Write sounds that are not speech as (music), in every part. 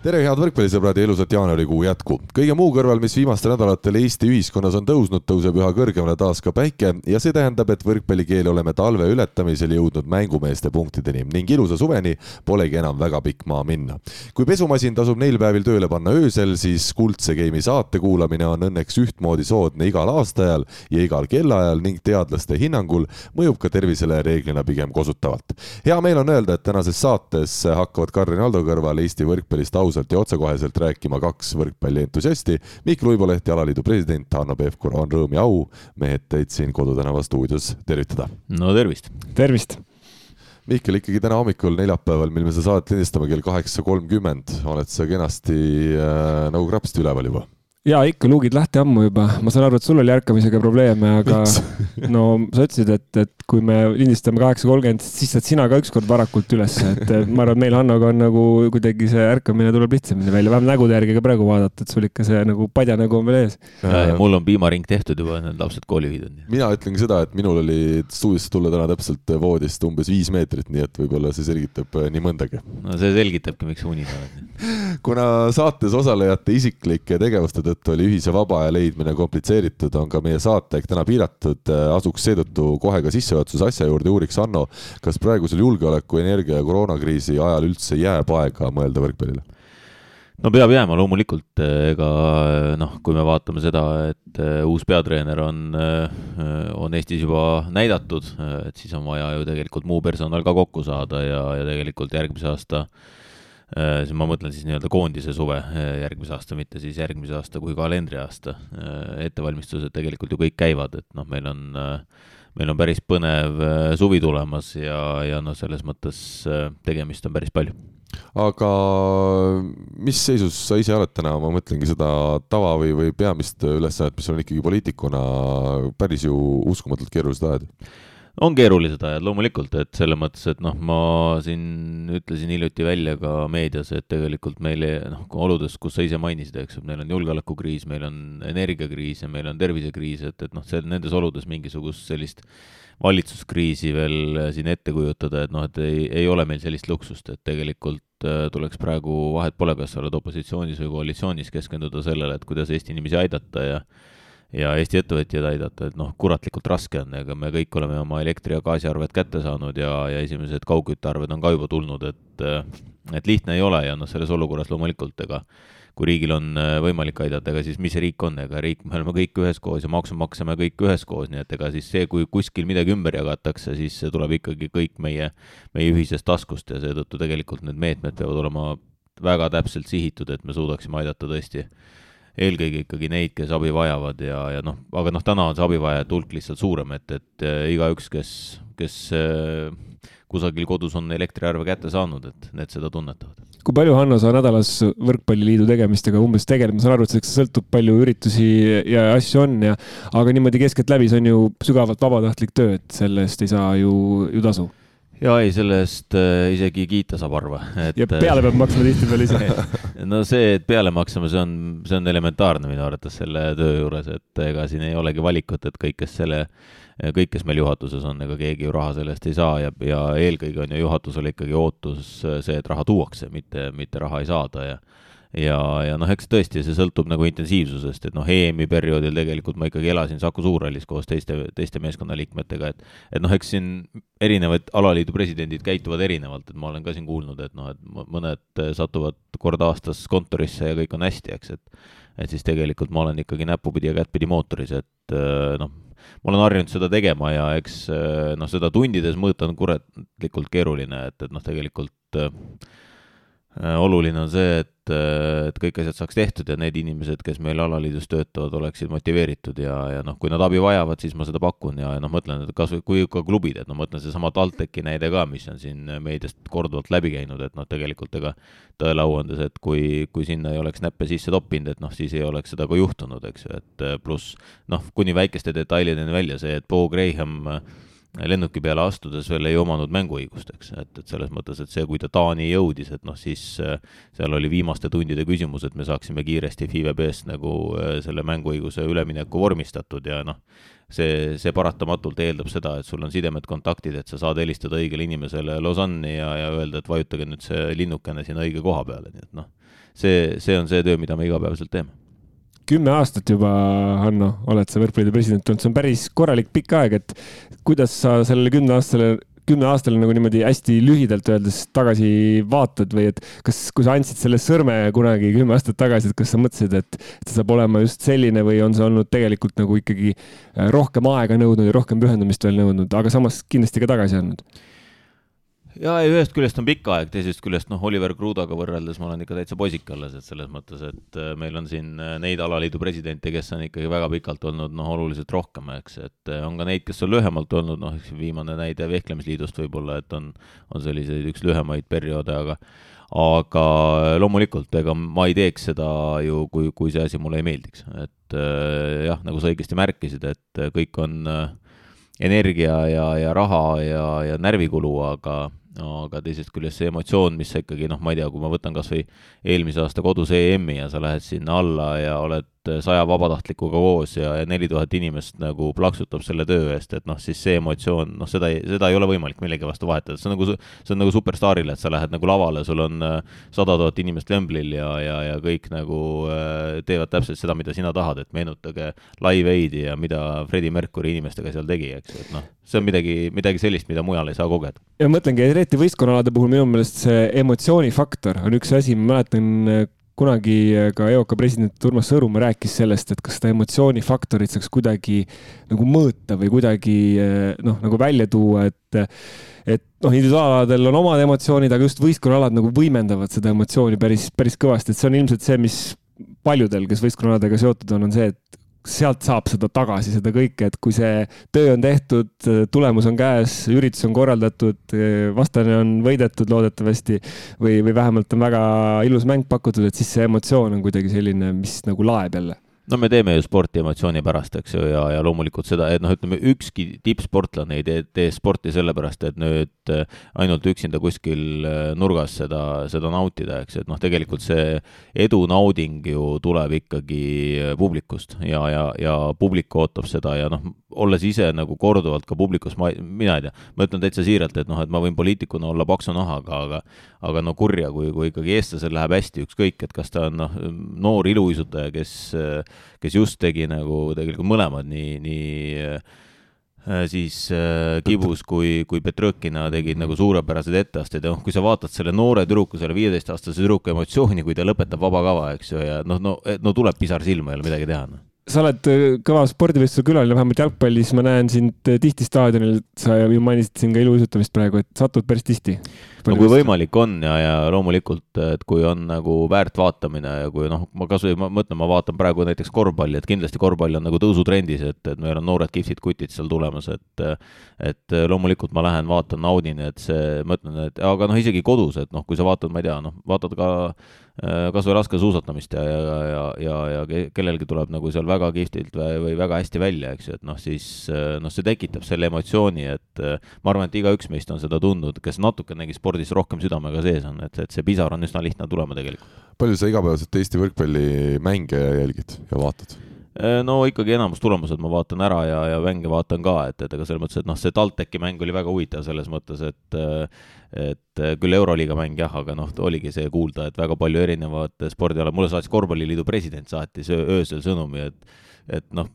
tere, head võrkpallisõbrad ja ilusat jaanuarikuu jätku. kõige muu kõrval, mis viimastel nädalatel Eesti ühiskonnas on tõusnud, tõuseb üha kõrgemale taas ka päike ja see tähendab, et võrkpallikeel oleme talve ületamisel jõudnud mängumeeste punktideni ning ilusa suveni polegi enam väga pikk maa minna. kui pesumasin tasub neil päevil tööle panna öösel, siis Kuldse Game'i saate kuulamine on õnneks ühtmoodi soodne igal aastaajal ja igal kellaajal ning teadlaste hinnangul mõjub ka tervisele reeglina pigem kosutavalt. hea meel on öelda, et tänases saates hakkavad Karin Aldo kõrval Eesti võrkpallist au ausalt ja otsekoheselt rääkima kaks võrkpallientusiasti. Mihkel Uiboleht ja alaliidu president Hanno Pevkur, on rõõm ja au mehed teid siin Kodutänava stuudios tervitada. no tervist. tervist. Mihkel, ikkagi täna hommikul, neljapäeval, mil me seda saadet lindistame kell kaheksa kolmkümmend, oled sa kenasti äh, nagu krapsti üleval juba ja ikka luugid lahti ammu juba, ma saan aru, et sul oli ärkamisega probleeme, aga (laughs) no sa ütlesid, et, et kui me lindistame kaheksa kolmkümmend, siis saad sina ka ükskord varakult üles, et ma arvan, et meil Hannoga on nagu kuidagi see ärkamine tuleb lihtsamini välja, vähemalt nägude järgi ka praegu vaadata, et sul ikka see nagu padja nägu on veel ees. mul on piimaring tehtud juba, need lapsed kooli viidud. mina ütlengi seda, et minul oli stuudiosse tulla täna täpselt voodist umbes viis meetrit, nii et võib-olla see selgitab äh, nii mõndagi. no see selgitabki, miks unis (laughs) oled. kuna saates osalejate isiklike tegevuste tõttu oli ühise vaba aja leidmine komplitseeritud, on ka meie saateaeg täna piiratud, asuks seetõttu kohe ka sissejuhatuse asja juurde, uuriks Hanno, kas praegusel julgeoleku, energia ja koroonakriisi ajal üldse jääb aega mõelda võrkpallile? no peab jääma loomulikult, ega noh, kui me vaatame seda, et äh, uus peatreener on, äh, on Eestis juba näidatud, et siis on vaja ju tegelikult muu personal ka kokku saada ja, ja tegelikult järgmise aasta äh, Äh, siis ma mõtlen siis nii-öelda koondise suve äh, järgmise aasta, mitte siis järgmise aasta kui kalendriaasta. Äh, ettevalmistused tegelikult ju kõik käivad, et noh, meil on, meil on päris põnev suvi tulemas ja, ja noh, selles mõttes tegemist on päris palju. Aga mis seisus sa ise oled täna, ma mõtlengi seda tava või, või peamist ülesannet, mis on ikkagi poliitikuna päris ju uskumatult keerulised ajad on keerulised ajad loomulikult, et selles mõttes, et noh, ma siin ütlesin hiljuti välja ka meedias, et tegelikult meil noh, oludes, kus sa ise mainisid, eks ju, meil on julgeolekukriis, meil on energiakriis ja meil on tervisekriis, et, et noh, see nendes oludes mingisugust sellist valitsuskriisi veel siin ette kujutada, et noh, et ei, ei ole meil sellist luksust, et tegelikult äh, tuleks praegu, vahet pole, kas sa oled opositsioonis või koalitsioonis, keskenduda sellele, et kuidas Eesti inimesi aidata ja ja Eesti ettevõtjaid aidata, et noh, kuratlikult raske on, ega me kõik oleme oma elektri- ja gaasiarved kätte saanud ja, ja esimesed kaugküttearved on ka juba tulnud, et et lihtne ei ole ja noh, selles olukorras loomulikult, ega kui riigil on äh, võimalik aidata, ega siis mis riik on, ega riik, me oleme kõik üheskoos ja maksu maksame kõik üheskoos, nii et ega siis see, kui kuskil midagi ümber jagatakse, siis see tuleb ikkagi kõik meie, meie ühisest taskust ja seetõttu tegelikult need meetmed peavad olema väga täpselt sihitud, et me suudaksime aidata tõesti eelkõige ikkagi neid, kes abi vajavad ja, ja noh, aga noh, täna on see abivajajate hulk lihtsalt suurem, et, et äh, igaüks, kes, kes äh, kusagil kodus on elektriarve kätte saanud, et need seda tunnetavad. kui palju, Hanno, sa nädalas Võrkpalliliidu tegemistega umbes tegeled, ma saan aru, et see sõltub, palju üritusi ja asju on ja aga niimoodi keskeltläbi, see on ju sügavalt vabatahtlik töö, et selle eest ei saa ju, ju tasu ja ei, selle eest äh, isegi kiita saab harva et.... ja peale peab maksma tihtipeale ise. (laughs) No see, et peale maksame, see on, see on elementaarne minu arvates selle töö juures, et ega siin ei olegi valikut, et kõik, kes selle, kõik, kes meil juhatuses on, ega keegi ju raha selle eest ei saa ja, ja eelkõige on ju juhatusel ikkagi ootus see, et raha tuuakse, mitte, mitte raha ei saada ja ja, ja noh, eks tõesti, see sõltub nagu intensiivsusest, et noh, EM-i perioodil tegelikult ma ikkagi elasin Saku Suurhallis koos teiste, teiste meeskonnaliikmetega, et et noh, eks siin erinevad alaliidu presidendid käituvad erinevalt, et ma olen ka siin kuulnud, et noh, et mõned satuvad kord aastas kontorisse ja kõik on hästi, eks, et et siis tegelikult ma olen ikkagi näpupidi ja kättpidi mootoris, et noh, ma olen harjunud seda tegema ja eks noh, seda tundides mõõta on kuratlikult keeruline, et, et noh, tegelikult Äh, oluline on see, et, äh, et kõik asjad saaks tehtud ja need inimesed, kes meil alaliidus töötavad, oleksid motiveeritud ja, ja noh, kui nad abi vajavad, siis ma seda pakun ja, ja noh, mõtlen, et kas või kui ka klubid, et noh, mõtlen seesama TalTechi näide ka, mis on siin meediast korduvalt läbi käinud, et noh, tegelikult ega tõele au andes, et kui, kui sinna ei oleks näppe sisse toppinud, et noh, siis ei oleks seda ka juhtunud, eks ju, et äh, pluss noh, kuni väikeste detailideni välja see, et Bo Graham lennuki peale astudes veel ei omanud mänguõigust, eks, et, et selles mõttes, et see, kui ta Taani jõudis, et noh, siis äh, seal oli viimaste tundide küsimus, et me saaksime kiiresti FIVE B-st nagu äh, selle mänguõiguse ülemineku vormistatud ja noh, see, see paratamatult eeldab seda, et sul on sidemed, kontaktid, et sa saad helistada õigele inimesele Lausanne'i ja, ja öelda, et vajutage nüüd see linnukene sinna õige koha peale, nii et noh, see, see on see töö, mida me igapäevaselt teeme kümme aastat juba, Hanno, oled sa võrkpalliliidu president olnud, see on päris korralik pikk aeg, et kuidas sa sellele kümne aastale kümne aastale nagu niimoodi hästi lühidalt öeldes tagasi vaatad või et kas, kui sa andsid selle sõrme kunagi kümme aastat tagasi, et kas sa mõtlesid, et, et see saab olema just selline või on see olnud tegelikult nagu ikkagi äh, rohkem aega nõudnud ja rohkem pühendumist veel nõudnud, aga samas kindlasti ka tagasi andnud? Ja ühest küljest on pikk aeg, teisest küljest noh, Oliver Krudaga võrreldes ma olen ikka täitsa poisik alles, et selles mõttes, et äh, meil on siin äh, neid alaliidu presidente, kes on ikkagi väga pikalt olnud noh, oluliselt rohkem, eks, et äh, on ka neid, kes on lühemalt olnud, noh, viimane näide Vehklemisliidust võib-olla, et on, on selliseid üks lühemaid perioode, aga aga loomulikult, ega ma ei teeks seda ju, kui, kui see asi mulle ei meeldiks, et jah, nagu sa õigesti märkisid, et kõik on energia ja, ja raha ja, ja närvikulu, aga aga teisest küljest see emotsioon, mis sa ikkagi noh, ma ei tea, kui ma võtan kas või eelmise aasta kodus EM-i ja sa lähed sinna alla ja oled saja vabatahtlikuga koos ja, ja neli tuhat inimest nagu plaksutab selle töö eest, et noh, siis see emotsioon, noh, seda ei, seda ei ole võimalik millegi vastu vahetada, see on nagu, see on nagu superstaarile, et sa lähed nagu lavale, sul on äh, sada tuhat inimest lemblil ja, ja, ja kõik nagu äh, teevad täpselt seda, mida sina tahad, et meenutage Live Aidi ja mida Freddie Mercury inimestega seal tegi, eks et noh, see on midagi, midagi sellist, mida mujal ei saa kogeda. ja mõtlengi, eriti võistkonnaalade puhul minu meelest see emotsioonifaktor on üks asi, ma mäletan kunagi ka EOK president Urmas Sõõrumaa rääkis sellest, et kas seda emotsioonifaktorit saaks kuidagi nagu mõõta või kuidagi noh, nagu välja tuua, et et noh, individuaalaladel on omad emotsioonid, aga just võistkonnaalad nagu võimendavad seda emotsiooni päris, päris kõvasti, et see on ilmselt see, mis paljudel, kes võistkonnaaladega seotud on, on see, et sealt saab seda tagasi, seda kõike, et kui see töö on tehtud, tulemus on käes, üritus on korraldatud, vastane on võidetud loodetavasti või, või vähemalt on väga ilus mäng pakutud, et siis see emotsioon on kuidagi selline, mis nagu laeb jälle no me teeme ju sporti emotsiooni pärast, eks ju, ja, ja loomulikult seda, et noh, ütleme ükski tippsportlane ei tee, tee sporti sellepärast, et nüüd äh, ainult üksinda kuskil äh, nurgas seda, seda nautida, eks, et noh, tegelikult see edu nauding ju tuleb ikkagi äh, publikust ja, ja, ja publik ootab seda ja noh, olles ise nagu korduvalt ka publikus, ma, mina ei tea, ma ütlen täitsa siiralt, et noh, et ma võin poliitikuna olla paksu nahaga, aga aga no kurja, kui, kui ikkagi eestlasel läheb hästi, ükskõik, et kas ta on noh, noor iluuisutaja, kes kes just tegi nagu tegelikult mõlemad, nii, nii äh, siis äh, Kibus kui, kui Petrõkina tegid nagu suurepärased etteasted. Ja noh, kui sa vaatad selle noore tüdruku, selle viieteistaastase tüdruku emotsiooni, kui ta lõpetab vabakava, eks ju, ja noh, no, no tuleb pisar silma, ei ole midagi teha no sa oled äh, kõva spordivõistluse külaline, vähemalt jalgpallis. Ma näen sind äh, tihti staadionil, sa ju mainisid siin ka iluuisutamist praegu, et satud päris tihti no kui võimalik on ja, ja loomulikult, et kui on nagu väärt vaatamine ja kui noh, ma kasvõi mõtlen, ma vaatan praegu näiteks korvpalli, et kindlasti korvpall on nagu tõusutrendis, et, et meil on noored kihvtid kutid seal tulemas, et et loomulikult ma lähen vaatan, naudin, et see, ma ütlen, et aga noh, isegi kodus, et noh, kui sa vaatad, ma ei tea, noh, vaatad ka kas või laskesuusatamist ja, ja, ja, ja, ja kellelgi tuleb nagu seal väga kihvtilt või, väga hästi välja, eks ju, et noh, siis noh, see tekitab selle emotsiooni, et ma arvan, et igaüks meist on seda tundnud, kes natukenegi spordi spordis rohkem südamega sees on, et, et see pisar on üsna lihtne tulema tegelikult. palju sa igapäevaselt Eesti võrkpallimänge jälgid ja vaatad? Äh, no ikkagi enamus tulemused ma vaatan ära ja, ja mänge vaatan ka, et, et ega selles mõttes, et noh, see TalTechi mäng oli väga huvitav selles mõttes, et et küll Euroliiga mäng jah, aga noh, oligi see kuulda, et väga palju erinevat spordiala, mulle saatis Korvpalliliidu president saatis öösel sõnumi, et et noh,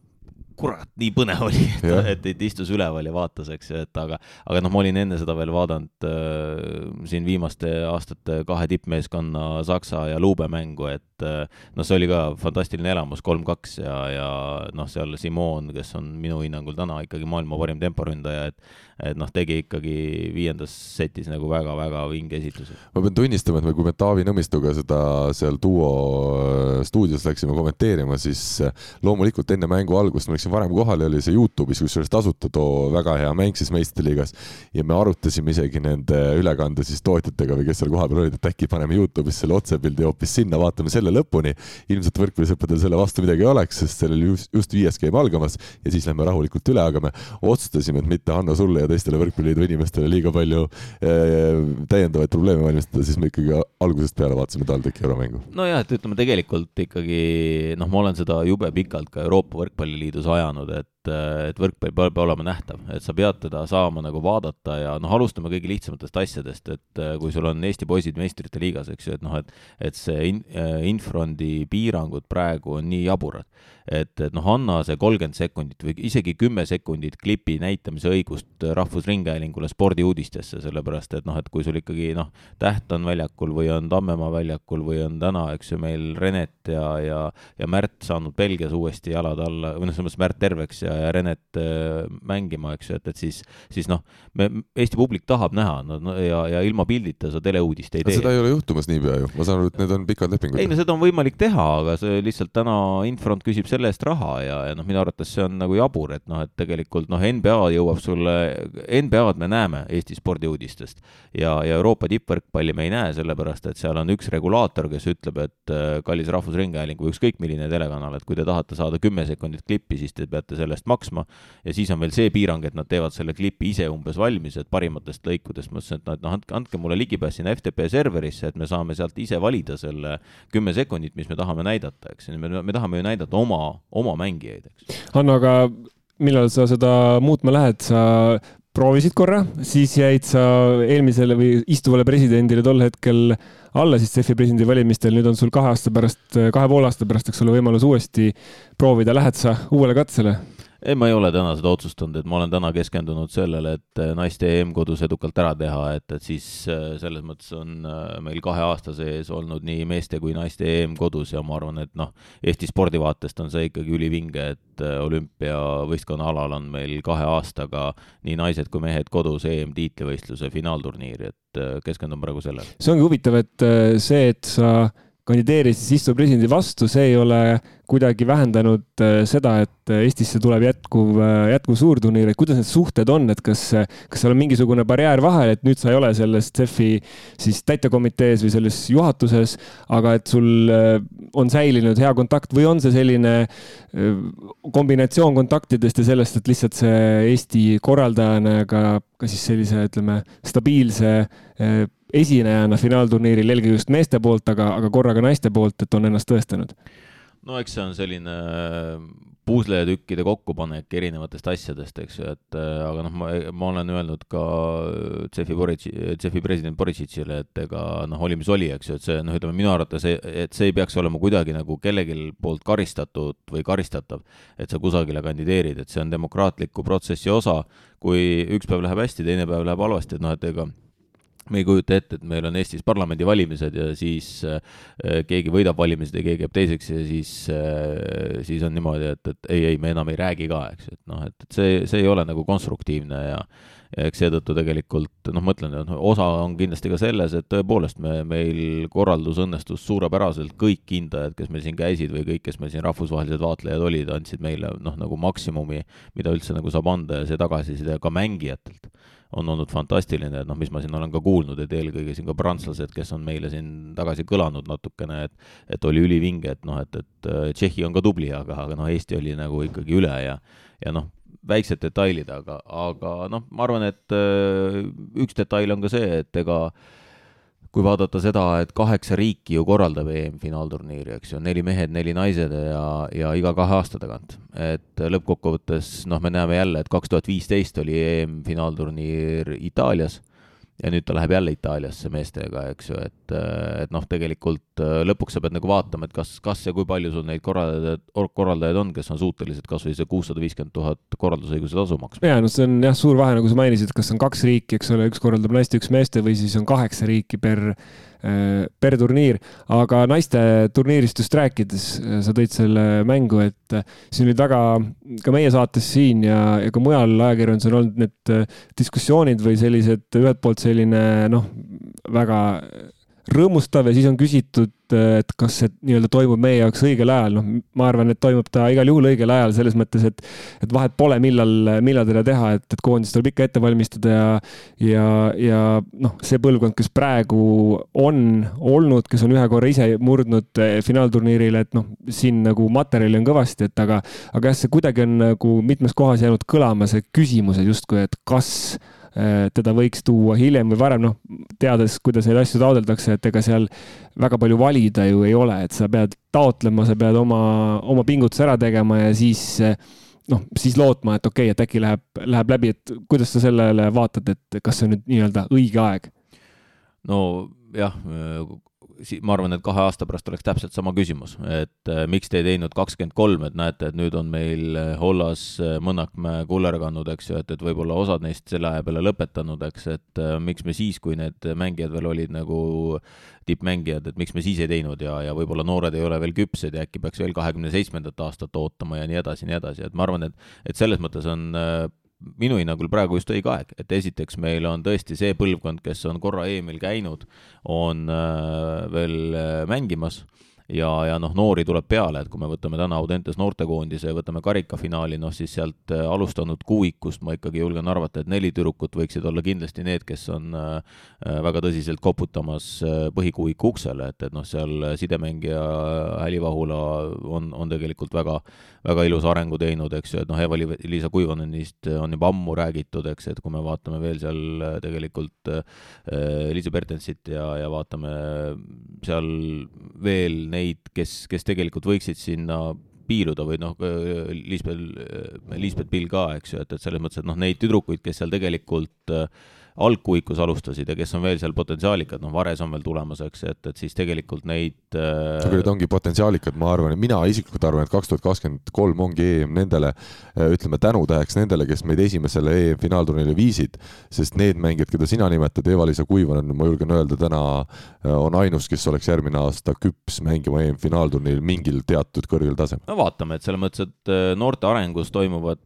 kurat, nii põnev oli, et, et, et istus üleval ja vaatas, eks ju, et aga, aga noh, ma olin enne seda veel vaadanud äh, siin viimaste aastate kahe tippmeeskonna Saksa ja Luube mängu, et äh, noh, see oli ka fantastiline elamus, kolm-kaks ja, ja noh, seal Simon, kes on minu hinnangul täna ikkagi maailma parim temporündaja, et et noh, tegi ikkagi viiendas setis nagu väga-väga vinge esitluse. ma pean tunnistama, et me, kui me Taavi Nõmistuga seda seal duo äh, stuudios läksime kommenteerima, siis äh, loomulikult enne mängu algust läksime läksin varem kohale, oli see Youtube'is, kusjuures tasuta too väga hea mäng siis meistriliigas ja me arutasime isegi nende ülekande siis tootjatega või kes seal kohapeal olid, et äkki paneme Youtube'is selle otsepildi hoopis sinna, vaatame selle lõpuni. ilmselt võrkpallisõppedel selle vastu midagi ei oleks, sest sellel just, just viies game algamas ja siis lähme rahulikult üle, aga me otsustasime, et mitte Hanno sulle ja teistele Võrkpalliliidu inimestele liiga palju äh, täiendavaid probleeme valmistada, siis me ikkagi algusest peale vaatasime TalTechi euromängu. nojah, et ütleme tegelikult ikkagi noh, ma olen seda jube pikalt ka Euroopa Võrkpalliliidus ajanud, et et võrkpall peab olema nähtav, et sa pead teda saama nagu vaadata ja noh, alustame kõige lihtsamatest asjadest, et kui sul on Eesti poisid meistrite liigas, eks ju, et noh, et et see in, Infrondi piirangud praegu on nii jaburad et, et noh, anna see kolmkümmend sekundit või isegi kümme sekundit klipi näitamise õigust Rahvusringhäälingule spordiuudistesse, sellepärast et noh, et kui sul ikkagi noh, Täht on väljakul või on Tammemaa väljakul või on täna, eks ju, meil Renet ja, ja, ja Märt saanud Belgias uuesti jalad alla, või noh, selles mõttes Märt terveks ja Renet äh, mängima, eks ju, et, et siis, siis noh, me, Eesti publik tahab näha no, ja, ja ilma pildita sa teleuudist ei tee. seda ei ole juhtumas niipea ju, ma saan aru, et need on pikad lepingud. ei no seda on võimalik teha, aga see lihtsalt täna Infront küsib selle eest raha ja, ja noh, minu arvates see on nagu jabur, et noh, et tegelikult noh, NBA jõuab sulle, NBA-d me näeme Eesti spordiuudistest ja, ja Euroopa tippvõrkpalli me ei näe, sellepärast et seal on üks regulaator, kes ütleb, et äh, kallis Rahvusringhääling või ükskõik milline telekanal, et kui te tahate saada kümme sekundit klippi, siis te peate selle eest maksma. ja siis on veel see piirang, et nad teevad selle klipi ise umbes valmis, et parimatest lõikudest, ma ütlesin, et noh, andke, andke mulle ligipääs sinna FTP serverisse, et me saame sealt ise valida selle kümme sekundit, mis me tahame näidata, eks ju, me, me tahame ju näidata oma, oma mängijaid, eks. Hanno, aga millal sa seda muutma lähed, sa proovisid korra, siis jäid sa eelmisele või istuvale presidendile tol hetkel alla siis CEF-i presidendivalimistel, nüüd on sul kahe aasta pärast, kahe poole aasta pärast, eks ole, võimalus uuesti proovida, lähed sa uuele katsele? Ei, ma ei ole täna seda otsustanud, et ma olen täna keskendunud sellele, et äh, naiste EM kodus edukalt ära teha, et, et siis äh, selles mõttes on äh, meil kahe aasta sees olnud nii meeste kui naiste EM kodus ja ma arvan, et noh, Eesti spordi vaatest on see ikkagi ülivinge, et olümpiavõistkonna alal on meil kahe aastaga nii naised kui mehed kodus EM tiitlivõistluse finaalturniir, et keskendun praegu sellele. see ongi huvitav, et see, et sa kandideerisid istuva presidendi vastu, see ei ole kuidagi vähendanud äh, seda, et äh, Eestisse tuleb jätkuv, äh, jätkuv suurturniir, et kuidas need suhted on, et kas, kas seal on mingisugune barjäär vahel, et nüüd sa ei ole selles CEF-i siis täitekomitees või selles juhatuses, aga et sul on säilinud hea kontakt või on see selline kombinatsioon kontaktidest ja sellest, et lihtsalt see Eesti korraldajana ja ka, ka siis sellise, ütleme, stabiilse esinejana finaalturniiril, eelkõige just meeste poolt, aga, aga korra ka naiste poolt, et on ennast tõestanud? No eks see on selline äh, pusletükkide kokkupanek erinevatest asjadest, eks ju, et äh, aga noh, ma, ma olen öelnud ka CEF-i Boritsi, CEF-i president Boritsitšile, et ega noh, oli mis oli, eks ju, et see noh, ütleme minu arvates, et see ei peaks olema kuidagi nagu kellelgi poolt karistatud või karistatav, et sa kusagile kandideerid, et see on demokraatliku protsessi osa, kui üks päev läheb hästi, teine päev läheb halvasti, et noh, et ega me ei kujuta ette, et meil on Eestis parlamendivalimised ja siis äh, keegi võidab valimised ja keegi jääb teiseks ja siis äh,, siis on niimoodi, et, et ei, ei, me enam ei räägi ka, eks, et noh, et, et see, see ei ole nagu konstruktiivne ja ja eks seetõttu tegelikult noh, ma ütlen, et osa on kindlasti ka selles, et tõepoolest me, meil korraldus õnnestus suurepäraselt, kõik hindajad, kes meil siin käisid või kõik, kes meil siin rahvusvahelised vaatlejad olid, andsid meile noh, nagu maksimumi, mida üldse nagu saab anda ja see tagasiside ka mängijatelt on olnud fantastiline, et noh, mis ma siin olen ka kuulnud, et eelkõige siin ka prantslased, kes on meile siin tagasi kõlanud natukene, et et oli ülivinge, et noh, et, et äh, Tšehhi on ka tubli, aga, aga noh, Eesti oli nagu ikkagi üle ja ja noh, väiksed detailid, aga, aga noh, ma arvan, et äh, üks detail on ka see, et ega äh, kui vaadata seda, et kaheksa riiki ju korraldab EM-finaalturniiri, eks ju, neli mehed, neli naised ja, ja iga kahe aasta tagant. et lõppkokkuvõttes noh, me näeme jälle, et kaks tuhat viisteist oli EM-finaalturniir Itaalias ja nüüd ta läheb jälle Itaaliasse meestega, eks ju, et, et noh, tegelikult äh, lõpuks sa pead nagu vaatama, et kas, kas ja kui palju sul neid korraldajaid, korraldajaid on, kes on suutelised kas või see kuussada viiskümmend tuhat korraldusõiguse tasu maksma. jaa, no see on jah, suur vahe, nagu sa mainisid, kas on kaks riiki, eks ole, üks korraldab naiste, üks meeste või siis on kaheksa riiki per per turniir, aga naiste turniirist just rääkides, äh, sa tõid selle mängu, et äh, siin oli taga ka meie saates siin ja, ja ka mujal ajakirjanduses on olnud need diskussioonid või sellised, ühelt poolt selline noh, väga rõõmustav ja siis on küsitud, et kas see nii-öelda toimub meie jaoks õigel ajal, noh, ma arvan, et toimub ta igal juhul õigel ajal selles mõttes, et, et vahet pole, millal, millal teda teha, et, et koondist tuleb ikka ette valmistada ja, ja, ja noh, see põlvkond, kes praegu on olnud, kes on ühe korra ise murdnud finaalturniirile, et noh, siin nagu materjali on kõvasti, et aga, aga jah, see kuidagi on nagu mitmes kohas jäänud kõlama see küsimused justkui, et kas teda võiks tuua hiljem või varem, noh, teades, kuidas neid asju taotletakse, et ega seal väga palju valida ju ei ole, et sa pead taotlema, sa pead oma, oma pingutuse ära tegema ja siis noh, siis lootma, et okei okay,, et äkki läheb, läheb läbi, et kuidas sa sellele vaatad, et kas see on nüüd nii-öelda õige aeg? no jah, ma arvan, et kahe aasta pärast oleks täpselt sama küsimus, et äh, miks te ei teinud kakskümmend kolm, et näete, et nüüd on meil äh, Hollas äh, Mõnnakmäe kullergannud, eks ju, et, et võib-olla osad neist selle aja peale lõpetanud, eks, et miks me siis, kui need mängijad veel olid nagu tippmängijad, et miks me siis ei teinud ja, ja võib-olla noored ei ole veel küpsed ja äkki peaks veel kahekümne seitsmendat aastat ootama ja nii edasi, nii edasi, et ma arvan, et, et selles mõttes on minu hinnangul praegu just õige aeg, et esiteks meil on tõesti see põlvkond, kes on korra EM-il käinud, on äh, veel äh, mängimas ja, ja noh, noori tuleb peale, et kui me võtame täna Audentes noortekoondise ja võtame karikafinaali, noh siis sealt äh, alustanud kuuikust ma ikkagi julgen arvata, et neli tüdrukut võiksid olla kindlasti need, kes on äh, äh, väga tõsiselt koputamas põhikuuiku uksele, et, et noh, seal sidemängija Häli Vahula on, on tegelikult väga, väga ilusa arengu teinud, eks ju, et noh, Eva-Liisa Kuivanenist on juba ammu räägitud, eks, et kui me vaatame veel seal tegelikult Liisa Bertensit ja, ja vaatame seal veel neid, kes, kes tegelikult võiksid sinna piiluda või noh, Liisbeth, Liisbeth Pill ka, eks ju, et, et selles mõttes, et noh, neid tüdrukuid, kes seal tegelikult äh, algkuikus alustasid ja kes on veel seal potentsiaalikad, noh, Vares on veel tulemas, eks, et, et siis tegelikult neid äh.... aga need ongi potentsiaalikad, ma arvan, mina isiklikult arvan, et kaks tuhat kakskümmend kolm ongi EM nendele, äh, ütleme tänutäheks nendele, kes meid esimesele EM finaalturniirile viisid, sest need mängijad, keda sina nimetad, Eva-Liisa Kuivanen, ma julgen öelda, täna äh, on ainus, kes oleks järgmine aasta küps mängima EM finaalturniiril mingil teatud kõrgel tasemel. no vaatame, et selles mõttes, et äh, noorte arengus toimuvad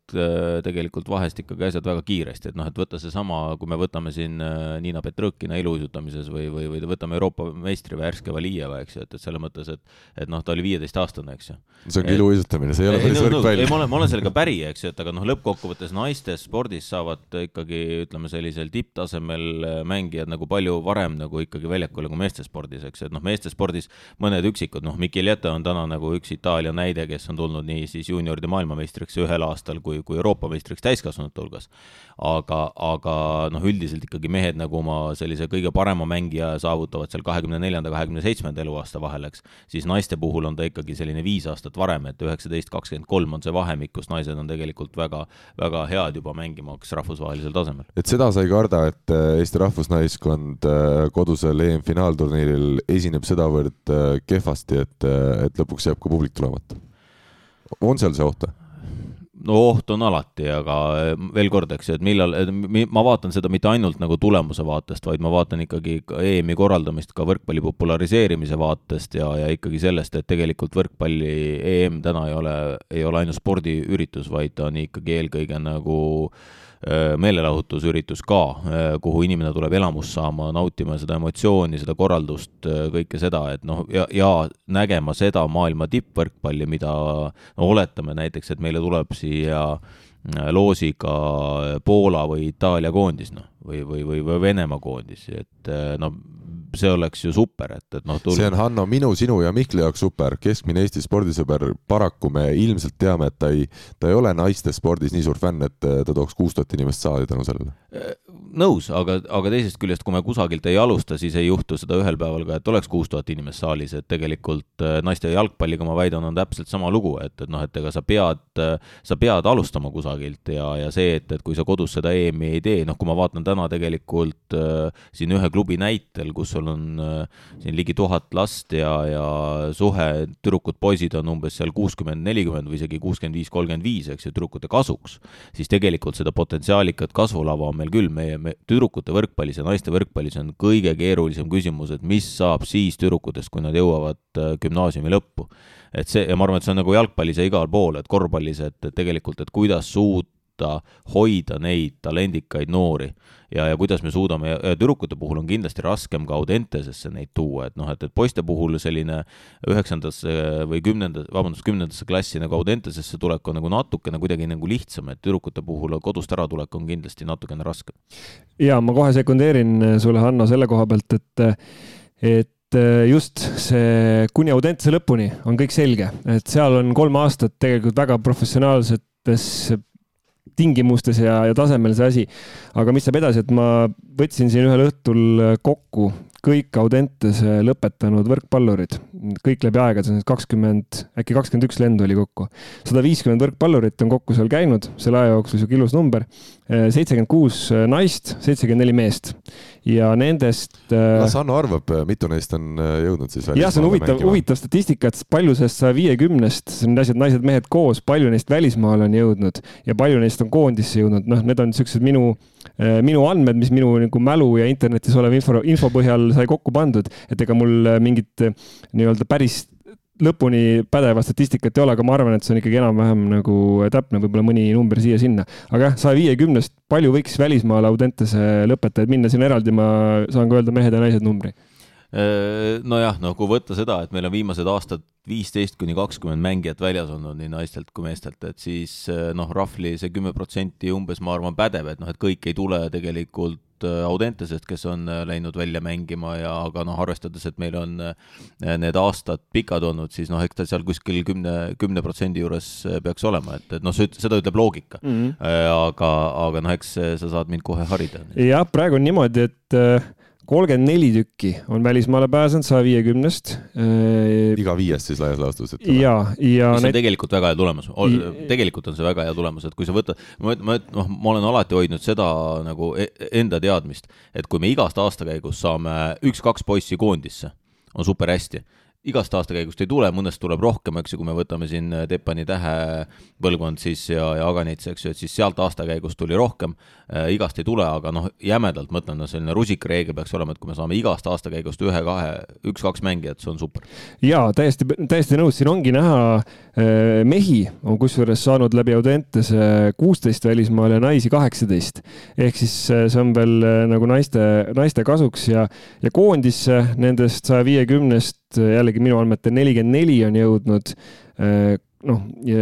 tegelikult vahest ikkagi asjad väga kiiresti, et noh, et võtta seesama, kui me võtame võtame siin äh, Niina Petrõkina iluuisutamises või, või, või võtame Euroopa meistri Värske Valijeva, eks ju, et, et selles mõttes, et et noh, ta oli viieteistaastane, eks ju. see ongi iluuisutamine, see ei ole päris võrkpall. ei, ma olen, ma olen sellega päri, eks ju, et aga noh, lõppkokkuvõttes naiste spordis saavad ikkagi ütleme, sellisel tipptasemel äh, mängijad nagu palju varem nagu ikkagi väljakule kui meeste spordis, eks ju, et noh, meeste spordis mõned üksikud, noh, Michelieta on täna nagu üks Itaalia näide, kes on tulnud nii siis juunioride maailmameistriks ühel aastal kui, kui Euroopa meistriks täiskasvanute hulgas. aga, aga noh, üldiselt üldiselt ikkagi mehed nagu oma sellise kõige parema mängija saavutavad seal kahekümne neljanda, kahekümne seitsmenda eluaasta vahel, eks, siis naiste puhul on ta ikkagi selline viis aastat varem, et üheksateist, kakskümmend kolm on see vahemik, kus naised on tegelikult väga, väga head juba mängimaks rahvusvahelisel tasemel. et seda sa ei karda, et äh, Eesti rahvusnaiskond äh, kodusel EM-finaalturniiril esineb sedavõrd äh, kehvasti, et, et lõpuks jääb ka publik tulemata? on seal see oht või? No oht on alati, aga eh, veel kord, eks ju, et millal, ma vaatan seda mitte ainult nagu tulemuse vaatest, vaid ma vaatan ikkagi ka EM-i korraldamist ka võrkpalli populariseerimise vaatest ja, ja ikkagi sellest, et tegelikult võrkpalli EM täna ei ole, ei ole ainult spordiüritus, vaid ta on ikkagi eelkõige nagu Äh, meelelahutusüritus ka, äh, kuhu inimene tuleb elamust saama, nautima seda emotsiooni, seda korraldust, äh, kõike seda, et noh, ja, ja nägema seda maailma tippvõrkpalli, mida no oletame näiteks, et meile tuleb siia loosiga Poola või Itaalia koondis, noh, või, või, või, või Venemaa koondis, et noh, see oleks ju super, et, et noh. see on Hanno minu, sinu ja Mihkli jaoks super, keskmine Eesti spordisõber, paraku me ilmselt teame, et ta ei, ta ei ole naiste spordis nii suur fänn, et ta tooks kuus tuhat inimest saali tänu sellele. Nõus, aga, aga teisest küljest, kui me kusagilt ei alusta, siis ei juhtu seda ühel päeval ka, et oleks kuus tuhat inimest saalis, et tegelikult äh, naiste jalgpalliga ma väidan, on täpselt sama lugu, et, et noh, et ega sa pead, sa pead alustama kusagilt ja, ja see, et, et kui sa kodus seda EM-i ei tee, noh, kui ma vaatan täna tegelikult äh, siin ühe klubi näitel, kus sul on äh, siin ligi tuhat last ja, ja suhe tüdrukud-poisid on umbes seal kuuskümmend, nelikümmend või isegi kuuskümmend viis, kolmkümmend viis, eks ju, tüdrukute kasuks, siis tegelikult seda potentsiaalikat kasvulava on meil küll, meie me, tüdrukute võrkpallis ja naiste võrkpallis on kõige keerulisem küsimus, et mis saab siis tüdrukutest, kui nad jõuavad äh, gümnaasiumi lõppu. et see, ja ma arvan, et see on nagu jalgpallis ja igal pool, et korvpallis, et, et tegelikult, et kuidas suut-, suuta hoida neid talendikaid noori ja, ja kuidas me suudame tüdrukute puhul on kindlasti raskem ka Audentesesse neid tuua, et noh, et, et poiste puhul selline üheksandasse või kümnenda, vabandust, kümnendasse klassi nagu Audentesesse tulek on nagu natukene kuidagi nagu lihtsam, et tüdrukute puhul kodust äratulek on kindlasti natukene raskem. ja ma kohe sekundeerin sulle, Hanno, selle koha pealt, et, et just see kuni Audentese lõpuni on kõik selge, et seal on kolm aastat tegelikult väga professionaalsetes tingimustes ja, ja tasemel see asi. aga mis saab edasi, et ma võtsin siin ühel õhtul kokku kõik Audentese lõpetanud võrkpallurid, kõik läbi aegade, kakskümmend, äkki kakskümmend üks lendu oli kokku. sada viiskümmend võrkpallurit on kokku seal käinud, selle aja jooksul sihuke ilus number. seitsekümmend kuus naist, seitsekümmend neli meest ja nendest. las Hanno arvab, mitu neist on jõudnud siis jah, see on huvitav, huvitav statistika, et palju sellest saja viiekümnest, see on asjad, naised, mehed koos, palju neist välismaale on jõudnud ja palju neist on koondisse jõudnud, noh, need on siuksed minu, minu andmed, mis minu nagu mälu ja internetis oleva info, info põhjal sai kokku pandud, et ega mul mingit nii-öelda päris lõpuni pädevat statistikat ei ole, aga ma arvan, et see on ikkagi enam-vähem nagu täpne, võib-olla mõni number siia-sinna. aga jah, saja viiekümnest, palju võiks välismaale Audentese lõpetajaid minna, siin eraldi ma saan ka öelda mehed ja naised numbri nojah, no kui võtta seda, et meil on viimased aastad viisteist kuni kakskümmend mängijat väljas olnud nii naistelt kui meestelt, et siis noh, roughly see kümme protsenti umbes, ma arvan, pädeb, et noh, et kõik ei tule tegelikult Audentesest, kes on läinud välja mängima ja aga noh, arvestades, et meil on need aastad pikad olnud, siis noh, eks ta seal kuskil kümne, kümne protsendi juures peaks olema, et, et noh, seda ütleb loogika mm. -hmm. aga, aga noh, eks sa saad mind kohe harida. jah, praegu on niimoodi, et kolmkümmend neli tükki on välismaale pääsenud saja viiekümnest. Äh, iga viies siis laias laastus, et. ja, ja. mis on tegelikult väga hea tulemus, tegelikult on see väga hea tulemus, et kui sa võtad, ma, ma, noh, ma olen alati hoidnud seda nagu e-, enda teadmist, et kui me igast aastakäigust saame üks-kaks poissi koondisse, on super hästi igast aastakäigust ei tule, mõnest tuleb rohkem, eks ju, kui me võtame siin äh, Teppani tähe põlvkond siis ja, ja Aganits, eks ju, et siis sealt aastakäigust tuli rohkem äh,, igast ei tule, aga noh, jämedalt mõtlen, no selline rusikareegel peaks olema, et kui me saame igast aastakäigust ühe-kahe, üks-kaks mängijat, see on super. jaa, täiesti, täiesti nõus, siin ongi näha äh, mehi on kusjuures saanud läbi Audentese kuusteist välismaal ja naisi kaheksateist. ehk siis äh, see on veel nagu naiste, naiste kasuks ja, ja koondisse nendest saja viiekümnest jällegi minu andmetel nelikümmend neli on jõudnud. Äh, noh,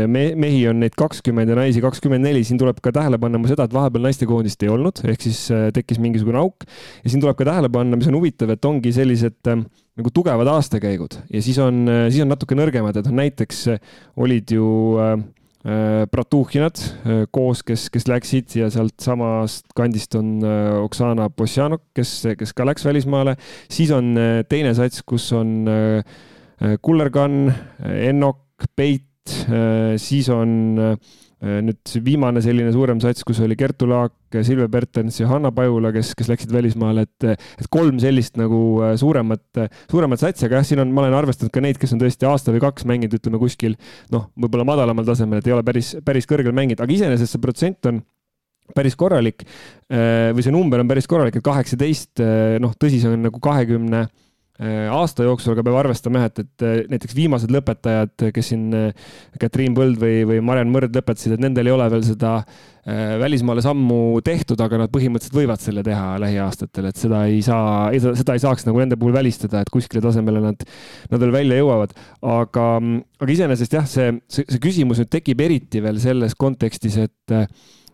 me, mehi on neid kakskümmend ja naisi kakskümmend neli, siin tuleb ka tähele panna seda, et vahepeal naistekoondist ei olnud, ehk siis äh, tekkis mingisugune auk. ja siin tuleb ka tähele panna, mis on huvitav, et ongi sellised äh, nagu tugevad aastakäigud ja siis on, siis on natuke nõrgemad, et noh, näiteks olid ju äh, Bratuhinad koos, kes, kes läksid ja sealt samast kandist on Oksana Bosjanok, kes, kes ka läks välismaale. siis on teine sats, kus on Kullergan, Ennok, Peit, siis on Äh, nüüd viimane selline suurem sats, kus oli Kertu Laak, Silve Bertens ja Hanna Pajula, kes, kes läksid välismaale, et, et kolm sellist nagu äh, suuremat, suuremat satsi, aga jah, siin on, ma olen arvestanud ka neid, kes on tõesti aasta või kaks mänginud, ütleme kuskil noh, võib-olla madalamal tasemel, et ei ole päris, päris kõrgel mänginud, aga iseenesest see protsent on päris korralik äh, või see number on päris korralik, et kaheksateist, noh, tõsi, see on nagu kahekümne 20 Äh, aasta jooksul, aga peab arvestama jah, et, et äh, näiteks viimased lõpetajad, kes siin Katriin äh, Põld või, või Mariann Mõrd lõpetasid, et nendel ei ole veel seda välismaale sammu tehtud, aga nad põhimõtteliselt võivad selle teha lähiaastatel, et seda ei saa, seda ei saaks nagu nende puhul välistada, et kuskile tasemele nad, nad veel välja jõuavad. aga, aga iseenesest jah, see, see, see küsimus nüüd tekib eriti veel selles kontekstis, et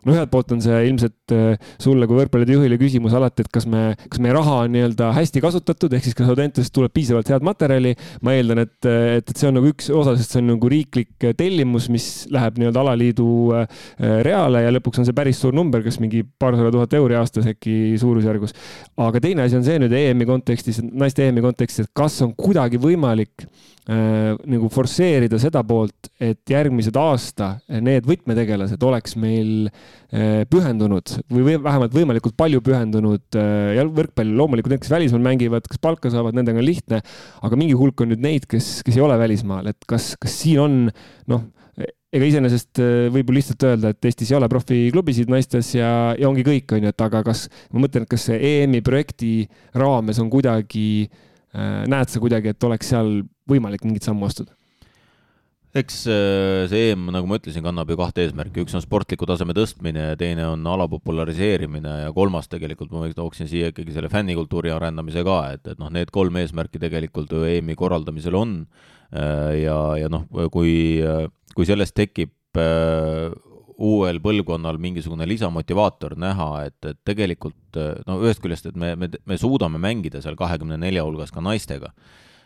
no ühelt poolt on see ilmselt äh, sulle kui võrkpallijuhile küsimus alati, et kas me, kas meie raha on nii-öelda hästi kasutatud, ehk siis kas Audentesest tuleb piisavalt head materjali. ma eeldan, et, et, et see on nagu üks osa, sest see on nagu riiklik tellimus, mis läheb nii-öelda alaliidu äh, reale ja lõpuks on see päris suur number, kas mingi paarsada tuhat euri aastas äkki suurusjärgus. aga teine asi on see nüüd EM-i kontekstis, naiste EM-i kontekstis, et kas on kuidagi võimalik Äh, nagu forsseerida seda poolt, et järgmised aasta need võtmetegelased oleks meil äh, pühendunud või vähemalt võimalikult palju pühendunud äh, jalgvõrkpalli. loomulikult need, kes välismaal mängivad, kes palka saavad, nendega on lihtne, aga mingi hulk on nüüd neid, kes, kes ei ole välismaal, et kas, kas siin on noh, ega iseenesest võib ju lihtsalt öelda, et Eestis ei ole profiklubisid naistes ja, ja ongi kõik, on ju, et aga kas, ma mõtlen, et kas see EM-i projekti raames on kuidagi äh, näed sa kuidagi, et oleks seal võimalik mingit sammu astuda? eks äh, see EM, nagu ma ütlesin, kannab ju kahte eesmärki, üks on sportliku taseme tõstmine ja teine on ala populariseerimine ja kolmas tegelikult ma tooksin siia ikkagi selle fännikultuuri arendamise ka, et, et noh, need kolm eesmärki tegelikult ju EM-i korraldamisel on. Äh, ja, ja noh, kui, kui sellest tekib äh, uuel põlvkonnal mingisugune lisamotivaator näha, et, et tegelikult no ühest küljest, et me, me, me suudame mängida seal kahekümne nelja hulgas ka naistega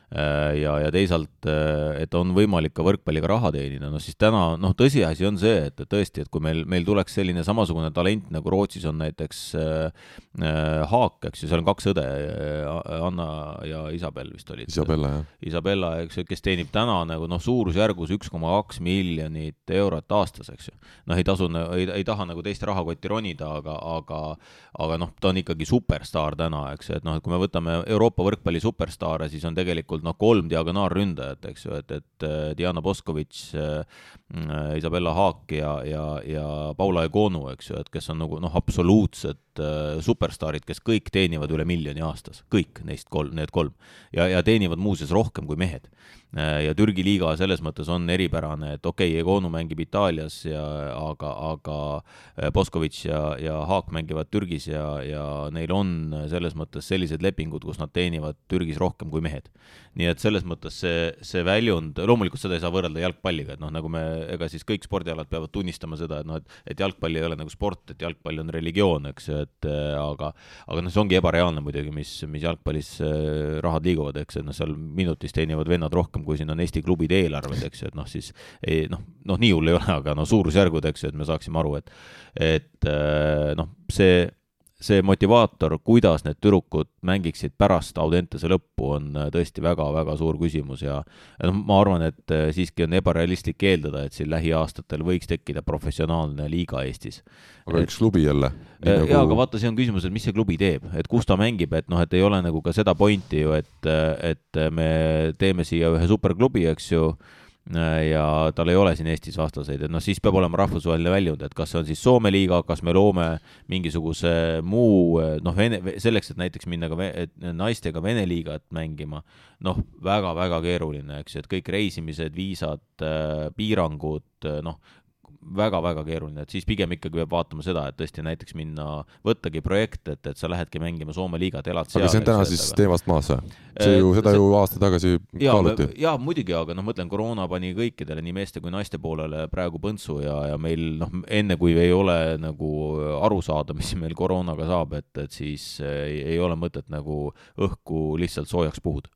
ja, ja teisalt, äh, et on võimalik ka võrkpalliga raha teenida, no siis täna noh, tõsiasi on see, et tõesti, et kui meil, meil tuleks selline samasugune talent, nagu Rootsis on näiteks äh, äh, Haak, eks ju, seal on kaks õde äh,, Anna ja Isabel vist olid. Isabella, jah. Isabella, eks ju, kes teenib täna nagu noh, suurusjärgus üks koma kaks miljonit eurot aastas, eks ju. noh, ei tasu, ei, ei taha nagu teiste rahakotti ronida, aga, aga aga noh, ta on ikkagi superstaar täna, eks ju, et noh, et kui me võtame Euroopa võrkpalli superstaare, siis on tegelikult tegelikult noh, kolm diagonaalründajat, eks ju, et, et äh, Diana Boskovitš, äh, Isabella Haak ja, ja, ja Paula Egonu, eks ju, et kes on nagu noh, absoluutsed äh, superstaarid, kes kõik teenivad üle miljoni aastas, kõik neist kolm, need kolm. ja, ja teenivad muuseas rohkem kui mehed Äh, ja Türgi liiga selles mõttes on eripärane, et okei okay,, Egonu mängib Itaalias ja aga, aga äh, Boskovitš ja, ja Haak mängivad Türgis ja, ja neil on selles mõttes sellised lepingud, kus nad teenivad Türgis rohkem kui mehed. nii et selles mõttes see, see väljund, loomulikult seda ei saa võrrelda jalgpalliga, et noh, nagu me, ega siis kõik spordialad peavad tunnistama seda, et noh, et, et jalgpall ei ole nagu sport, et jalgpall on religioon, eks ju, et äh, aga, aga noh, see ongi ebareaalne muidugi, mis, mis jalgpallis rahad liiguvad, eks, et noh, seal minutis teenivad vennad rohkem rohkem, kui siin on Eesti klubide eelarved, eks ju, et noh, siis ei noh, noh, nii hull ei ole, aga no suurusjärgud, eks ju, et me saaksime aru, et et äh, noh, see see motivaator, kuidas need tüdrukud mängiksid pärast Audentese lõppu, on äh, tõesti väga-väga suur küsimus ja noh, ma arvan, et äh, siiski on ebarealistlik eeldada, et siin lähiaastatel võiks tekkida professionaalne liiga Eestis. aga et, üks klubi jälle? Nagu... jaa, aga vaata, see on küsimus, et mis see klubi teeb, et kus ta mängib, et noh, et ei ole nagu ka seda pointi ju, et, et me teeme siia ühe superklubi, eks ju Äh, ja tal ei ole siin Eestis vastaseid, et noh, siis peab olema rahvusvaheline väljund, et kas see on siis Soome liiga, kas me loome mingisuguse muu noh, Vene, selleks, et näiteks minna ka naistega Vene liigat mängima, noh, väga-väga keeruline, eks ju, et kõik reisimised, viisad, äh, piirangud, noh, väga-väga keeruline, et siis pigem ikkagi peab vaatama seda, et tõesti näiteks minna, võttagi projekt, et, et sa lähedki mängima Soome liigat, elad seal. aga see on täna siis aga... teemast maas või? see ju, seda see... ju aasta tagasi kaaluti. jaa, muidugi, aga noh, ma ütlen, koroona pani kõikidele, nii meeste kui naiste poolele praegu põntsu ja, ja meil noh, enne kui ei ole nagu aru saada, mis meil koroonaga saab, et, et siis ei, ei ole mõtet nagu õhku lihtsalt soojaks puhuda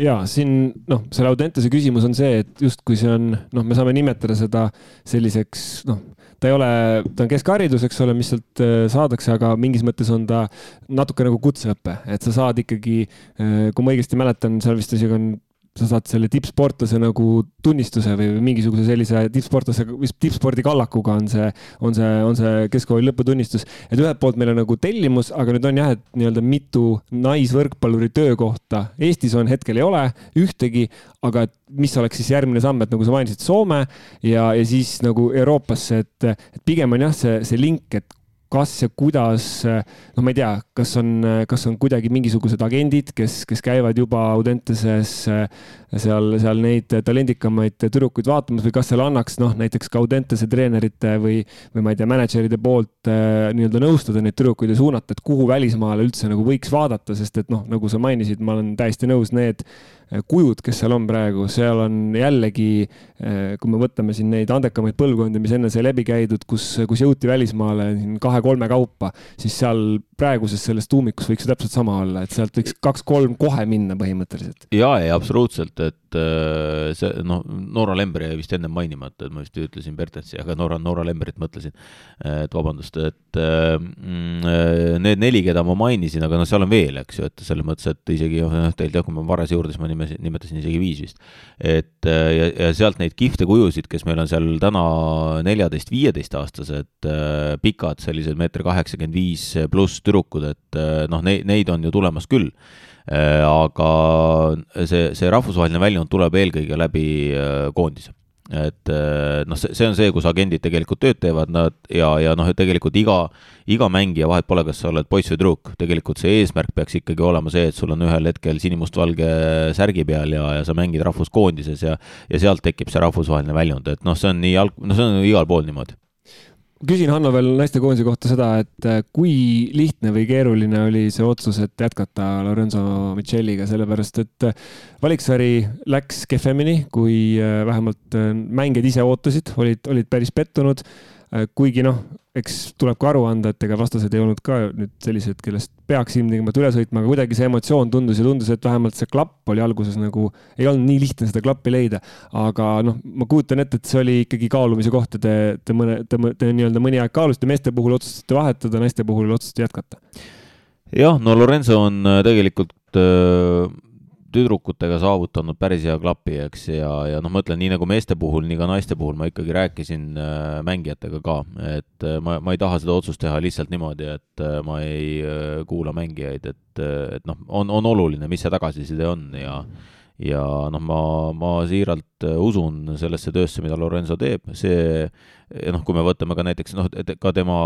ja siin noh, selle Audentese küsimus on see, et justkui see on, noh, me saame nimetada seda selliseks, noh, ta ei ole, ta on keskharidus, eks ole, mis sealt äh, saadakse, aga mingis mõttes on ta natuke nagu kutseõpe, et sa saad ikkagi, äh, kui ma õigesti mäletan, seal vist isegi on sa saad selle tippsportlase nagu tunnistuse või mingisuguse sellise tippsportlase, tippspordi kallakuga on see, on see, on see keskkooli lõputunnistus. et ühelt poolt meil on nagu tellimus, aga nüüd on jah, et nii-öelda mitu naisvõrkpalluri töökohta Eestis on, hetkel ei ole ühtegi, aga et mis oleks siis järgmine samm, et nagu sa mainisid, Soome ja, ja siis nagu Euroopasse, et, et pigem on jah, see, see link, et kas ja kuidas, noh, ma ei tea, kas on, kas on kuidagi mingisugused agendid, kes, kes käivad juba Audenteses seal, seal neid talendikamaid tüdrukuid vaatamas või kas seal annaks noh, näiteks ka Audentese treenerite või, või ma ei tea, mänedžeride poolt äh, nii-öelda nõustada neid tüdrukuid ja suunata, et kuhu välismaale üldse nagu võiks vaadata, sest et noh, nagu sa mainisid, ma olen täiesti nõus, need kujud, kes seal on praegu, seal on jällegi, äh, kui me võtame siin neid andekamaid põlvkondi, mis enne sai läbi käidud, kus, kus jõuti välismaale kahe-kolme kaupa, siis seal praeguses selles tuumikus võiks ju täpselt sama olla, et sealt võiks kaks-kolm kohe minna põhimõtteliselt. ja, ja absoluutselt, et äh, see noh, Noora Lember jäi vist ennem mainimata, et ma vist ütlesin Bertensi, aga Noora, Noora Lemberit mõtlesin. et vabandust, et mm, need neli, keda ma mainisin, aga noh, seal on veel, eks ju, et selles mõttes, et isegi noh, teil teab, kui ma Varese juurde, siis ma nimesin, nimetasin isegi viis vist. et äh, ja, ja sealt neid kihvte kujusid, kes meil on seal täna neljateist-viieteistaastased äh, pikad, sellised meeter kaheksakümmend viis pluss tüdrukud, et äh, noh, neid, neid on ju tulemas küll aga see, see rahvusvaheline väljund tuleb eelkõige läbi koondise. Et noh, see, see on see, kus agendid tegelikult tööd teevad, nad ja, ja noh, et tegelikult iga, iga mängija, vahet pole, kas sa oled poiss või tüdruk, tegelikult see eesmärk peaks ikkagi olema see, et sul on ühel hetkel sinimustvalge särgi peal ja, ja sa mängid rahvuskoondises ja ja sealt tekib see rahvusvaheline väljund, et noh, see on nii jalg-, no see on igal pool niimoodi küsin Hanno veel naistekoondise kohta seda, et äh, kui lihtne või keeruline oli see otsus, et jätkata Lorenzo Micheliga, sellepärast et äh, valiksari läks kehvemini, kui äh, vähemalt mängijad ise ootasid, olid, olid päris pettunud kuigi noh, eks tuleb ka aru anda, et ega vastased ei olnud ka nüüd sellised, kellest peaks ilmtingimata üle sõitma, aga kuidagi see emotsioon tundus ja tundus, et vähemalt see klapp oli alguses nagu, ei olnud nii lihtne seda klappi leida. aga noh, ma kujutan ette, et see oli ikkagi kaalumise koht ja te, te mõne, te, te nii-öelda mõni aeg kaalusite, meeste puhul otsustasite vahetada, naiste puhul otsustasite jätkata. jah, no Lorenzo on äh, tegelikult äh tüdrukutega saavutanud päris hea klapi, eks, ja, ja noh, ma ütlen, nii nagu meeste puhul, nii ka naiste puhul ma ikkagi rääkisin äh, mängijatega ka, et äh, ma, ma ei taha seda otsust teha lihtsalt niimoodi, et äh, ma ei kuula mängijaid, et, et noh, on, on oluline, mis see tagasiside on ja ja noh, ma, ma siiralt usun sellesse töösse, mida Lorenzo teeb, see noh, kui me võtame ka näiteks noh, ka tema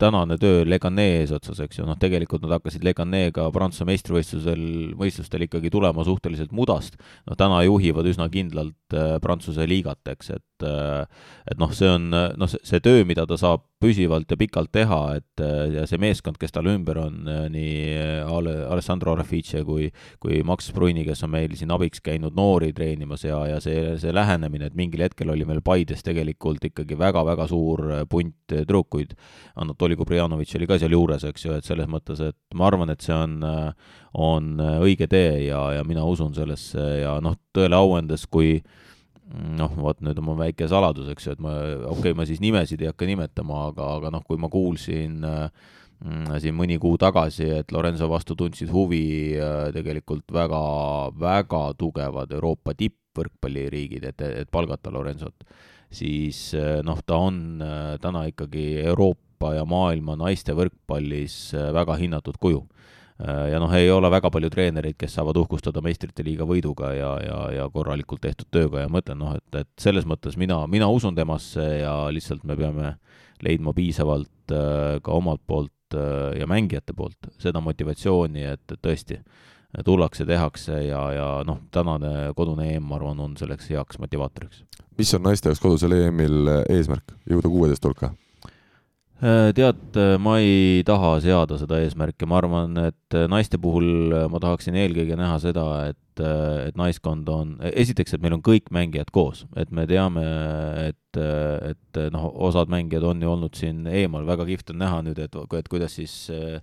tänane töö Leganee eesotsas, eks ju, noh, tegelikult nad hakkasid Leganeega Prantsuse meistrivõistlusel, võistlustel ikkagi tulema suhteliselt mudast. noh, täna juhivad üsna kindlalt äh, Prantsuse liigat, eks, et äh, et noh, see on noh, see töö, mida ta saab püsivalt ja pikalt teha, et äh, ja see meeskond, kes tal ümber on, nii Ale, Alessandro Rafice kui, kui Max Bruni, kes on meil siin abiks käinud noori treenimas ja, ja see, see lähenemine, et mingil hetkel oli meil Paides tegelikult ikkagi väga väga-väga suur äh, punt äh, tüdrukuid. Anatoli Kubrjanovitš oli ka seal juures, eks ju, et selles mõttes, et ma arvan, et see on, äh, on õige tee ja, ja mina usun sellesse ja noh, tõele au andes, kui noh, vot nüüd on mul väike saladus, eks ju, et ma, okei okay,, ma siis nimesid ei hakka nimetama, aga, aga noh, kui ma kuulsin äh, siin mõni kuu tagasi, et Lorenzo vastu tundsid huvi tegelikult väga, väga tugevad Euroopa tippvõrkpalliriigid, et, et palgata Lorenzot siis eh, noh, ta on eh, täna ikkagi Euroopa ja maailma naiste võrkpallis eh, väga hinnatud kuju. ja noh, ei ole väga palju treenereid, kes saavad uhkustada meistrite liiga võiduga ja, ja, ja korralikult tehtud tööga ja ma ütlen noh, et, et selles mõttes mina, mina usun temasse ja lihtsalt me peame leidma piisavalt ka omalt poolt ja mängijate poolt seda motivatsiooni, et tõesti tullakse, tehakse ja, ja noh, tänane kodune EM, ma arvan, on selleks heaks motivaatoriks. mis on naiste jaoks kodusel EM-il eesmärk, jõuda kuueteist hulka? Äh, tead, ma ei taha seada seda eesmärki, ma arvan, et naiste puhul ma tahaksin eelkõige näha seda, et et naiskond on, esiteks, et meil on kõik mängijad koos, et me teame, et, et noh, osad mängijad on ju olnud siin eemal, väga kihvt on näha nüüd, et, et kuidas siis Äh,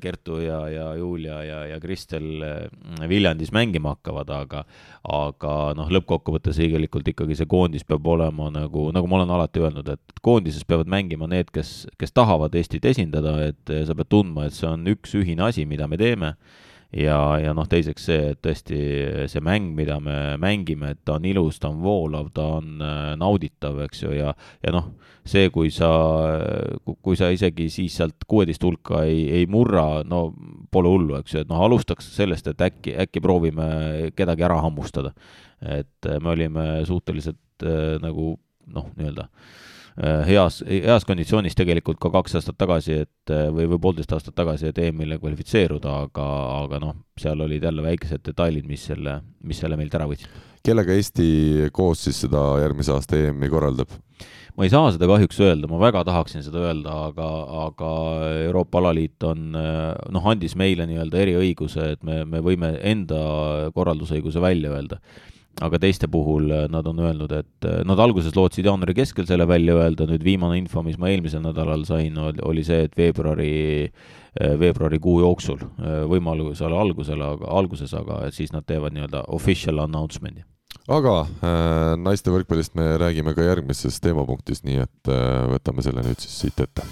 Kertu ja, ja Julia ja, ja Kristel äh, Viljandis mängima hakkavad, aga aga noh, lõppkokkuvõttes tegelikult ikkagi see koondis peab olema nagu, nagu ma olen alati öelnud, et koondises peavad mängima need, kes, kes tahavad Eestit esindada, et sa pead tundma, et see on üks ühine asi, mida me teeme ja, ja noh, teiseks see, et tõesti see mäng, mida me mängime, et ta on ilus, ta on voolav, ta on äh, nauditav, eks ju, ja, ja noh, see, kui sa, kui sa isegi siis sealt kuueteist hulka ei, ei murra, no pole hullu, eks ju, et noh, alustaks sellest, et äkki, äkki proovime kedagi ära hammustada. et me olime suhteliselt äh, nagu noh, nii-öelda äh, Äh, heas, heas konditsioonis tegelikult ka kaks aastat tagasi, et äh, või, või poolteist aastat tagasi, et EM-ile kvalifitseeruda, aga, aga noh, seal olid jälle väikesed detailid, mis selle, mis selle meilt ära võtsid. kellega Eesti koos siis seda järgmise aasta EM-i korraldab? ma ei saa seda kahjuks öelda, ma väga tahaksin seda öelda, aga, aga Euroopa Alaliit on noh, andis meile nii-öelda eriõiguse, et me, me võime enda korraldusõiguse välja öelda aga teiste puhul äh, nad on öelnud, et äh, nad alguses lootsid jaanuari keskel selle välja öelda, nüüd viimane info, mis ma eelmisel nädalal sain, oli see, et veebruari, äh, veebruarikuu jooksul, võimalusele algusel, aga alguses, aga siis nad teevad nii-öelda official announcement'i. Aga äh, naiste võrkpallist me räägime ka järgmises teemapunktis, nii et äh, võtame selle nüüd siis siit ette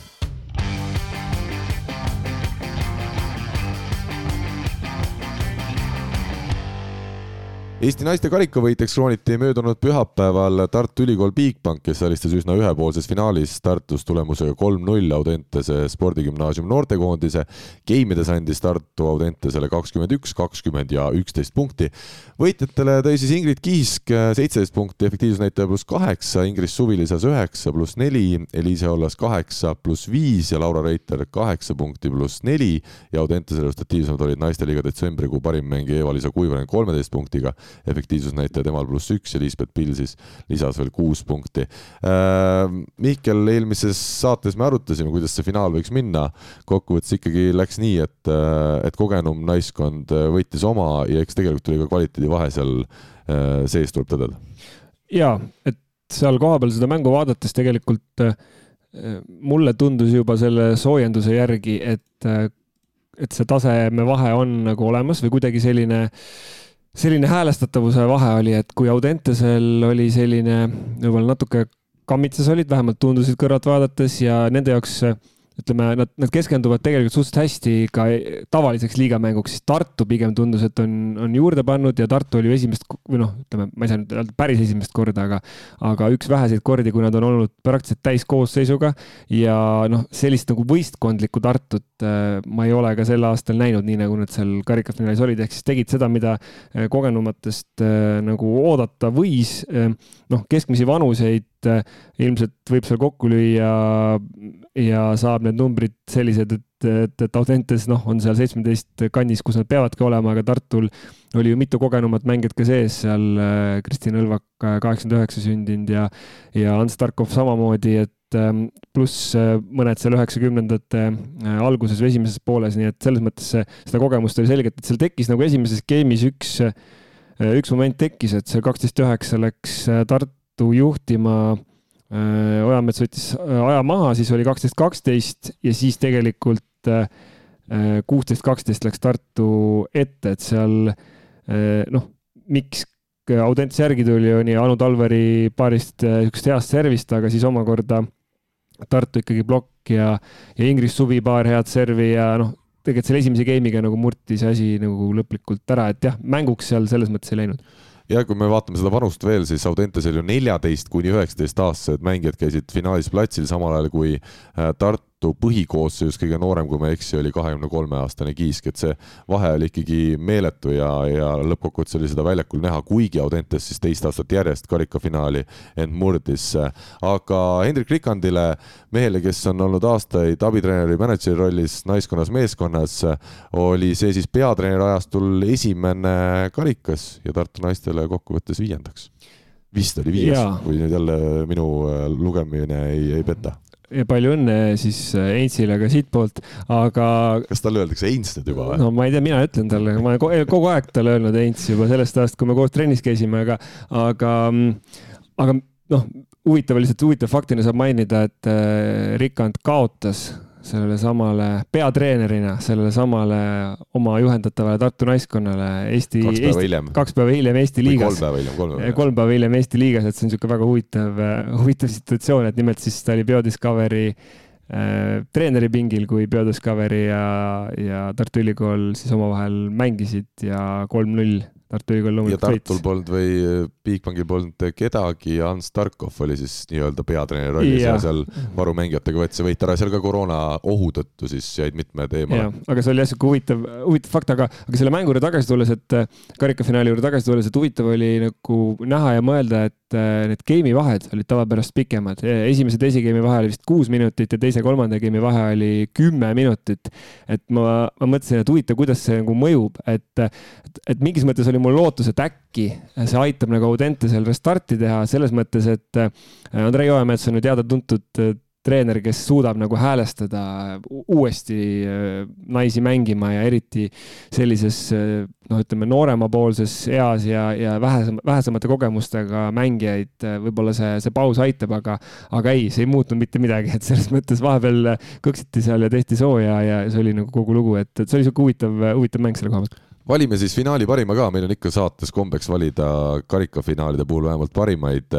Eesti naiste karikavõitjaks krooniti möödunud pühapäeval Tartu Ülikool Bigbank, kes alistas üsna ühepoolses finaalis Tartus tulemusega kolm-null Audentese spordigümnaasiumi noortekoondise. geimides andis Tartu Audentesele kakskümmend üks, kakskümmend ja üksteist punkti. võitjatele tõi siis Ingrid Kiisk seitseteist punkti, efektiivsusnäitaja pluss kaheksa, Ingris Suvi lisas üheksa pluss neli, Eliise Ollas kaheksa pluss viis ja Laura Reiter kaheksa punkti pluss neli ja Audentese resultatiivsemad olid naisteliiga detsembrikuu parim mängija Eva-Liisa Kuivanen kolmeteist punktiga efektiivsusnäitaja temal pluss üks ja Liisbeth Pill siis lisas veel kuus punkti. Äh, Mihkel, eelmises saates me arutasime, kuidas see finaal võiks minna. kokkuvõttes ikkagi läks nii, et, äh, et kogenum naiskond võitis oma ja eks tegelikult oli ka kvaliteedivahe seal äh, sees, tuleb tõdeda. ja, et seal kohapeal seda mängu vaadates tegelikult mulle tundus juba selle soojenduse järgi, et, et see tasemevahe on nagu olemas või kuidagi selline äh, selline häälestatavuse vahe oli, et kui Audentesel oli selline võib-olla natuke kammitsas olid, vähemalt tundusid kõrvalt vaadates ja nende jaoks ütleme, nad, nad keskenduvad tegelikult suhteliselt hästi ka tavaliseks liigamänguks, siis Tartu pigem tundus, et on, on juurde pannud ja Tartu oli esimest või noh, ütleme, ma ei saa nüüd öelda päris esimest korda, aga, aga üks väheseid kordi, kui nad on olnud praktiliselt täiskoosseisuga ja noh, sellist nagu võistkondlikku Tartut äh, ma ei ole ka sel aastal näinud, nii nagu nad seal karikafinaalis olid, ehk siis tegid seda, mida äh, kogenumatest äh, nagu oodata võis. noh, keskmisi vanuseid ilmselt võib seal kokku lüüa ja saab need numbrid sellised, et, et, et Audentes noh, on seal seitsmeteist kandis, kus nad peavadki olema, aga Tartul oli ju mitu kogenumat mängijat ka sees, seal äh, Kristiin Õlvak äh, kaheksakümmend üheksa sündinud ja, ja Ants Tarkov samamoodi, et ähm, pluss äh, mõned seal üheksakümnendate alguses või esimeses pooles, nii et selles mõttes seda kogemust oli selgelt, et seal tekkis nagu esimeses game'is üks, üks moment tekkis, et see kaksteist üheksa läks Tartu juhtima Äh, Ojamets võttis äh, aja maha, siis oli kaksteist, kaksteist ja siis tegelikult äh, kuusteist, kaksteist läks Tartu ette, et seal noh, miks Audentse järgi tuli, oli Anu Talveri paarist niisugust heast servist, aga siis omakorda Tartu ikkagi plokk ja, ja Ingris Suvi paar head servi ja noh, tegelikult selle esimese game'iga nagu murti see asi nagu lõplikult ära, et jah, mänguks seal selles mõttes ei läinud ja kui me vaatame seda vanust veel, siis Audentesel ju neljateist kuni üheksateist aastased mängijad käisid finaalis platsil, samal ajal kui äh, Tartu Tartu põhikoosseisus kõige noorem, kui ma ei eksi, oli kahekümne kolme aastane Kiisk, et see vahe oli ikkagi meeletu ja, ja lõppkokkuvõttes oli seda väljakul näha, kuigi Audentes siis teist aastat järjest karikafinaali end murdis. aga Hendrik Rikandile, mehele, kes on olnud aastaid abitreeneri, mänedžeri rollis naiskonnas, meeskonnas, oli see siis peatreeneri ajastul esimene karikas ja Tartu naistele kokkuvõttes viiendaks. Vist oli viies, kui nüüd jälle minu lugemine ei, ei peta palju õnne siis Einsile ka siitpoolt, aga. kas talle öeldakse Eins nüüd juba või? no ma ei tea, mina ütlen talle, ma olen kogu aeg talle öelnud Eins juba sellest ajast, kui me koos trennis käisime, aga, aga, aga noh, huvitav lihtsalt, huvitav faktina saab mainida, et äh, Rikand kaotas sellele samale peatreenerina, sellele samale oma juhendatavale Tartu naiskonnale Eesti. hiljem. kaks päeva hiljem Eesti liigas. kolm päeva hiljem, kolm päeva hiljem. kolm päeva hiljem Eesti liigas, et see on niisugune väga huvitav, (laughs) huvitav situatsioon, et nimelt siis ta oli Biodiscovery äh, treeneri pingil, kui Biodiscovery ja, ja Tartu Ülikool siis omavahel mängisid ja kolm-null Tartu Ülikool loomulikult võitis. Tartul polnud või Bigbankil polnud kedagi ja Ants Tarkov oli siis nii-öelda peatreeneri rollis ja. ja seal varumängijatega võeti see võit ära, seal ka koroona ohu tõttu siis jäid mitmed eemale. aga see oli jah sihuke huvitav, huvitav fakt, aga, aga selle mängu juurde tagasi tulles, et karikafinaali juurde tagasi tulles, et huvitav oli nagu näha ja mõelda, et äh, need game'i vahed olid tavapärast pikemad. esimese, teise game'i vahe oli vist kuus minutit ja teise, kolmanda game'i vahe oli kümme minutit. et ma, ma mõtlesin, et huvitav, kuidas see nagu mõjub, et, et, et mingis mõttes oli oli mul lootus, et äkki see aitab nagu Audentesel restarti teha selles mõttes, et äh, Andrei Ojamets on ju teada-tuntud äh, treener, kes suudab nagu häälestada uuesti äh, naisi mängima ja eriti sellises noh, ütleme nooremapoolses eas ja, ja vähesem, vähesemate kogemustega mängijaid võib-olla see, see paus aitab, aga, aga ei, see ei muutnud mitte midagi, et selles mõttes vahepeal kõksiti seal ja tehti sooja ja see oli nagu kogu lugu, et, et see oli sihuke huvitav, huvitav mäng selle koha pealt valime siis finaali parima ka, meil on ikka saates kombeks valida karikafinaalide puhul vähemalt parimaid.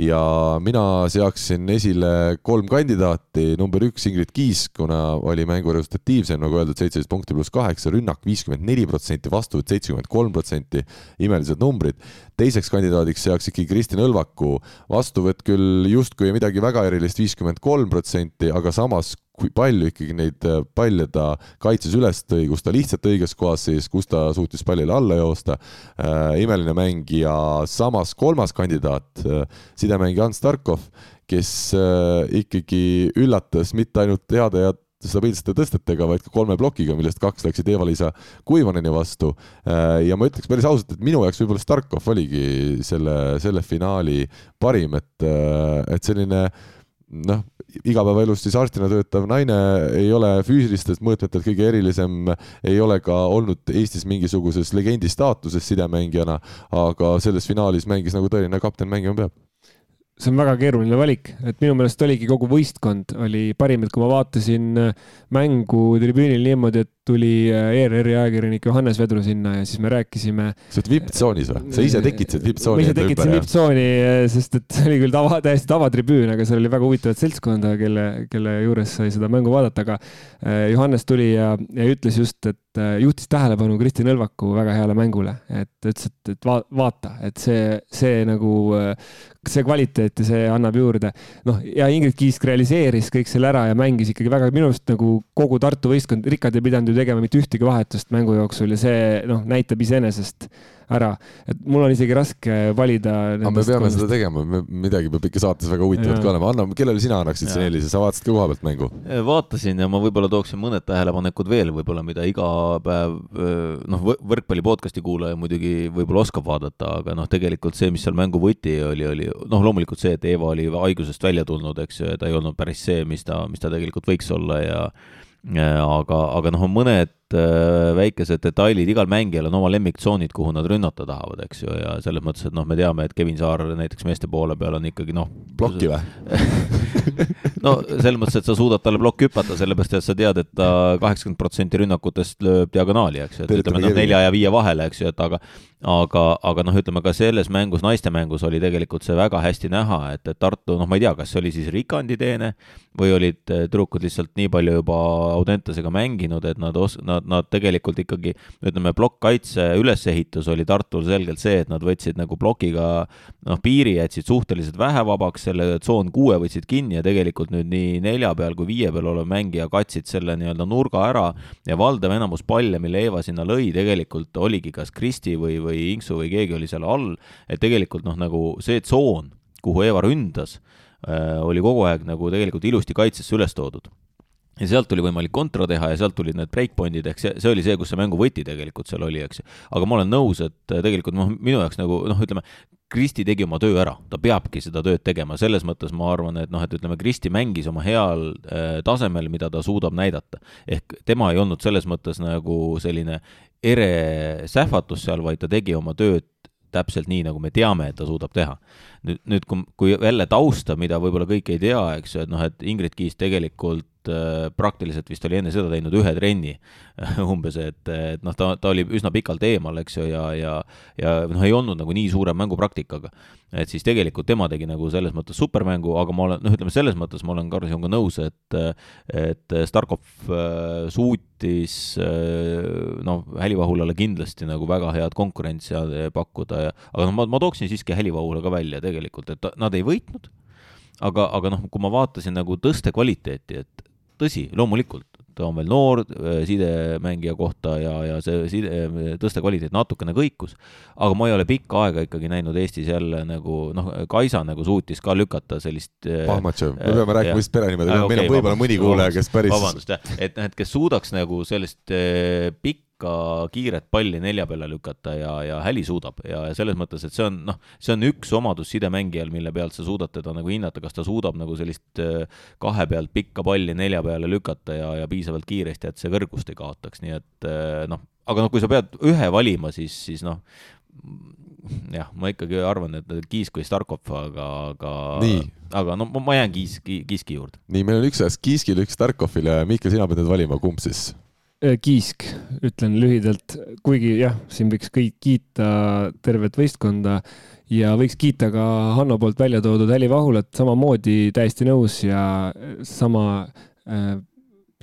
Ja mina seaksin esile kolm kandidaati, number üks Ingrid Kiis, kuna oli mängu resultatiivsem, nagu öeldud, seitseteist punkti pluss kaheksa, rünnak viiskümmend neli protsenti, vastuvõtt seitsekümmend kolm protsenti, imelised numbrid. teiseks kandidaadiks seaks ikkagi Kristin Õlvaku, vastuvõtt küll justkui midagi väga erilist, viiskümmend kolm protsenti, aga samas kui palju ikkagi neid äh, palle ta kaitses üles tõi, kus ta lihtsalt õiges kohas seis, kus ta suutis pallile alla joosta äh,. imeline mäng ja samas kolmas kandidaat äh,, sidemängija Ants Tarkov, kes äh, ikkagi üllatas mitte ainult heade ja stabiilsete tõstetega, vaid ka kolme plokiga, millest kaks läksid Eva-Liisa Kuivaneni vastu. Äh, ja ma ütleks päris ausalt, et minu jaoks võib-olla Starkov oligi selle, selle finaali parim, et, äh, et selline noh, igapäevaelus siis arstina töötav naine ei ole füüsilistest mõõtmetelt kõige erilisem, ei ole ka olnud Eestis mingisuguses legendi staatuses sidemängijana, aga selles finaalis mängis nagu tõeline kapten mängima peab. See on väga keeruline valik, et minu meelest oligi kogu võistkond oli parim, et kui ma vaatasin mängu tribüünil niimoodi, et tuli äh, ERR-i ajakirjanik Johannes Vedru sinna ja siis me rääkisime. sa oled vipp-tsoonis või? sa ise tekitasid vipp-tsooni? ma ise tekitasin vipp-tsooni, äh, sest et (laughs) see oli küll tava, täiesti tavatribüün, aga seal oli väga huvitavat seltskonda, kelle, kelle juures sai seda mängu vaadata, aga äh, Johannes tuli ja, ja ütles just, et juhtis tähelepanu Kristin Õlvaku väga heale mängule, et ütles, et, et va, vaata, et see, see nagu, see kvaliteeti see annab juurde. noh, ja Ingrid Kiisk realiseeris kõik selle ära ja mängis ikkagi väga, minu arust nagu kogu Tartu võistkond, Rikard ei pidanud ju tegema mitte ühtegi vahetust mängu jooksul ja see noh, näitab iseenesest ära, et mul on isegi raske valida. aga me peame kolmest. seda tegema, midagi peab ikka saates väga huvitavat ka olema. Anna, kellele sina annaksid siin eelise, sa vaatasid ka koha pealt mängu? vaatasin ja ma võib-olla tooksin mõned tähelepanekud veel võib-olla, mida iga päev noh, võrkpalli podcast'i kuulaja muidugi võib-olla oskab vaadata, aga noh, tegelikult see, mis seal mängu võti oli, oli noh, loomulikult see, et Eeva oli haigusest välja tulnud, eks ju, ja ta ei olnud päris see, mis ta, mis ta tegelikult võiks olla ja aga, aga noh, on mõned äh, väikesed detailid, igal mängijal on oma lemmiktsoonid, kuhu nad rünnata tahavad, eks ju, ja selles mõttes, et noh, me teame, et Kevin Saar näiteks meeste poole peal on ikkagi noh. plokki või (laughs) no selles mõttes, et sa suudad talle plokk hüpata, sellepärast et sa tead, et ta kaheksakümmend protsenti rünnakutest lööb diagonaali, eks ju, et ütleme noh, nelja ja viie vahele, eks ju, et aga aga, aga noh, ütleme ka selles mängus, naiste mängus oli tegelikult see väga hästi näha, et, et Tartu, noh, ma ei tea, kas see oli siis Rikandi teene või olid äh, tüdrukud lihtsalt nii palju juba Audentesega mänginud, et nad os-, nad, nad tegelikult ikkagi, ütleme, plokkkaitse ülesehitus oli Tartul selgelt see, et nad võtsid nagu plokiga noh, piiri jätsid suhteliselt vähe vabaks, selle tsoon kuue võtsid kinni ja tegelikult nüüd nii nelja peal kui viie peal olev mängija katsid selle nii-öelda nurga ära ja valdav enamus palle, mille Eeva sinna lõi, tegelikult oligi kas Kristi või, või Inksu või keegi oli seal all, et tegelikult noh, nagu see tsoon, kuhu Eva ründas, äh, oli kogu aeg nagu tegelikult ilusti kaitsesse üles toodud ja sealt oli võimalik kontra teha ja sealt tulid need breakpoint'id, ehk see, see oli see, kus see mängu võti tegelikult seal oli, eks ju. aga ma olen nõus, et äh, tegelikult noh, minu jaoks nagu noh, ütleme, Kristi tegi oma töö ära, ta peabki seda tööd tegema, selles mõttes ma arvan, et noh, et ütleme, Kristi mängis oma heal äh, tasemel, mida ta suudab näidata. ehk tema ei olnud selles mõttes nagu selline ere sähvatus seal, vaid ta tegi oma tööd täpselt nii, nagu me teame, et ta suudab teha. nüüd, nüüd kui, kui jälle tausta, mida võib-olla kõik ei tea, eks ju, et noh, et Ingrid Kiis tegelikult äh, praktiliselt vist oli enne seda teinud ühe trenni (laughs) umbes, et, et noh, ta, ta oli üsna pikalt eemal, eks ju, ja, ja ja noh, ei olnud nagu nii suure mängupraktikaga. et siis tegelikult tema tegi nagu selles mõttes supermängu, aga ma olen, noh, ütleme selles mõttes ma olen Karl sinuga nõus, et et Starkov äh, suutis äh, noh, Hälivahulale kindlasti nagu väga head konkurentsi pakkuda ja aga noh, ma, ma tooksin siiski Hälivahula ka välja tegelikult, et nad ei võitnud, aga, aga noh, kui ma vaatasin nagu tõste kvaliteeti, et tõsi, loomulikult. Ta on veel noor äh, sidemängija kohta ja, ja see side, äh, tõste kvaliteet natukene kõikus, aga ma ei ole pikka aega ikkagi näinud Eestis jälle nagu noh, Kaisa nagu suutis ka lükata sellist äh, Pahmatšev, me peame rääkima vist perenimedega, meil on võib-olla mõni kuulaja, kes päris vabandust, jah, et noh, et kes suudaks nagu sellist pikka ikka kiiret palli nelja peale lükata ja, ja Häli suudab. Ja, ja selles mõttes, et see on noh, see on üks omadus sidemängijal, mille pealt sa suudad teda nagu hinnata, kas ta suudab nagu sellist äh, kahe pealt pikka palli nelja peale lükata ja, ja piisavalt kiiresti, et see kõrgust ei kaotaks, nii et äh, noh, aga noh, kui sa pead ühe valima, siis, siis noh, jah, ma ikkagi arvan, et Kiisk või Starkov, aga, aga, aga no ma jään Kiiski, Kiiski juurde. nii, meil on üks ajast Kiiskil, üks Starkovil ja Mihkel, sina pead nüüd valima, kumb siis? Kiisk, ütlen lühidalt, kuigi jah, siin võiks kõik kiita tervet võistkonda ja võiks kiita ka Hanno poolt välja toodud Häli Vahulat, samamoodi täiesti nõus ja sama äh,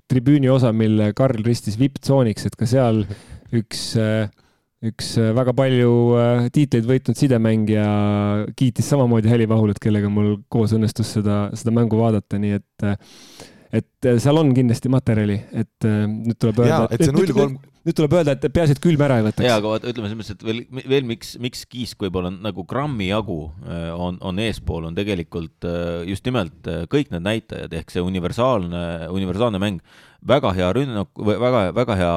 tribüüni osa, mille Karl ristis vipptsooniks, et ka seal (laughs) üks äh, üks äh, väga palju äh, tiitleid võitnud sidemängija kiitis samamoodi Heli Vahulat, kellega mul koos õnnestus seda, seda mängu vaadata, nii et äh, et seal on kindlasti materjali, et nüüd tuleb öelda. et see null kolm. nüüd tuleb öelda, et peaasi, et külm ära ei võtaks. ja, aga vaata, ütleme selles mõttes, et veel, veel miks, miks Kiisk võib-olla nagu grammi jagu on, on eespool, on tegelikult just nimelt kõik need näitajad ehk see universaalne, universaalne mäng, väga hea rünnak, väga, väga hea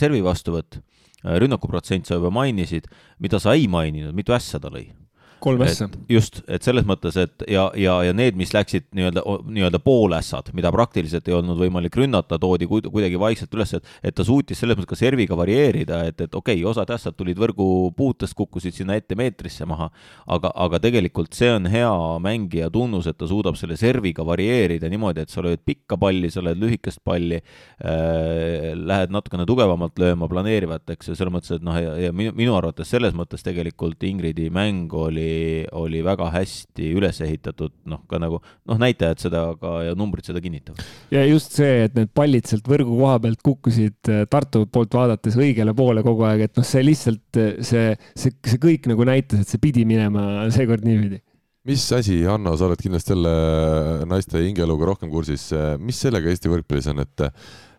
servi vastuvõtt rünnakuprotsent sa juba mainisid, mida sa ei maininud, mitu ässa ta lõi kolm ässa. just, et selles mõttes, et ja, ja, ja need, mis läksid nii-öelda, nii-öelda poolässad, mida praktiliselt ei olnud võimalik rünnata, toodi kuidagi vaikselt üles, et, et ta suutis selles mõttes ka serviga varieerida, et, et okei okay,, osad ässad tulid võrgu puutest, kukkusid sinna ette meetrisse maha, aga, aga tegelikult see on hea mängija tunnus, et ta suudab selle serviga varieerida niimoodi, et sa lööd pikka palli, sa lööd lühikest palli äh,, lähed natukene tugevamalt lööma, planeerivat, eks ju, selles mõttes, et noh, ja, ja minu, minu arvates selles mõttes tegelikult Ingridi mäng oli oli väga hästi üles ehitatud, noh, ka nagu noh, näitajad seda ka ja numbrid seda kinnitavad. ja just see, et need pallid sealt võrgu koha pealt kukkusid äh, Tartu poolt vaadates õigele poole kogu aeg, et noh, see lihtsalt äh, see, see, see kõik nagu näitas, et see pidi minema seekord niipidi mis asi, Hanno, sa oled kindlasti jälle naiste hingeeluga rohkem kursis, mis sellega Eesti võrkpallis on, et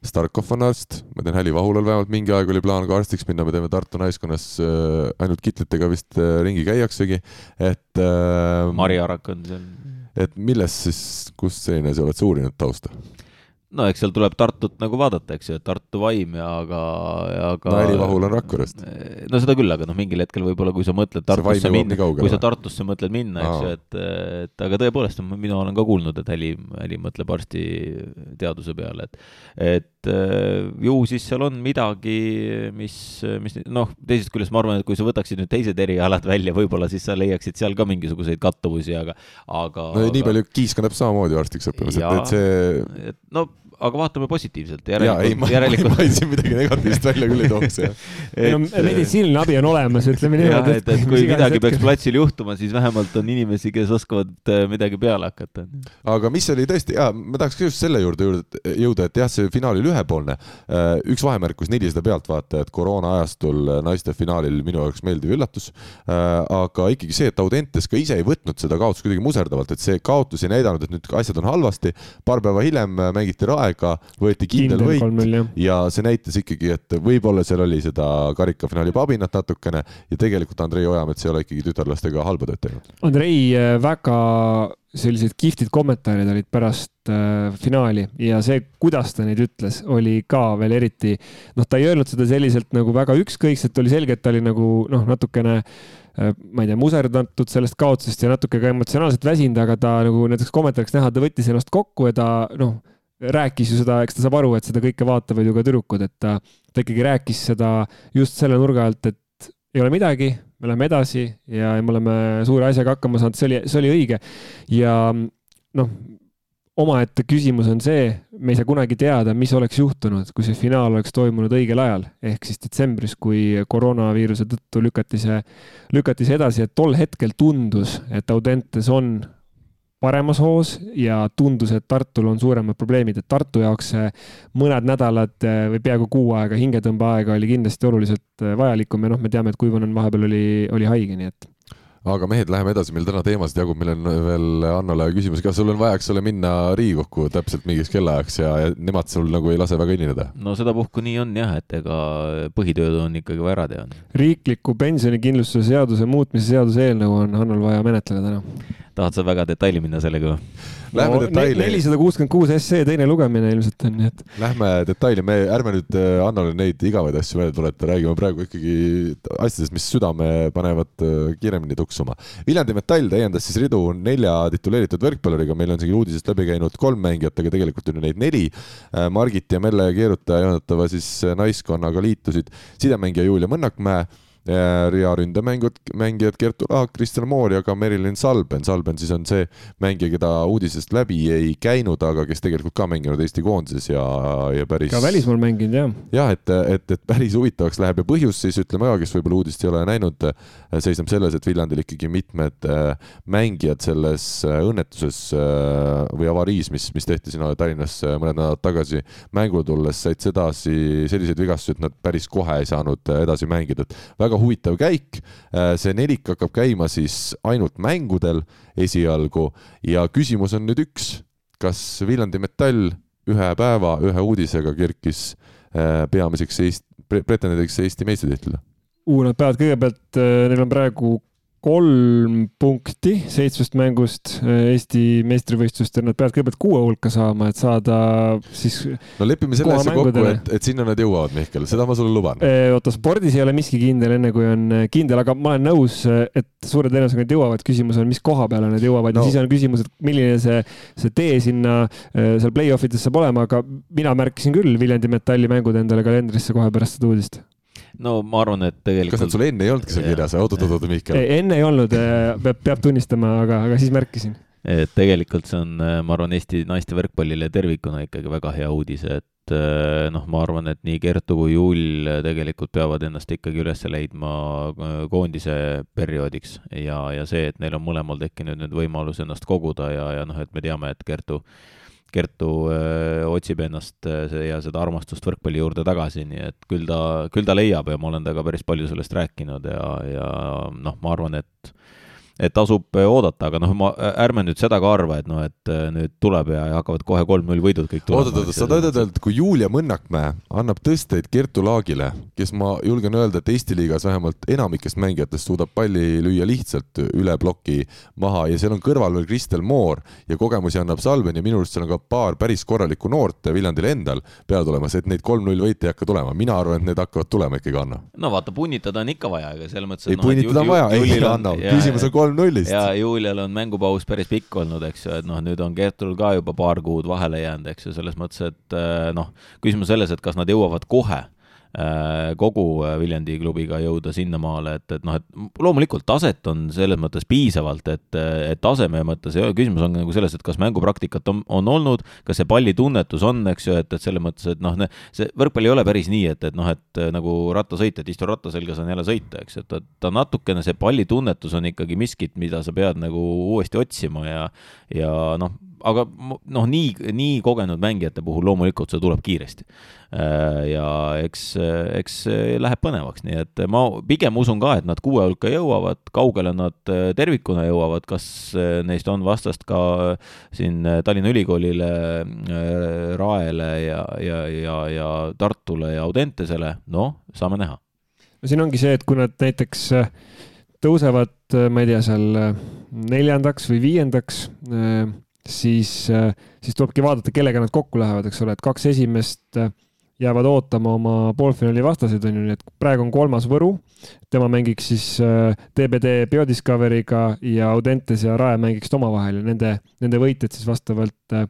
Starkov on arst, ma tean, Häli Vahulal vähemalt mingi aeg oli plaan ka arstiks minna, me teeme Tartu naiskonnas äh, ainult kitlitega vist äh, ringi käiaksegi, et äh,. Mari Arak on seal. et millest siis, kust selline asi, oled sa uurinud tausta? No eks seal tuleb Tartut nagu vaadata, eks ju, et Tartu vaim ja aga, aga no Helivahul on Rakverest. no seda küll, aga noh, mingil hetkel võib-olla, kui sa mõtled Tartusse minna, kui sa Tartusse mõtled minna, eks ju, et, et aga tõepoolest, mina olen ka kuulnud, et Heli, Heli mõtleb arstiteaduse peale, et et ju siis seal on midagi, mis, mis noh, teisest küljest ma arvan, et kui sa võtaksid nüüd teised erialad välja, võib-olla siis sa leiaksid seal ka mingisuguseid kattuvusi, aga, aga no nii palju, Kiisk on täpselt samamoodi arstiks õppimas, et, et see et no aga vaatame positiivselt. ma, järelikult... ma, ma siin midagi negatiivset välja küll ei tooks, jah. (laughs) ei no meditsiiniline abi on olemas, ütleme niimoodi. et, et kui (laughs) midagi peaks platsil juhtuma, siis vähemalt on inimesi, kes oskavad äh, midagi peale hakata. aga mis oli tõesti, jaa, ma tahaks just selle juurde jõuda, et jah, see finaal oli ühepoolne. Äh, üks vahemärkus, nelisada pealtvaatajat koroona ajastul naiste finaalil minu jaoks meeldiv üllatus. Äh, aga ikkagi see, et Audentes ka ise ei võtnud seda kaotust kuidagi muserdavalt, et see kaotus ei näidanud, et nüüd asjad on halvasti. paar päeva hiljem mängiti Rae aega, võeti kindel, kindel võit ja see näitas ikkagi, et võib-olla seal oli seda karikafinaali pabinat natukene ja tegelikult Andrei Ojamets ei ole ikkagi tütarlastega halba tööd teinud. Andrei äh, väga sellised kihvtid kommentaarid olid pärast äh, finaali ja see, kuidas ta neid ütles, oli ka veel eriti, noh, ta ei öelnud seda selliselt nagu väga ükskõikselt, oli selge, et ta oli nagu noh, natukene äh, ma ei tea, muserdatud sellest kaotusest ja natuke ka emotsionaalselt väsinud, aga ta nagu näiteks kommentaariks näha, ta võttis ennast kokku ja ta noh rääkis ju seda, eks ta saab aru, et seda kõike vaatavad ju ka tüdrukud, et ta, ta ikkagi rääkis seda just selle nurga alt, et ei ole midagi, me läheme edasi ja me oleme suure asjaga hakkama saanud, see oli, see oli õige. ja noh, omaette küsimus on see, me ei saa kunagi teada, mis oleks juhtunud, kui see finaal oleks toimunud õigel ajal, ehk siis detsembris, kui koroonaviiruse tõttu lükati see, lükati see edasi, et tol hetkel tundus, et Audentes on paremas hoos ja tundus, et Tartul on suuremad probleemid, et Tartu jaoks mõned nädalad eh, või peaaegu kuu aega hingetõmbeaega oli kindlasti oluliselt eh, vajalikum ja noh, me teame, et Kuivonen vahepeal oli, oli haige, nii et aga mehed, läheme edasi, meil täna teemasid jagub, meil on veel Annole küsimus, kas sul on vaja, eks ole, minna Riigikokku täpselt mingiks kellaajaks ja, ja nemad sul nagu ei lase väga hilineda? no sedapuhku nii on jah, et ega põhitööd on ikkagi vaja ära teha. riikliku pensionikindlustuse seaduse muutmise seaduse eelnõu on Hannol vaja menetleda täna tahad sa väga detaili minna sellega või? Lähme no, detaili. nelisada kuuskümmend kuus SE teine lugemine ilmselt on, nii et. Lähme detaili, me ärme nüüd äh, Annale neid igavaid asju meelde tuleta, räägime praegu ikkagi asjadest, mis südame panevad äh, kiiremini tuksuma. Viljandi Metall täiendas siis ridu nelja tituleeritud võrkpalluriga, meil on siin uudisest läbi käinud kolm mängijat, aga tegelikult on ju neid neli. Äh, Margit ja Melle Keerutaja juhendatava siis naiskonnaga liitusid sidemängija Julia Mõnnakmäe rea ründemängud, mängijad Kertu Laak, Kristjan Moor ja ka Merilin Salben. Salben siis on see mängija, keda uudisest läbi ei käinud, aga kes tegelikult ka mänginud Eesti koondises ja, ja päris. ka välismaal mänginud jah. jah, et, et, et päris huvitavaks läheb ja põhjus siis ütleme ka, kes võib-olla uudist ei ole näinud, seisneb selles, et Viljandil ikkagi mitmed mängijad selles õnnetuses või avariis, mis, mis tehti siin Tallinnas mõned nädalad tagasi mängule tulles, said sedasi selliseid vigastusi, et nad päris kohe ei saanud edasi mängida, et väga huvitav käik. see nelik hakkab käima siis ainult mängudel esialgu ja küsimus on nüüd üks, kas Viljandi Metall ühe päeva ühe uudisega kerkis peamiseks Eesti, pretendendiks Eesti meistritiitlile? Nad peavad kõigepealt, neil on praegu kolm punkti seitsmest mängust äh, Eesti meistrivõistlustel, nad peavad kõigepealt kuue hulka saama, et saada siis. no lepime selle asja kokku, et, et sinna nad jõuavad, Mihkel, seda ma sulle luban. Äh, oota, spordis ei ole miski kindel, enne kui on äh, kindel, aga ma olen nõus, et suure tõenäosusega nad jõuavad. küsimus on, mis koha peale nad jõuavad no. ja siis on küsimus, et milline see, see tee sinna seal play-off ides saab olema, aga mina märkisin küll Viljandi Metalli mängud endale kalendrisse kohe pärast seda uudist no ma arvan, et tegelikult. kas need sul enne ei olnudki seal kirjas, oot-oot-oot, Mihkel? enne ei olnud, äh, peab, peab tunnistama, aga, aga siis märkisin. et tegelikult see on, äh, ma arvan, Eesti naiste võrkpallile tervikuna ikkagi väga hea uudis, et äh, noh, ma arvan, et nii Kertu kui Jull tegelikult peavad ennast ikkagi üles leidma koondise perioodiks ja, ja see, et neil on mõlemal tekkinud nüüd võimalus ennast koguda ja, ja noh, et me teame, et Kertu Kertu öö, otsib ennast öö, ja seda armastust võrkpalli juurde tagasi, nii et küll ta, küll ta leiab ja ma olen temaga päris palju sellest rääkinud ja, ja noh, ma arvan, et et tasub äh, oodata, aga noh, ma, ärme nüüd seda ka arva, et noh, et äh, nüüd tuleb ja hakkavad kohe kolm-null võidud kõik tulema. oot-oot, sa tahad öelda, et kui Julia Mõnnakmäe annab tõsteid Kertu Laagile, kes ma julgen öelda, et Eesti liigas vähemalt enamikest mängijatest suudab palli lüüa lihtsalt üle ploki maha ja seal on kõrval veel Kristel Moor ja kogemusi annab Salven ja minu arust seal on ka paar päris korralikku noort Viljandil endal peale tulemas, et neid kolm-null võite ei hakka tulema, mina arvan, et need hakkavad tulema ikkagi, Anno. no vaata, punnitada on ikka vaja, aga selles mõttes. ei no,, punnitada on vaja, ei Anno, küsimus on kolm-nullist. ja Julial on mängupaus päris pikk olnud, eks ju, et noh, nüüd on Gertrul ka juba paar kuud vahele jäänud, eks ju, selles mõttes, et eh, noh, küsimus selles, et kas nad jõuavad kohe Äh, kogu äh, Viljandi klubiga jõuda sinnamaale, et, et noh, et loomulikult taset on selles mõttes piisavalt, et, et taseme mõttes ei ole, küsimus on nagu selles, et kas mängupraktikat on, on olnud, kas see pallitunnetus on, eks ju, et, et selles mõttes, et noh, see võrkpall ei ole päris nii, et, et noh, et nagu rattasõit, et istu ratta selga, saan jälle sõita, eks, et ta natukene, see pallitunnetus on ikkagi miskit, mida sa pead nagu uuesti otsima ja, ja noh, aga noh, nii, nii kogenud mängijate puhul loomulikult see tuleb kiiresti. Äh, ja eks, eks läheb põnevaks, nii et ma pigem usun ka, et nad kuue hulka jõuavad, kaugele nad äh, tervikuna jõuavad, kas äh, neist on vastast ka siin Tallinna Ülikoolile, Raele ja, ja, ja, ja Tartule ja Audentesele, noh, saame näha. no siin ongi see, et kui nad näiteks tõusevad, ma ei tea, seal neljandaks või viiendaks siis, äh, siis tulebki vaadata, kellega nad kokku lähevad, eks ole, et kaks esimest äh, jäävad ootama oma poolfinaali vastaseid, on ju, nii et praegu on kolmas Võru, tema mängiks siis DBD äh, Biodiscoveriga ja Audentes ja Rae mängiks omavahel ja nende, nende võitjad siis vastavalt Äh,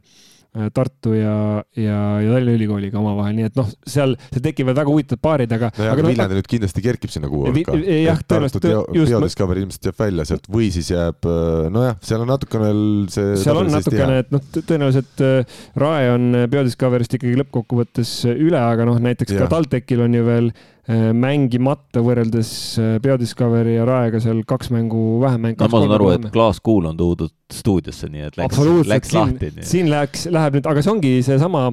Tartu ja, ja, ja Tallinna Ülikooliga omavahel, nii et noh, seal, seal tekivad väga huvitavad paarid, aga. nojah, aga Viljandi no, nüüd kindlasti kerkib sinna kuue hulka. jah, tõenäoliselt. Biodiscovery ilmselt jääb välja sealt või siis jääb, äh, nojah, seal on natukene see. seal on natukene, et noh, tõenäoliselt äh, Rae on Biodiscovery'st ikkagi lõppkokkuvõttes üle, aga noh, näiteks ja. ka TalTechil on ju veel Äh, mängimata võrreldes äh, Biodiscovery ja Raega seal kaks mängu vähem mängu. no ma saan aru, et klaaskuul on toodud stuudiosse, nii et läks, läks lahti. siin läks, läheb nüüd, aga see ongi seesama,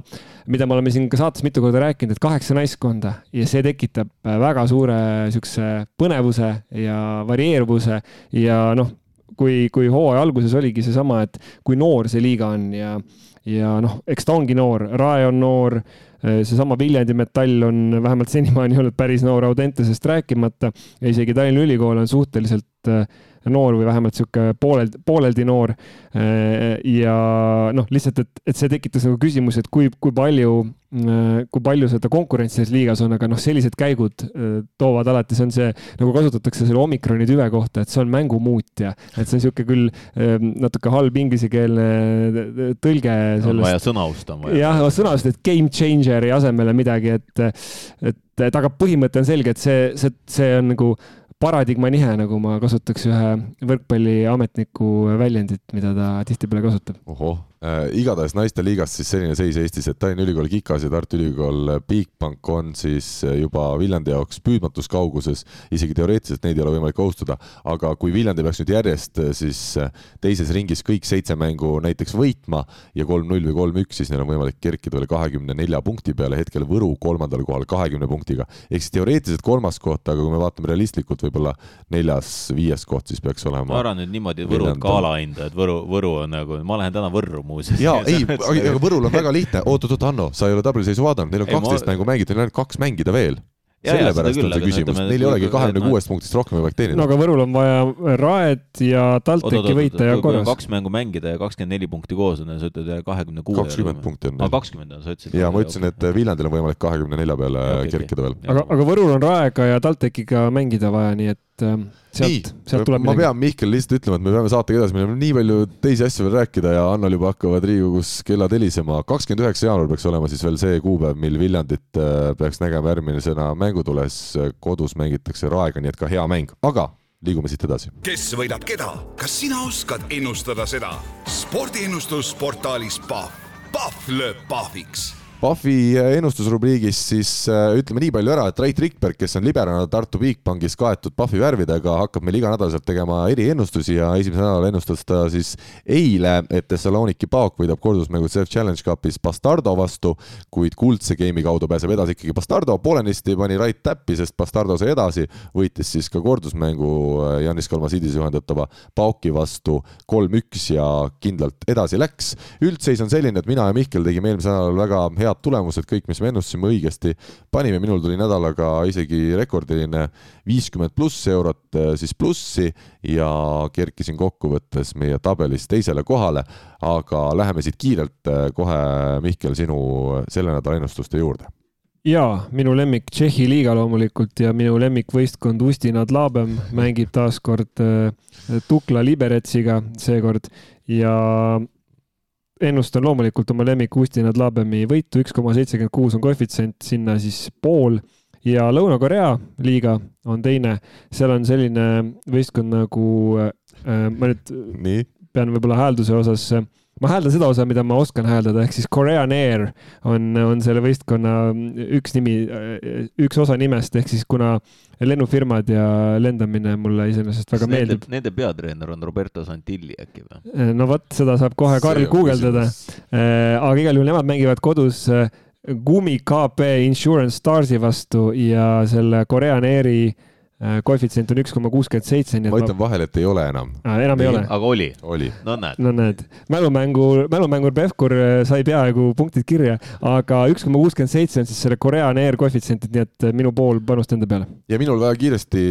mida me oleme siin ka saates mitu korda rääkinud, et kaheksa naiskonda ja see tekitab äh, väga suure siukse põnevuse ja varieeruvuse ja noh, kui, kui hooaja alguses oligi seesama, et kui noor see liiga on ja, ja noh, eks ta ongi noor, Rae on noor Äh, seesama Viljandi metall on vähemalt senimaani olnud päris noor Audentesest rääkimata ja isegi Tallinna Ülikool on suhteliselt noor või vähemalt sihuke pooleldi, pooleldi noor. ja noh, lihtsalt, et, et see tekitas nagu küsimuse, et kui, kui palju, kui palju seda konkurentsi selles liigas on, aga noh, sellised käigud toovad alati, see on see, nagu kasutatakse selle omikroni tüve kohta, et see on mängumuutja, et see on sihuke küll natuke halb inglisekeelne tõlge. on vaja sõnaust on vaja. jah, sõnaust, et game changer'i asemele midagi, et, et, et aga põhimõte on selge, et see, see, see on nagu paradigma nihe, nagu ma kasutaks ühe võrkpalliametniku väljendit, mida ta tihtipeale kasutab. ohoh äh,, igatahes naisteliigas siis selline seis Eestis, et Tallinna Ülikool Kikas ja Tartu Ülikool Bigbank on siis juba Viljandi jaoks püüdmatus kauguses, isegi teoreetiliselt neid ei ole võimalik kohustada, aga kui Viljandi peaks nüüd järjest siis teises ringis kõik seitse mängu näiteks võitma ja kolm-null või kolm-üks, siis neil on võimalik kerkida veel kahekümne nelja punkti peale, hetkel Võru kolmandal kohal kahekümne punktiga. ehk siis teoreetiliselt kolmas koht, aga kui me vaatame realistlikult, võib-olla neljas-viies koht siis peaks olema. ma arvan nüüd niimoodi, Võru on ka alahinda, et Võru, Võru on nagu, ma lähen täna Võrru muuseas. jaa, (laughs) ei, aga Võrul on väga lihtne, oot-oot-oot, Hanno, sa ei ole tabliseisu vaadanud, neil on kaksteist ma... mängu mängitud, neil on ainult kaks mängida veel sellepärast on see küsimus, neil ei olegi kahekümne kuuest punktist rohkem võimalik teenida. no aga Võrul on vaja Raed ja TalTechi võita ja korras. kaks mängu mängida ja kakskümmend neli punkti koos on ja sa ütled kahekümne kuue. kakskümmend punkti on. aa, kakskümmend on, sa ütlesid. ja ma ütlesin, et Viljandil on võimalik kahekümne nelja peale kerkida veel. aga, aga Võrul on Raega ja TalTechiga mängida vaja, nii et ähm, sealt, sealt tuleb ma pean Mihkel lihtsalt ütlema, et me peame saatega edasi minema, nii palju teisi asju veel rääkida ja Annal juba hakkavad Riigikogus kellad helisema. kakskümmend üheksa jaanuar peaks olema siis veel see kuupäev, mil Viljandit äh, peaks nägema järgmisena mängutules. kodus mängitakse Raega, nii et ka hea mäng, aga liigume siit edasi. kes võidab keda, kas sina oskad ennustada seda? spordiennustus portaalis Pahv, Pahv lööb pahviks Pahvi ennustusrubriigis siis äh, ütleme nii palju ära, et Rait Rikberg, kes on liberana Tartu Bigbankis kaetud Pahvi värvidega, hakkab meil iganädalaselt tegema eriennustusi ja esimesel nädalal ennustas ta siis eile, et Thessaloniki Paok võidab kordusmängu Self Challenge Cupis Bastardo vastu, kuid kuldse game'i kaudu pääseb edasi ikkagi Bastardo. poolenisti pani Rait täppi, sest Bastardo sai edasi, võitis siis ka kordusmängu äh, Janis Kalmasidis juhendatava Paoki vastu kolm-üks ja kindlalt edasi läks. üldseis on selline, et mina ja Mihkel tegime eelmisel nädalal väga hea head tulemused, kõik, mis me ennustasime õigesti. Panime, minul tuli nädalaga isegi rekordiline viiskümmend pluss eurot eh, siis plussi ja kerkisin kokkuvõttes meie tabelis teisele kohale, aga läheme siit kiirelt eh, kohe, Mihkel, sinu selle nädala ennustuste juurde. Jaa, minu lemmik Tšehhi liiga loomulikult ja minu lemmikvõistkond Ustinad Laabem mängib taas kord eh, Tukla Liberetsiga seekord. Ja ennustan loomulikult oma lemmik Ustinad Labemi võitu, üks koma seitsekümmend kuus on koefitsient, sinna siis pool ja Lõuna-Korea liiga on teine, seal on selline võistkond nagu äh,, ma nüüd Nii. pean võib-olla häälduse osas äh, ma hääldan seda osa, mida ma oskan hääldada, ehk siis Korean Air on, on selle võistkonna üks nimi, üks osa nimest, ehk siis kuna lennufirmad ja lendamine mulle iseenesest väga Nende, meeldib. Nende peatreener on Roberto Santilli äkki või? no vot, seda saab kohe Karl guugeldada. Äh, aga igal juhul nemad mängivad kodus Gumi äh, KP Insurance Starsi vastu ja selle Korean Airi koefitsient on üks koma kuuskümmend seitse. ma ütlen vahele, et ei ole enam. enam ei, ei ole. aga oli? oli. no näed. no näed, mälumängu, mälumängur Pevkur äh, sai peaaegu punktid kirja, aga üks koma kuuskümmend seitse on siis selle Korean Air koefitsient, nii et äh, minu pool panust enda peale. ja minul väga kiiresti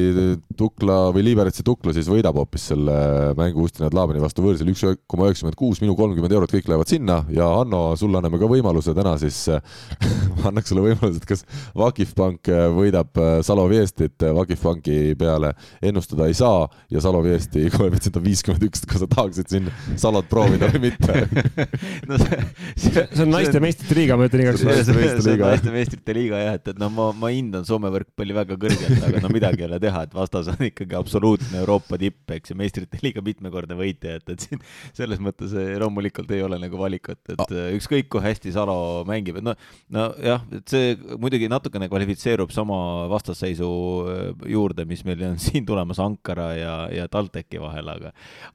Tukla või Liberetsi Tukla siis võidab hoopis selle mängu Ustinad Laabani vastu võõrsil üks koma üheksakümmend kuus, minu kolmkümmend eurot, kõik lähevad sinna ja Hanno, sulle anname ka võimaluse täna siis ma (laughs) annaks sulle võimaluse, et kas Vakif Pank võidab Salo Viestit, Vakif Pank Banki peale ennustada ei saa ja Salo Viesti koefitsient on viiskümmend üks, kas sa tahaksid siin Salot proovida või mitte (laughs) no see, see, see on naiste meistrite liiga, ma ütlen igaks juhuks. naiste meistrite liiga jah, et, et noh, ma, ma hindan Soome võrkpalli väga kõrgelt, aga no midagi ei ole teha, et vastas on ikkagi absoluutne Euroopa tipp, eks, ja meistrite liiga mitmekordne võitja, et, et siin selles mõttes eh, loomulikult ei ole nagu valikut, et ah. ükskõik kui hästi Salo mängib, et noh, nojah, et see muidugi natukene kvalifitseerub sama vastasseisu eh, juurde mis meil on (laughs) siin tulemas Ankara ja, ja TalTechi vahel, aga,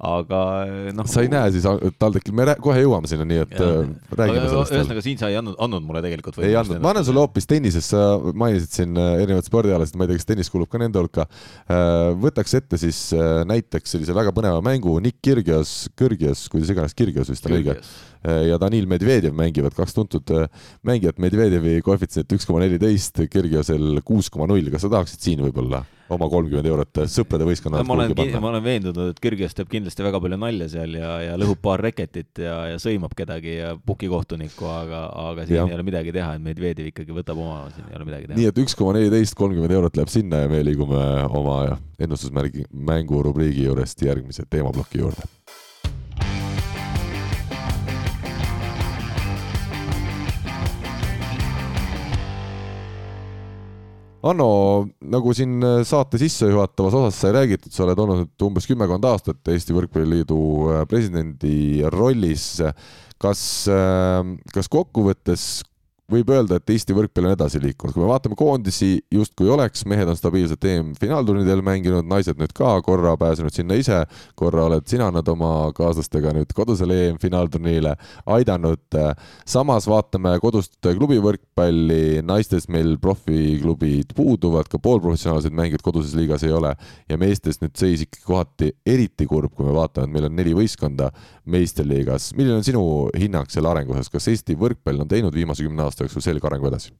aga noh. sa ei näe siis TalTechil, me kohe jõuame sinna, nii et ja. Äh, räägime aga, sellest. ühesõnaga siin sa ei andnud, andnud mulle tegelikult. ei andnud, ma annan sulle hoopis tennises, sa mainisid siin äh, erinevaid spordialasid, ma ei tea, kas tennis kuulub ka nende hulka. Võtaks ette siis näiteks sellise väga põneva mängu, Nick Kirgios, Kõrgios, kuidas iganes, Kirgios vist on õige ja Danil Medvedjev mängivad, kaks tuntud mängijat, Medvedjevi koefitsient üks koma neliteist, Kirgiosel kuus koma null, kas sa tahaksid siin võib-olla oma kolmkümmend eurot sõprade võistkonna ma olen, ma olen veendunud, et Kirgios teeb kindlasti väga palju nalja seal ja, ja lõhub paar reketit ja, ja sõimab kedagi ja pukikohtunikku, aga, aga siin ja. ei ole midagi teha, et Medvedjev ikkagi võtab oma, siin ei ole midagi teha. nii et üks koma neliteist, kolmkümmend eurot läheb sinna ja me liigume oma ennustusmärgi, mängu rubriigi juurest järgmise teemaploki juurde Hanno, nagu siin äh, saate sissejuhatavas osas sai räägitud, sa oled olnud umbes kümmekond aastat Eesti Võrkpalliliidu äh, presidendi rollis. kas, äh, kas kokkuvõttes võib öelda, et Eesti võrkpall on edasi liikunud, kui me vaatame koondisi, justkui oleks, mehed on stabiilselt EM-finaalturniidel mänginud, naised nüüd ka korra pääsenud sinna ise, korra oled sina nad oma kaaslastega nüüd kodusele EM-finaalturniile aidanud. samas vaatame kodust klubivõrkpalli, naistes meil profiklubid puuduvad, ka poolprofessionaalseid mängijaid koduses liigas ei ole. Ja meestes nüüd seis ikkagi kohati eriti kurb, kui me vaatame, et meil on neli võistkonda meistriliigas. milline on sinu hinnang selle arengu osas, kas Eesti võrkpall on teinud viimase kümne aasta jooksul selge arengu edasi?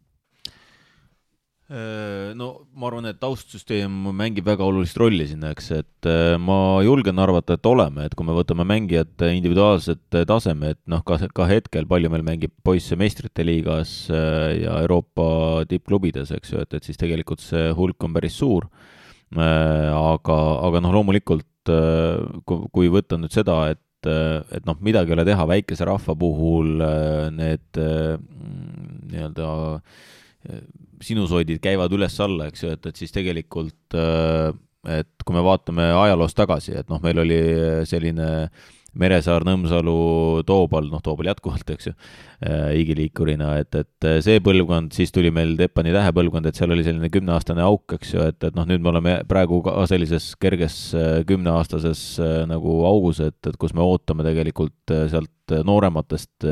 Äh, no ma arvan, et taustsüsteem mängib väga olulist rolli sinna, eks, et äh, ma julgen arvata, et oleme, et kui me võtame mängijate individuaalset taseme, et noh, ka, ka hetkel palju meil mängib poisse meistrite liigas äh, ja Euroopa tippklubides, eks ju, et, et siis tegelikult see hulk on päris suur. aga, aga noh, loomulikult kui võtta nüüd seda, et et noh, midagi ei ole teha, väikese rahva puhul need nii-öelda sinusoidid käivad üles-alla, eks ju, et, et siis tegelikult et kui me vaatame ajaloos tagasi, et noh, meil oli selline Meresaar, Nõmsalu, Toobal, noh, Toobal jätkuvalt, eks ju, igiliikurina, et, et see põlvkond, siis tuli meil Teppani tähepõlvkond, et seal oli selline kümneaastane auk, eks ju, et, et noh, nüüd me oleme praegu ka sellises kerges kümneaastases nagu augus, et, et kus me ootame tegelikult sealt noorematest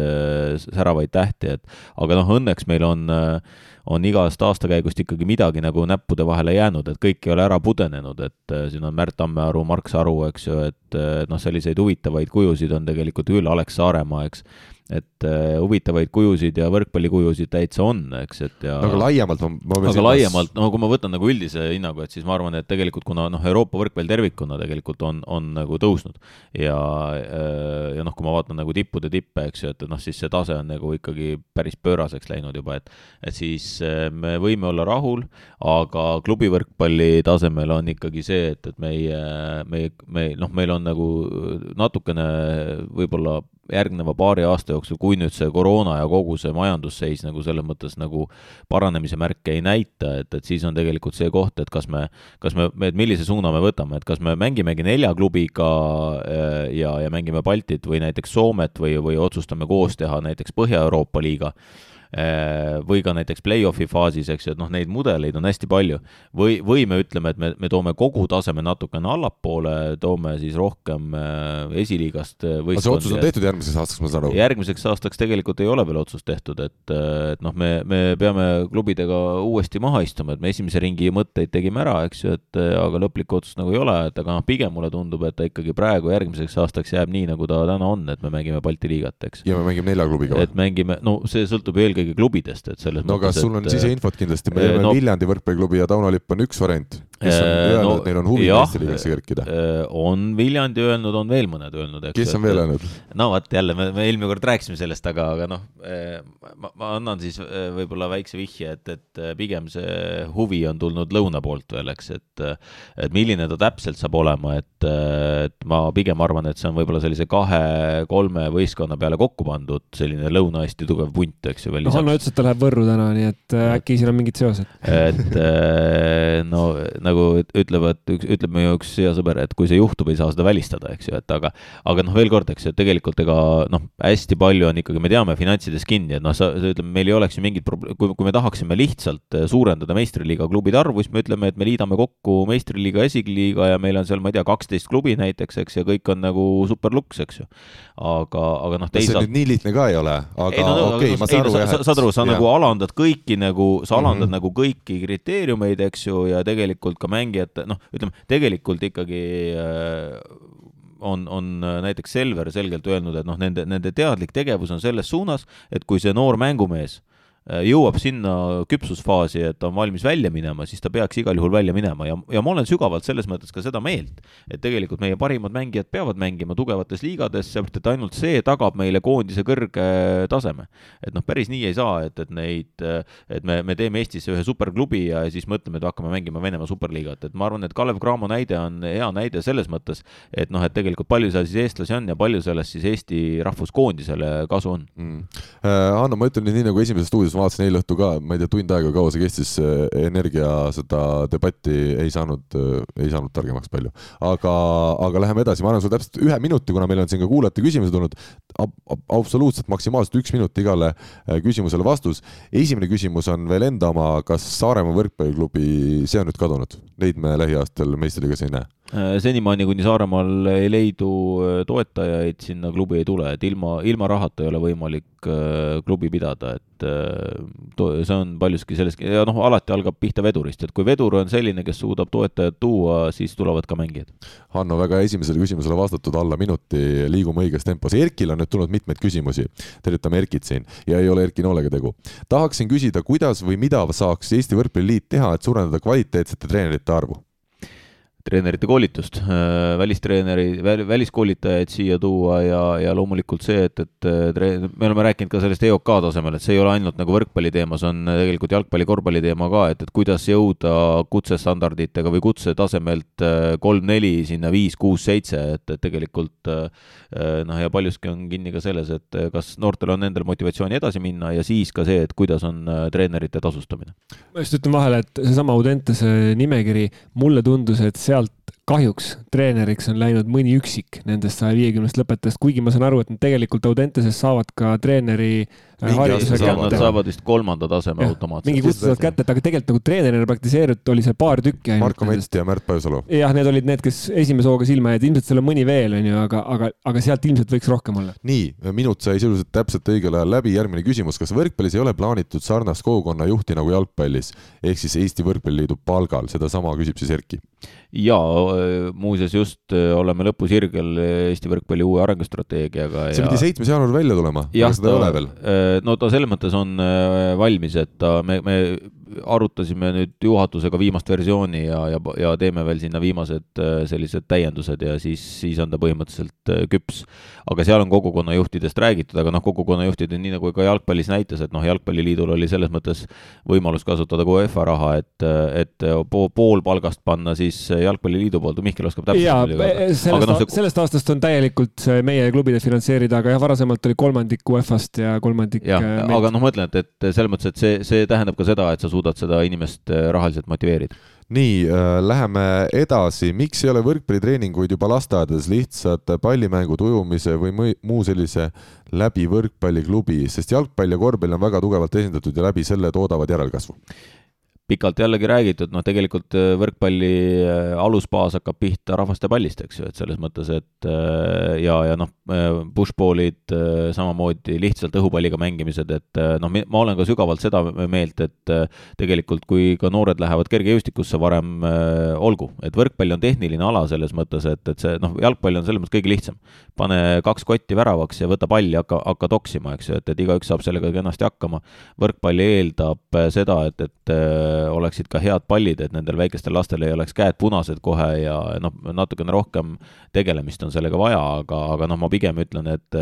säravaid tähti, et aga noh, õnneks meil on äh, on igast aastakäigust ikkagi midagi nagu näppude vahele jäänud, et kõik ei ole ära pudenenud, et äh, siin on Märt Tammearu, Mark Saru, eks ju, et noh, selliseid huvitavaid kujusid on tegelikult üle Alex Saaremaa, eks. Et uh, huvitavaid kujusid ja võrkpallikujusid täitsa on, eks, et ja no aga laiemalt ma, ma aga silmas... laiemalt, no kui ma võtan nagu üldise hinnangu, et siis ma arvan, et tegelikult kuna noh, Euroopa võrkpall tervikuna tegelikult on, on nagu tõusnud ja ja noh, kui ma vaatan nagu tippude tippe, eks ju, et noh, siis see tase on nagu ikkagi päris pööraseks läinud juba, et et siis uh, me võime olla rahul, aga klubivõrkpalli tasemel on ikkagi see, et, et meie, meie, me noh, meil on nagu natukene võib-olla järgneva paari aasta jooksul, kui nüüd see koroona ja kogu see majandusseis nagu selles mõttes nagu paranemise märke ei näita, et, et siis on tegelikult see koht, et kas me, kas me, et millise suuna me võtame, et kas me mängimegi nelja klubiga äh, ja, ja mängime Baltit või näiteks Soomet või, või otsustame koos teha näiteks Põhja-Euroopa liiga või ka näiteks play-off'i faasis, eks ju, et noh, neid mudeleid on hästi palju. või, või me ütleme, et me, me toome kogu taseme natukene allapoole, toome siis rohkem äh, esiliigast võistkondi. see otsus on tehtud järgmiseks aastaks, ma saan aru? järgmiseks aastaks tegelikult ei ole veel otsust tehtud, et, et noh, me, me peame klubidega uuesti maha istuma, et me esimese ringi mõtteid tegime ära, eks ju, et aga lõplikku otsust nagu ei ole, et aga noh, pigem mulle tundub, et ta ikkagi praegu järgmiseks aastaks jääb nii, nagu ta täna on, et me mängime Balti liigat, eks. ja me mängime nelja klubiga või? et mängime, no see sõltub eelkõige eelkõige klubidest, et selles no aga sul on siseinfot kindlasti, me teame no, Viljandi võrkpalliklubi ja Tauno Lipp on üks variant, kes on äh, öelnud no,, et neil on huvi Eesti liigasse kerkida. Äh, on Viljandi öelnud, on veel mõned öelnud, eks. kes on veel öelnud? no vot, jälle, me, me eelmine kord rääkisime sellest, aga, aga noh, äh, ma, ma annan siis võib-olla väikse vihje, et, et pigem see huvi on tulnud lõuna poolt veel, eks, et et milline ta täpselt saab olema, et, et ma pigem arvan, et see on võib-olla sellise kahe-kolme võistkonna peale kokku pandud selline Lõuna-Eesti tugev punt, eks ju, veel Hanno ütles, et ta läheb Võrru täna, nii et äkki siin on mingid seosed. et no nagu ütlevad, ütleb meie üks hea sõber, et kui see juhtub, ei saa seda välistada, eks ju, et aga, aga noh, veel kord, eks ju, et tegelikult ega noh, hästi palju on ikkagi, me teame finantsides kinni, et noh, sa, sa ütleme, meil ei oleks ju mingit probleemi, kui, kui me tahaksime lihtsalt äh, suurendada meistriliiga klubide arvu, siis me ütleme, et me liidame kokku meistriliiga, esiliiga ja meil on seal, ma ei tea, kaksteist klubi näiteks, eks, ja kõik on nagu super luks, eks ju. aga, aga noh, teisalt. nii lihtne ka ei ole, aga no, okei okay,, ma saan aru jah, saad aru, sa nagu alandad kõiki nagu, sa alandad mm -hmm. nagu kõiki kriteeriumeid, eks ju, ja tegelikult ka mängijate, noh, ütleme tegelikult ikkagi äh, on, on näiteks Selver selgelt öelnud, et noh, nende, nende teadlik tegevus on selles suunas, et kui see noor mängumees jõuab sinna küpsusfaasi, et on valmis välja minema, siis ta peaks igal juhul välja minema ja, ja ma olen sügavalt selles mõttes ka seda meelt, et tegelikult meie parimad mängijad peavad mängima tugevates liigades, seepärast et ainult see tagab meile koondise kõrge taseme. et noh, päris nii ei saa, et, et neid, et me, me teeme Eestisse ühe superklubi ja siis mõtleme, et hakkame mängima Venemaa superliigat, et ma arvan, et Kalev Cramo näide on hea näide selles mõttes, et noh, et tegelikult palju seal siis eestlasi on ja palju sellest siis Eesti rahvuskoondisele kasu on mm.? Äh, Hanno, ma ütlen nii nagu esimeses stuudios, ma vaatasin eile õhtu ka, ma ei tea, tund aega, kaua see kestis, Energia seda debatti ei saanud, ei saanud targemaks palju. aga, aga läheme edasi, ma annan sulle täpselt ühe minuti, kuna meil on siin ka kuulajate küsimused olnud ab, ab, absoluutselt maksimaalselt üks minut igale äh, küsimusele vastus. esimene küsimus on veel enda oma, kas Saaremaa võrkpalliklubi, see on nüüd kadunud, neid me lähiaastal meistriliigas ei näe? Äh, senimaani, kuni Saaremaal ei leidu äh, toetajaid, sinna klubi ei tule, et ilma, ilma rahata ei ole võimalik klubi pidada, et see on paljuski sellest ja noh, alati algab pihta vedurist, et kui vedur on selline, kes suudab toetajad tuua, siis tulevad ka mängijad. Hanno, väga esimesele küsimusele vastatud alla minuti, liigume õiges tempos. Erkil on nüüd tulnud mitmeid küsimusi, tervitame Erkit siin ja ei ole Erki Noolega tegu. tahaksin küsida, kuidas või mida saaks Eesti Võrkpalliliit teha, et suurendada kvaliteetsete treenerite arvu? Treenerite koolitust, äh, välistreeneri, väliskoolitajaid siia tuua ja, ja loomulikult see, et, et äh, treen-, me oleme rääkinud ka sellest EOK tasemel, et see ei ole ainult nagu võrkpalli teema, see on tegelikult jalgpalli, korvpalli teema ka, et, et kuidas jõuda kutsestandarditega või kutsetasemelt äh, kolm-neli sinna viis, kuus, seitse, et, et tegelikult noh, ja paljuski on kinni ka selles, et kas noortel on endal motivatsiooni edasi minna ja siis ka see, et kuidas on treenerite tasustamine. ma just ütlen vahele, et seesama Audentese nimekiri, mulle tundus, et see sealt kahjuks treeneriks on läinud mõni üksik nendest saja viiekümnest lõpetajast, kuigi ma saan aru, et nad tegelikult Audenteses saavad ka treeneri. Nad saavad vist kolmanda taseme automaatselt. mingi kutse saavad kätte, et aga tegelikult nagu treenerina praktiseeritud oli see paar tükki ainult. Marko Mett ja Märt Pajusalu. jah, need olid need, kes esimese hooga silma jäid, ilmselt seal on mõni veel, onju, aga, aga, aga sealt ilmselt võiks rohkem olla. nii, minut sai sisuliselt täpselt õigel ajal läbi, järgmine küsimus, kas võrkpallis ei ole plaanitud sarnast kogukonnajuhti nagu jalgpallis, ehk siis Eesti Võrkpalliliidu palgal, sedasama küsib siis Erki jaa, muuseas just oleme lõpusirgel Eesti võrkpalli uue arengustrateegiaga. see ja... pidi seitsmes jaanuar välja tulema, aga seda ei ole veel. No ta selles mõttes on äh, valmis, et ta, me, me arutasime nüüd juhatusega viimast versiooni ja, ja, ja teeme veel sinna viimased äh, sellised täiendused ja siis, siis on ta põhimõtteliselt äh, küps. aga seal on kogukonnajuhtidest räägitud, aga noh, kogukonnajuhtid on nii nagu ka jalgpallis näitas, et noh, Jalgpalliliidul oli selles mõttes võimalus kasutada ka UEFA raha, et, et pool palgast panna siis Jalgpalliliidu poolt, Mihkel oskab täpselt jaa, sellest, no, see... sellest aastast on täielikult meie klubide finantseerida, aga jah, varasemalt oli kolmandik UEFA-st ja kolmandik jah, äh, aga noh, ma ütlen, et, et selles mõttes, et see, see tähendab ka seda, et sa suudad seda inimest äh, rahaliselt motiveerida? Nii äh,, läheme edasi, miks ei ole võrkpallitreeninguid juba lasteaedades? Lihtsalt pallimängud, ujumise või muu sellise läbi võrkpalliklubi, sest jalgpall ja korvpall on väga tugevalt esindatud ja läbi selle toodavad järelkasvu? Pikalt jällegi räägitud, noh, tegelikult äh, võrkpalli äh, alusbaas hakkab pihta rahvaste pallist, eks ju, et selles mõttes, et äh, ja, ja noh, pushball'id samamoodi lihtsalt õhupalliga mängimised, et noh, ma olen ka sügavalt seda meelt, et tegelikult kui ka noored lähevad kergejõustikusse varem, olgu, et võrkpall on tehniline ala selles mõttes, et, et see noh, jalgpall on selles mõttes kõige lihtsam. pane kaks kotti väravaks ja võta pall ja hakka, hakka toksima, eks ju, et, et igaüks saab sellega kenasti hakkama. võrkpall eeldab seda, et, et oleksid ka head pallid, et nendel väikestel lastel ei oleks käed punased kohe ja noh, natukene rohkem tegelemist on sellega vaja, aga, aga noh, ma pigem ütlen, et,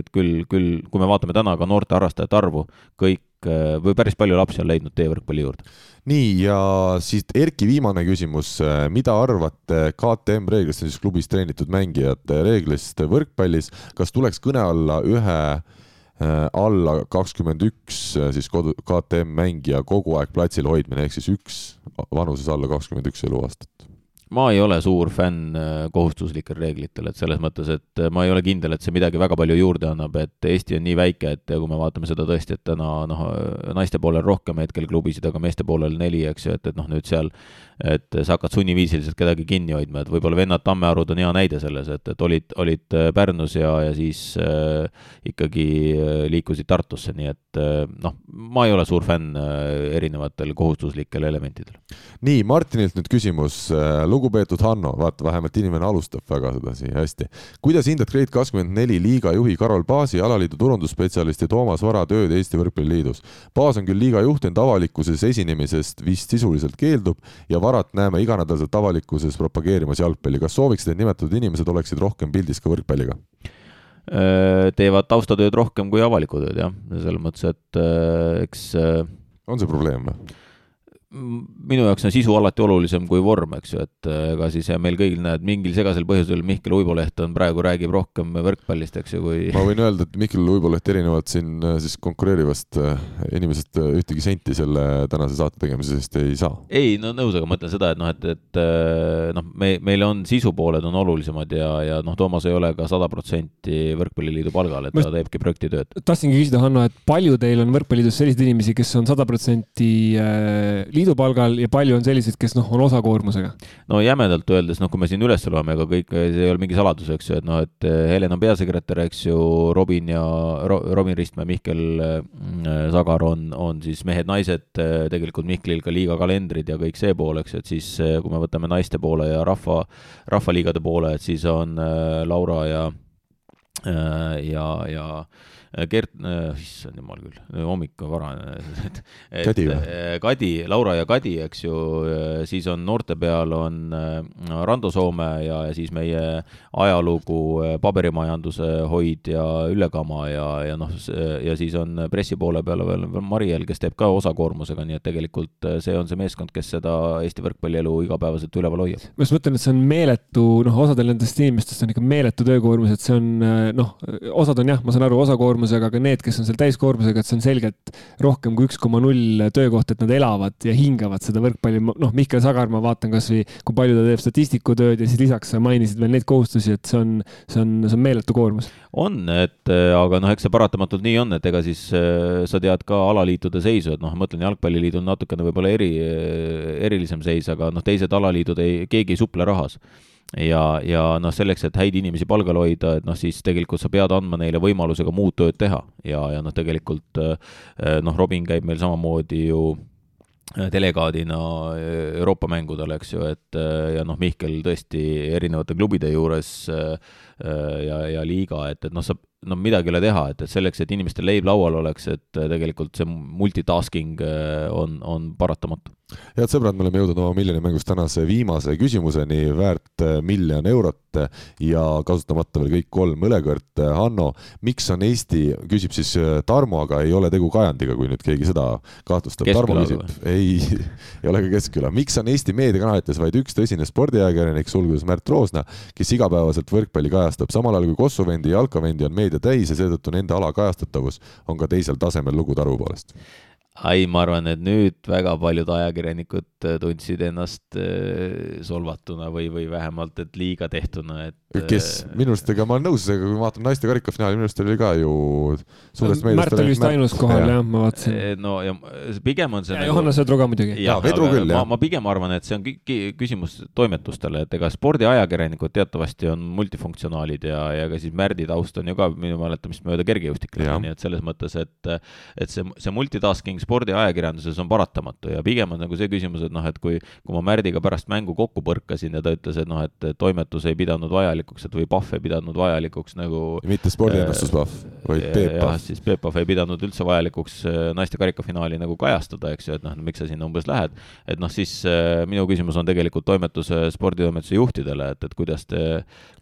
et küll, küll kui me vaatame täna ka noorte harrastajate arvu, kõik või päris palju lapsi on leidnud tee võrkpalli juurde. nii, ja siis Erki viimane küsimus, mida arvate KTM reeglist, siis klubis treenitud mängijate reeglist võrkpallis, kas tuleks kõne alla ühe Äh, alla kakskümmend üks äh, siis kodu, KTM mängija kogu aeg platsil hoidmine, ehk siis üks vanuses alla kakskümmend üks eluaastat ma ei ole suur fänn äh, kohustuslikel reeglitel, et selles mõttes, et ma ei ole kindel, et see midagi väga palju juurde annab, et Eesti on nii väike, et kui me vaatame seda tõesti, et täna noh, naiste poolel rohkem hetkel klubisid, aga meeste poolel neli, eks ju, et, et noh, nüüd seal et sa hakkad sunniviisiliselt kedagi kinni hoidma, et võib-olla vennad Tammearud on hea näide selles, et, et olid, olid äh, Pärnus ja, ja siis äh, ikkagi äh, liikusid Tartusse, nii et äh, noh, ma ei ole suur fänn äh, erinevatel kohustuslikel elementidel. nii, Martinilt nüüd küsimus. lugupeetud Hanno, vaata vähemalt inimene alustab väga sedasi hästi. kuidas hindad Grade kakskümmend neli liiga juhi Karol Paasi, alaliidu turundusspetsialisti Toomas Vara tööd Eesti Võrkpalliliidus? Paas on küll liiga juht, ent avalikkuses esinemisest vist sisuliselt keeldub ja Varat näeme iganädalaselt avalikkuses propageerimas jalgpalli. kas sooviksid, et nimetatud inimesed oleksid rohkem pildis ka võrkpalliga? Äh, teevad taustatööd rohkem kui avalikku tööd jah, selles mõttes, et äh, eks. on see probleem või? Minu jaoks on sisu alati olulisem kui vorm, eks ju, et äh, ega siis meil kõigil näed, mingil segasel põhjusel Mihkel Uiboleht on praegu, räägib rohkem võrkpallist, eks ju, kui ma võin öelda, et Mihkel Uiboleht erinevalt siin äh, siis konkureerivast äh, inimesest ühtegi senti selle tänase saate tegemise eest ei saa. ei, no nõus, aga ma mõtlen seda, et noh, et, et noh, me, meil on sisupooled on olulisemad ja, ja noh, Toomas ei ole ka sada protsenti Võrkpalliliidu palgal, et ta teebki projektitööd. tahtsingi küsida, Hanno, et palju teil on Võrkpalliliidus selliseid inimesi, kes on sada protsenti liidu palgal ja palju on selliseid, kes noh, on osakoormusega? no jämedalt öeldes, noh, kui me siin üles loeme, ega kõik, see ei ole mingi saladus, eks ju, et noh, et eh, Helen on peasekretär, eks ju, Robin ja Ro, Robin Ristmäe, Mihkel äh, Sagar on, on siis mehed-naised, eh, tegelikult Mihklil ka liiga kalendrid ja kõik see pool, eks et siis kui me võtame naiste poole ja rahva, rahvaliigade poole, et siis on Laura ja ja, ja Gert äh,, issand jumal küll, hommik on varane (laughs) et, et Kadi või? Äh, Kadi, Laura ja Kadi, eks ju, äh, siis on noorte peal on Rando Soome ja, ja siis meie ajalugu, paberimajanduse hoidja Ülle Kama ja, ja noh, ja siis on pressi poole peal veel Mariel, kes teeb ka osakoormusega, nii et tegelikult see on see meeskond, kes seda Eesti võrkpallielu igapäevaselt üleval hoiab. ma just mõtlen, et see on meeletu, noh, osadel nendest inimestest on ikka meeletu töökoormus, et see on noh, osad on jah, ma saan aru, osakoormus täiskoormusega, aga need, kes on seal täiskoormusega, et see on selgelt rohkem kui üks koma null töökoht, et nad elavad ja hingavad seda võrkpalli. noh, Mihkel Sagar, ma vaatan kasvõi, kui palju ta teeb statistiku tööd ja siis lisaks sa mainisid veel neid kohustusi, et see on, see on, see on meeletu koormus. on, et aga noh, eks see paratamatult nii on, et ega siis äh, sa tead ka alaliitude seisu, et noh, ma mõtlen, jalgpalliliidul natukene võib-olla eri, erilisem seis, aga noh, teised alaliidud ei, keegi ei suple rahas ja, ja noh, selleks, et häid inimesi palgal hoida, et noh, siis tegelikult sa pead andma neile võimaluse ka muud tööd teha. Ja, ja noh, tegelikult eh, noh, Robin käib meil samamoodi ju eh, delegaadina eh, Euroopa mängudel, eks ju, et ja noh, Mihkel tõesti erinevate klubide juures ja, ja liiga, et, et noh, sa no midagi ei ole teha, et, et selleks, et inimestel leib laual oleks, et tegelikult see multitasking on, on paratamatu head sõbrad, me oleme jõudnud oma miljoni mängust tänase viimase küsimuseni, väärt äh, miljon eurot ja kasutamata veel kõik kolm õlekõrt. Hanno, miks on Eesti, küsib siis äh, Tarmo, aga ei ole tegu Kajandiga, kui nüüd keegi seda kahtlustab. Tarmo küsib, ei, (laughs) ei ole ka Keskküla. miks on Eesti meediakanalites vaid üks tõsine spordiajakirjanik, sulgudes Märt Roosna, kes igapäevaselt võrkpalli kajastab, samal ajal kui Kossuvendi ja jalkavendi on meedia täis ja seetõttu nende ala kajastatavus on ka teisel tasemel lugude arvu poolest ai, ma arvan, et nüüd väga paljud ajakirjanikud äh, tundsid ennast äh, solvatuna või, või vähemalt, et liiga tehtuna, et kes, minu arust, ega ma olen nõus, ega kui ma vaatan naiste karikafinaali, minu arust oli ka ju suurest meediast Märt oli vist ainus kohal jah ja,, ma vaatasin. No ja pigem on see ja nagu... Johannes Vedru ka muidugi. jaa, Vedru küll, jah. ma pigem arvan, et see on küsimus toimetustele, et ega spordiajakirjanikud teatavasti on multifunktsionaalid ja, ja ka siis Märdi taust on ju ka minu mäletamist mööda kergejõustiklane, nii et selles mõttes, et et see, see multitasking spordiajakirjanduses on paratamatu ja pigem on nagu see küsimus, et noh, et kui, kui ma Märdiga pärast mängu kokku põrkasin ja ta ütles, et noh, et toimetus ei pidanud vajalikuks et või Pahv ei pidanud vajalikuks nagu mitte spordiennustus Pahv, vaid Peep Pahv. siis Peep Pahv ei pidanud üldse vajalikuks äh, naiste karikafinaali nagu kajastada, eks ju, et noh, miks sa sinna umbes lähed. et noh, siis äh, minu küsimus on tegelikult toimetuse, sporditoimetuse juhtidele, et, et kuidas te,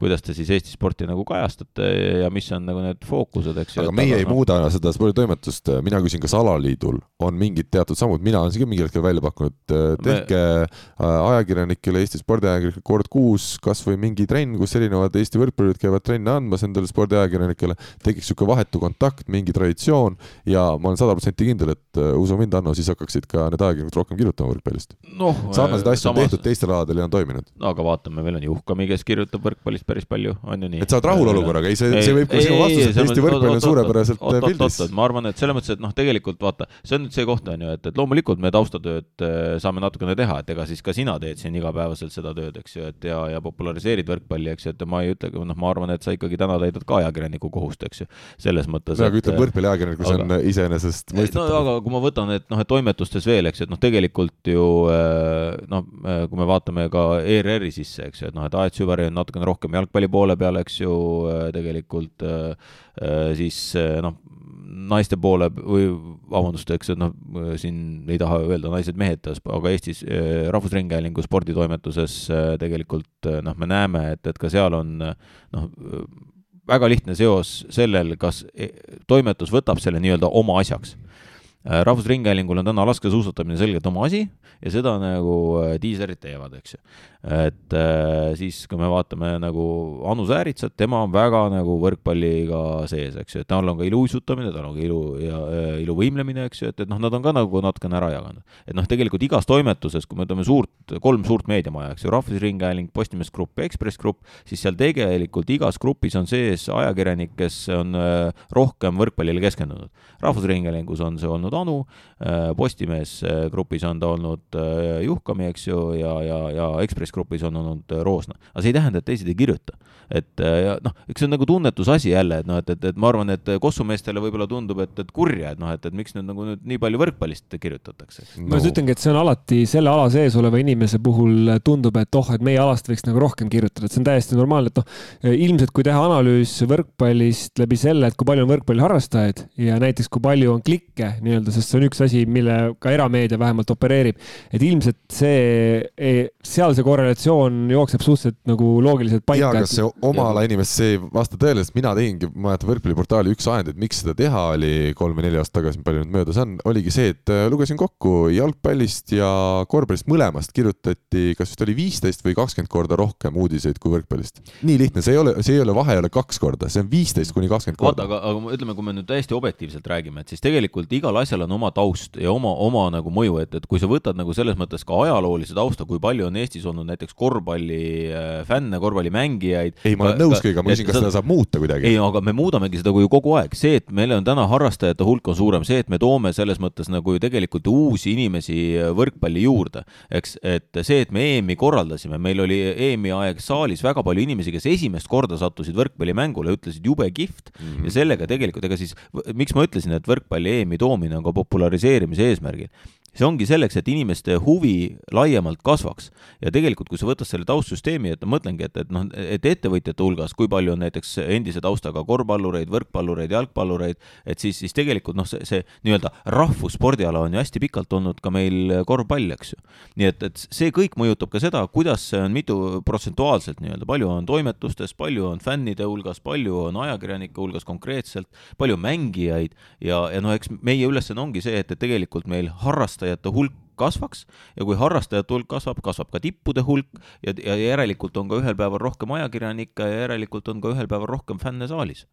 kuidas te siis Eesti sporti nagu kajastate ja mis on nagu need fookused, eks ju. aga meie ei no... muuda seda sporditoimetust, mina küsin, kas alaliidul on mingid teatud sammud, mina olen ka mingil hetkel välja pakkunud, tehke me... ajakirjanikele, Eesti spordiajakirjanikele kord kuus kas või mingi trenn, kus erinevad Eesti võrkpallurid käivad trenne andmas endale spordiajakirjanikele, tekiks niisugune vahetu kontakt, mingi traditsioon ja ma olen sada protsenti kindel, et uh, usu mind, Hanno, siis hakkaksid ka need ajakirjanikud rohkem kirjutama võrkpallist no,. sarnaseid asju samas... on tehtud teistel aladel ja on toiminud. no aga vaatame, meil on Juhkami, kes kirjutab võrkpallist päris palju, on ju nii. et sa oled rahul olukorraga, ei see, see võib ka sinu vastus, et Eesti võrkpall on suurepäraselt pildis. ma arvan, et selles mõttes, et noh, tegelikult vaata, see on nüüd see koht, on ju, et, et loomulikult me taustatööd äh, saame natukene teha, et ega siis ka sina teed siin igapäevaselt seda tööd, eks ju, et ja, ja populariseerid võrkpalli, eks ju, et ma ei ütle, noh, ma arvan, et sa ikkagi täna täidad ka ajakirjaniku kohust, eks ju. selles mõttes. nagu ütleb võrkpalliajakirjanikus aga... on iseenesestmõistetav. no aga kui ma võtan, et noh, et toimetustes veel, eks ju, et noh, tegelikult ju noh, kui me vaatame ka ERR-i sisse, eks ju, et noh, et Aet Süvari on natukene rohkem jalgpalli poole peal, eks ju, tegelikult siis noh, naiste poole või vabandust, eks, noh, siin ei taha öelda naised-mehed, aga Eestis eh, Rahvusringhäälingu sporditoimetuses eh, tegelikult eh, noh, me näeme, et, et ka seal on noh, väga lihtne seos sellel, kas toimetus võtab selle nii-öelda oma asjaks. Rahvusringhäälingul on täna laskesuusatamine selgelt oma asi ja seda nagu diiserid teevad, eks ju et äh, siis, kui me vaatame nagu Anu Sääritsat, tema on väga nagu võrkpalliga sees, eks ju, et tal on ka iluuisutamine, tal on ka ilu ja äh, iluvõimlemine, eks ju, et, et noh, nad on ka nagu natukene ära jaganud. et noh, tegelikult igas toimetuses, kui me võtame suurt, kolm suurt meediamaja, eks ju, Rahvusringhääling, Postimees Grupp ja Ekspress Grupp, siis seal tegelikult igas grupis on sees ajakirjanik, kes on äh, rohkem võrkpallile keskendunud. rahvusringhäälingus on see olnud Anu Postimees grupis on ta olnud Juhkami, eks ju, ja, ja, ja Ekspress grupis on olnud äh, Roosna. aga see ei tähenda, et teised ei kirjuta. Et äh, ja noh, eks see on nagu tunnetusasi jälle, et noh, et, et, et ma arvan, et Kossu meestele võib-olla tundub, et, et kurja, et noh, et, et miks nüüd nagu nüüd nii palju võrkpallist kirjutatakse no.. ma just ütlengi, et see on alati selle ala sees oleva inimese puhul tundub, et oh, et meie alast võiks nagu rohkem kirjutada, et see on täiesti normaalne, et noh, ilmselt kui teha analüüs võrkpallist läbi selle, et kui palju on võrkpalliharrastajaid ja näiteks kui palju on klikke nii-öelda, sest see on üks asi, millega erameedia vähemalt opereerib, et ilmselt see, seal see korrelatsioon jookseb suhteliselt nagu loogiliselt paika. jaa, kas see oma ala inimest, see ei vasta tõele, sest mina tegingi, ma mäletan võrkpalliportaali üks ajend, et miks seda teha oli kolm või neli aastat tagasi, palju nüüd möödas on, oligi see, et äh, lugesin kokku jalgpallist ja korvpallist mõlemast kirjutati, kas vist oli viisteist või kakskümmend korda rohkem uudiseid kui võrkpallist. nii lihtne, see ei ole, see ei ole vahe ei ole kaks korda, see on viisteist kuni kakskümmend korda. aga, aga ütleme, kui me nüüd täiesti objektiivselt räägime, et siis tegelikult igal asjal on oma taust ja oma, oma nagu mõju, et, et kui sa võtad nagu selles mõttes ka ajaloolise tausta, kui palju on Eestis olnud näiteks korvpallifänne, äh, korvpallimängijaid. Ei, ma olen nõus kõigega, ma küsin, kas seda saab muuta kuidagi. ei, aga me muudamegi seda ju kogu aeg, see, et meil on täna harrastajate hulk on suurem, see, et me toome selles mõttes nagu ju tegelikult uusi inimesi võrkpalli juurde, eks, et see, et me EM-i korraldasime, meil oli EM-i aeg saalis väga palju inimesi, kes esimest korda sattusid võrkpallimängule, ütlesid jube kihvt mm -hmm. ja sellega tegelikult, ega siis, miks ma ütlesin, et võrkpalli EM-i toomine on ka populariseerimise eesmärgil see ongi selleks, et inimeste huvi laiemalt kasvaks. ja tegelikult, kui sa võtad selle taustsüsteemi, et ma mõtlengi, et, et noh, et ettevõtjate hulgas, kui palju on näiteks endise taustaga korvpallureid, võrkpallureid, jalgpallureid, et siis, siis tegelikult noh, see, see nii-öelda rahvusspordiala on ju hästi pikalt olnud ka meil korvpall, eks ju. nii et, et see kõik mõjutab ka seda, kuidas see on mitu protsentuaalselt nii-öelda, palju on toimetustes, palju on fännide hulgas, palju on ajakirjanike hulgas konkreetselt, palju mängijaid ja, ja noh, eks meie ülesanne ongi see, et, et tegelikult meil harrastajad harrastajate hulk kasvaks ja kui harrastajate hulk kasvab, kasvab ka tippude hulk ja, ja järelikult on ka ühel päeval rohkem ajakirjanikke ja järelikult on ka ühel päeval rohkem fänne saalis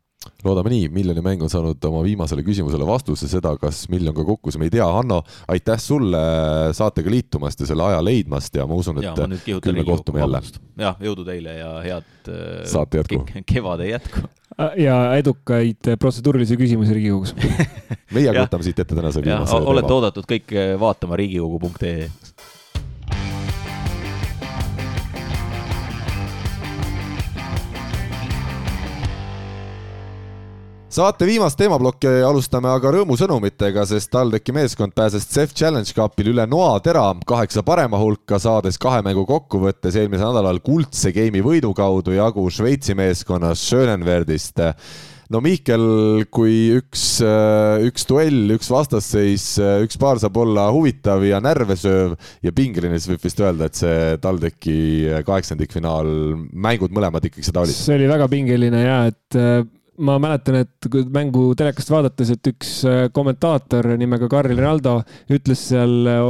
loodame nii, miljoni mäng on saanud oma viimasele küsimusele vastuse, seda, kas miljon ka kukkus, me ei tea. Hanno, aitäh sulle saatega liitumast ja selle aja leidmast ja ma usun, et küll me kohtume jälle. jah, jõudu teile ja head saate jätku. kevade jätku ja edukaid protseduurilisi küsimusi Riigikogus. (laughs) Meie võtame siit ette tänase viimase olete oodatud kõik vaatama riigikogu.ee saate viimast teemaplokki alustame aga rõõmusõnumitega, sest TalTechi meeskond pääses CEF Challenge Cupil üle noatera kaheksa parema hulka, saades kahe mängu kokkuvõttes eelmisel nädalal kuldse geimi võidu kaudu jagu Šveitsi meeskonnast Schönenwerdist no Mihkel, kui üks, üks duell, üks vastasseis, üks paar saab olla huvitav ja närve sööv ja pingeline, siis võib vist öelda, et see TalTechi kaheksandikfinaal, mängud mõlemad ikkagi seda olid. see oli väga pingeline ja et ma mäletan, et mängu telekast vaadates, et üks äh, kommentaator nimega Karl Rinaldo ütles seal äh,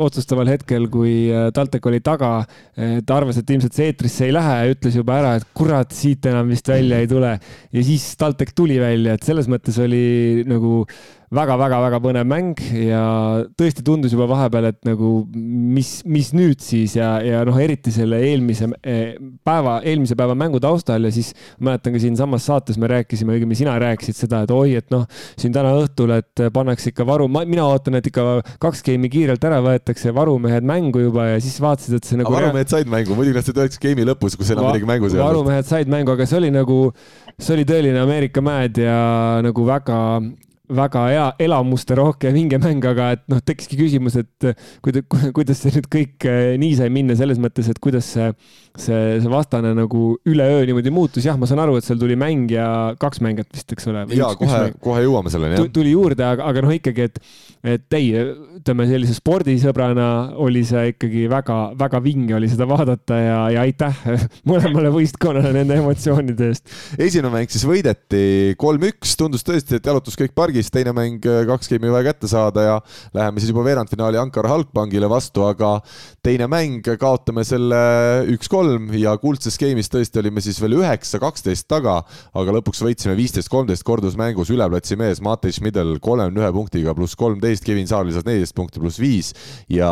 otsustaval hetkel, kui äh, TalTech oli taga, ta arvas, et ilmselt see eetrisse ei lähe ütles juba ära, et kurat, siit enam vist välja ei tule. ja siis TalTech tuli välja, et selles mõttes oli nagu väga-väga-väga põnev mäng ja tõesti tundus juba vahepeal, et nagu mis, mis nüüd siis ja, ja noh, eriti selle eelmise eh, päeva, eelmise päeva mängu taustal ja siis mäletan ka siinsamas saates me rääkisime, õigemini sina rääkisid seda, et oi, et noh, siin täna õhtul, et pannakse ikka varu, mina ootan, et ikka kaks game'i kiirelt ära võetakse, varumehed mängu juba ja siis vaatasid, et see nagu. varumehed said mängu, muidugi nad said üheksa game'i lõpus, kus enam midagi mängus ei olnud. varumehed said mängu, aga see oli nagu, see oli tõeline Ameerika mäed ja nagu väga väga hea, elamusterohke vingemäng, aga et noh, tekkiski küsimus, et kuidas, (laughs) kuidas see nüüd kõik eh, nii sai minna selles mõttes, et kuidas see, see, see vastane nagu üleöö niimoodi muutus. jah, ma saan aru, et seal tuli mäng ja kaks mängijat vist, eks ole. ja kohe, kohe jõuame selleni, jah. tuli juurde, aga, aga noh, ikkagi, et, et ei, ütleme sellise spordisõbrana oli see ikkagi väga-väga vinge oli seda vaadata ja, ja aitäh (laughs) mõlemale võistkonnale nende emotsioonide eest. esimene mäng siis võideti kolm-üks, tundus tõesti, et jalutus kõik pargis teine mäng äh, kaks game'i vaja kätte saada ja läheme siis juba veerandfinaali Ankara Halkbankile vastu, aga teine mäng kaotame selle üks-kolm ja kuldses game'is tõesti olime siis veel üheksa-kaksteist taga, aga lõpuks võitsime viisteist-kolmteist kordusmängus üleplatsi mees Matei Schmidl kolmekümne ühe punktiga pluss kolmteist, Kevin Saar lisas neliteist punkti pluss viis ja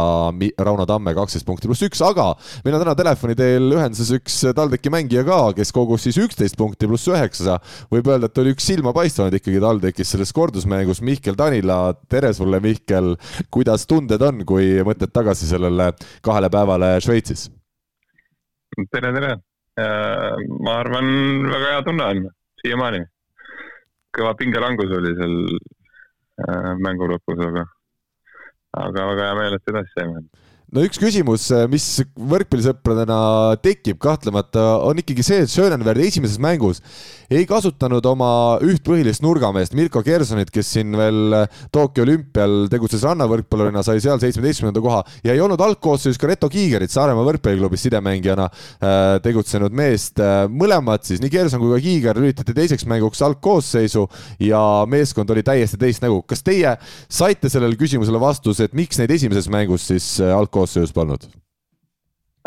Rauno Tamme kaksteist punkti pluss üks, aga meil on täna telefoni teel ühenduses üks TalTechi mängija ka, kes kogus siis üksteist punkti pluss üheksa. võib öelda, et oli üks silmapaistvamaid ikkagi TalTechis selles kordus kordusmängus Mihkel Tanila. tere sulle, Mihkel. kuidas tunded on, kui mõtled tagasi sellele kahele päevale Šveitsis? tere, tere. Äh, ma arvan, väga hea tunne on siiamaani. kõva pingelangus oli seal mängu lõpus, aga, aga väga hea meel, et edasi saime no üks küsimus, mis võrkpallisõpradena tekib kahtlemata, on ikkagi see, et Schönenberg esimeses mängus ei kasutanud oma üht põhilist nurgameest, Mirko Kersonit, kes siin veel Tokyo olümpial tegutses rannavõrkpallurina, sai seal seitsmeteistkümnenda koha ja ei olnud algkoosseisus ka Reto Kiigerit, Saaremaa võrkpalliklubis sidemängijana äh, tegutsenud meest. mõlemad siis, nii Kerson kui ka Kiiger lülitati teiseks mänguks algkoosseisu ja meeskond oli täiesti teist nägu. kas teie saite sellele küsimusele vastuse, et miks neid esimeses mängus siis algkoosseisus polnud?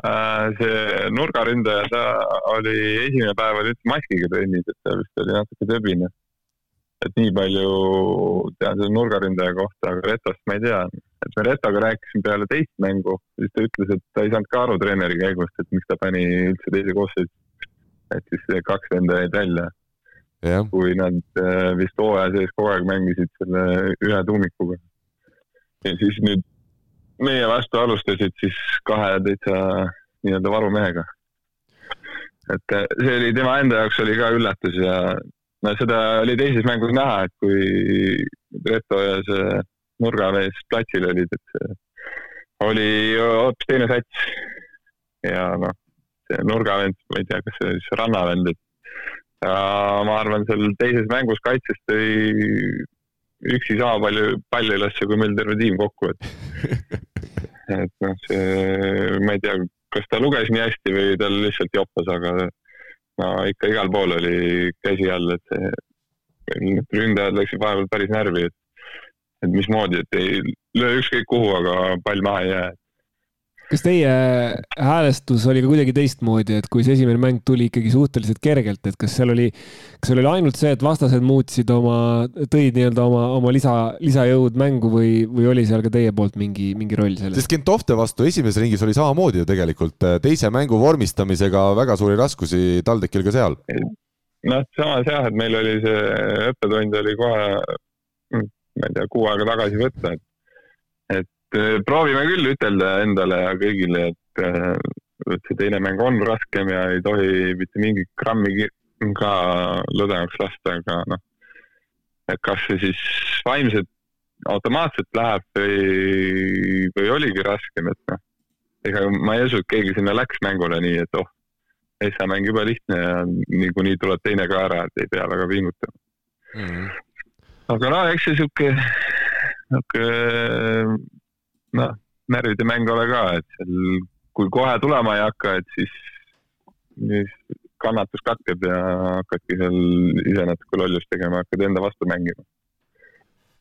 Äh, see nurgaründaja, ta oli esimene päev oli üldse maskiga trennis, et ta vist oli natuke tõbine. et nii palju tean selle nurgaründaja kohta, aga Retost ma ei tea. et me Retoga rääkisime peale teist mängu, siis ta ütles, et ta ei saanud ka aru treeneri käigust, et miks ta pani üldse teise koosseisu. et siis kaks venda jäid välja yeah.. kui nad äh, vist hooaja sees kogu aeg mängisid selle ühe tuumikuga. ja siis nüüd meie vastu alustasid siis kahe täitsa nii-öelda varumehega. et eh, see oli tema enda jaoks oli ka üllatus ja no seda oli teises mängus näha, et kui Reto ja see nurgamees platsil olid, et oli hoopis teine sats. ja noh, see nurgavend, ma ei tea, kas see oli siis rannavend, et ja ma arvan, seal teises mängus kaitses tõi üksi sama palju palli lasta kui meil terve tiim kokku, et (laughs) et noh, see, ma ei tea, kas ta luges nii hästi või tal lihtsalt joppas, aga no ikka igal pool oli käsi all, et see, ründajad läksid vahepeal päris närvi, et, et mismoodi, et ei löö ükskõik kuhu, aga pall maha ei jää kas teie häälestus oli ka kuidagi teistmoodi, et kui see esimene mäng tuli ikkagi suhteliselt kergelt, et kas seal oli, kas seal oli ainult see, et vastased muutsid oma, tõid nii-öelda oma, oma lisa, lisajõud mängu või, või oli seal ka teie poolt mingi, mingi roll selles? sest Gentovte vastu esimeses ringis oli samamoodi ju tegelikult, teise mängu vormistamisega väga suuri raskusi TalTechil ka seal. noh, samas jah, et meil oli see õppetund oli kohe, ma ei tea, kuu aega tagasi võtta, et et Eh, proovime küll ütelda endale ja kõigile, et, eh, et see teine mäng on raskem ja ei tohi mitte mingit grammi ka lõdvemaks lasta, aga noh, et kas see siis vaimselt automaatselt läheb või, või oligi raskem, et noh, ega ma ei usu, et keegi sinna läks mängule nii, et oh, ESA mäng jube lihtne ja niikuinii tuleb teine ka ära, et ei pea väga pingutama mm. -hmm. aga no eks see sihuke, sihuke noh, närvide mäng ole ka, et seal, kui kohe tulema ei hakka, et siis, siis kannatus katkeb ja hakkadki seal ise natuke lollust tegema, hakkad enda vastu mängima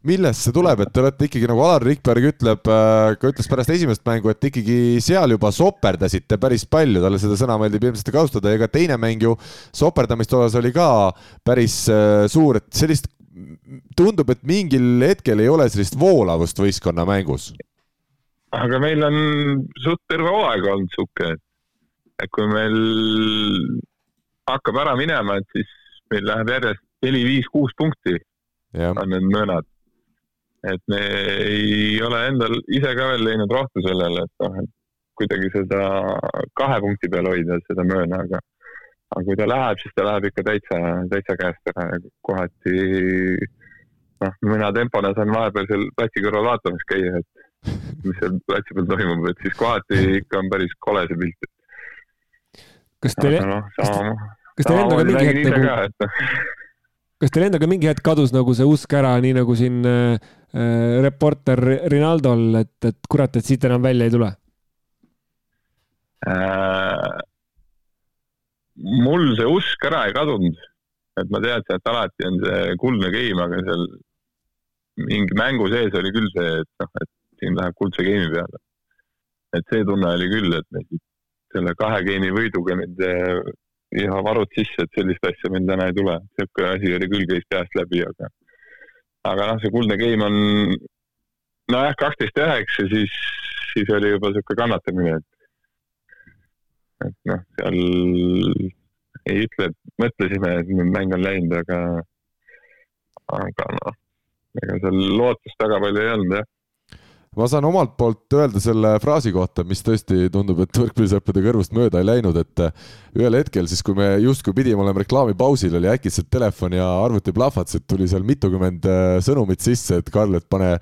millest see tuleb, et te olete ikkagi nagu Alar Rikberg ütleb, äh, ka ütles pärast esimest mängu, et ikkagi seal juba soperdasite päris palju, talle seda sõna meeldib ilmselt kasutada ja ka teine mäng ju soperdamiste osas oli ka päris äh, suur, et sellist tundub, et mingil hetkel ei ole sellist voolavust võistkonna mängus. Aga meil on suht terve hooaeg olnud sihuke, et kui meil hakkab ära minema, et siis meil läheb järjest neli, viis, kuus punkti Jah. on need möönad. et me ei ole endal ise ka veel leidnud rohtu sellele, et noh, et kuidagi seda kahe punkti peal hoida, seda mööna, aga aga kui ta läheb, siis ta läheb ikka täitsa, täitsa käest ära ja kohati noh, mina tempona saan vahepeal seal platsi kõrval vaatamas käia, et (laughs) mis seal platsi peal toimub, et siis kohati ikka on päris kole see pilt. kas teil, no, kas teil endaga mingi hetk nagu, noh. kas teil endaga mingi hetk kadus nagu see usk ära, nii nagu siin äh, reporter Rinaldol, et, et kurat, et siit enam välja ei tule äh,? mul see usk ära ei kadunud, et ma teadsin, et alati on see kuldne game, aga seal mingi mängu sees oli küll see, et noh, et siin läheb kuldse game'i peale. et see tunne oli küll, et me selle kahe game'i võiduga nüüd ja varud sisse, et sellist asja meil täna ei tule. niisugune asi oli küll, käis peast läbi, aga, aga noh, see kuldne game on nojah, kaksteist üheksa, siis, siis oli juba niisugune kannatamine, et et noh, seal ei ütle, mõtlesime, et mäng on läinud, aga, aga noh, ega seal lootust väga palju ei olnud jah ma saan omalt poolt öelda selle fraasi kohta, mis tõesti tundub, et võrkpallisõprade kõrvust mööda ei läinud, et ühel hetkel siis, kui me justkui pidime olema reklaamipausil, oli äkitselt telefon ja arvuti plahvatas, et tuli seal mitukümmend äh, sõnumit sisse, et Karl, et pane,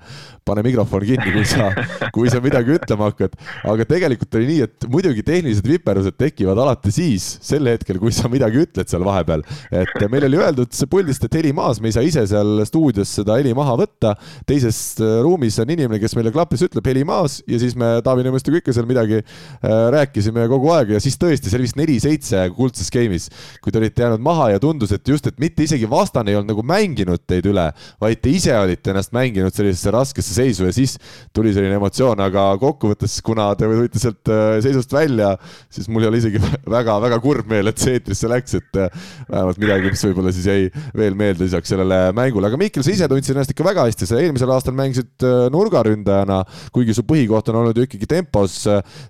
pane mikrofon kinni, kui sa, kui sa midagi ütlema hakkad. aga tegelikult oli nii, et muidugi tehnilised viperused tekivad alati siis, sel hetkel, kui sa midagi ütled seal vahepeal. et meil oli öeldud puldist, et heli maas, me ei saa ise seal stuudios seda heli maha võtta. teises äh, ruumis on inimene, kes meile klapis ütleb heli maas ja siis me Taavi Nõmmestega ikka seal midagi äh, rääkisime kogu aeg ja siis tõesti, see oli vist neli-seitse kuldses game'is, kui te olite jäänud maha ja tundus, et just, et mitte isegi vastane ei olnud nagu mänginud teid üle, vaid te ise olite ennast mänginud sellisesse raskesse seisu ja siis tuli selline emotsioon, aga kokkuvõttes, kuna te tulite sealt äh, seisust välja, siis mul ei ole isegi (laughs) väga-väga kurb meel, et see eetrisse läks, et äh, vähemalt midagi, mis võib-olla siis jäi veel meelde lisaks sellele mängule, aga Mihkel, sa ise tundsid ennast ikka väga hästi, sa eelmisel aastal mängisid nurgaründajana kuigi su põhikoht on olnud ju ikkagi tempos.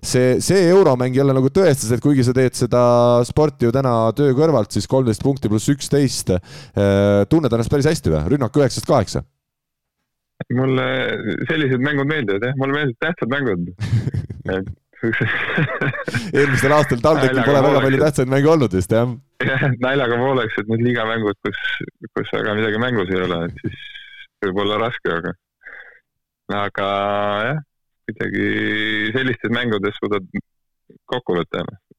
see, see euromäng jälle nagu tõestas, et kuigi sa teed seda sporti ju täna töö kõrvalt, siis kolmteist punkti pluss üksteist. Eh, tunned ennast päris hästi või, rünnak üheksast kaheksa? mulle sellised mängud meeldivad jah, mulle meeldivad tähtsad mängud (laughs) eelmistel aastatel TalTechil pole väga palju tähtsaid mänge olnud vist jah? jah, naljaga pooleks, et need liigamängud, kus, kus väga midagi mängus ei ole, et siis võib olla raske, aga aga jah, kuidagi sellistes mängudes suudad kokku võtta ennast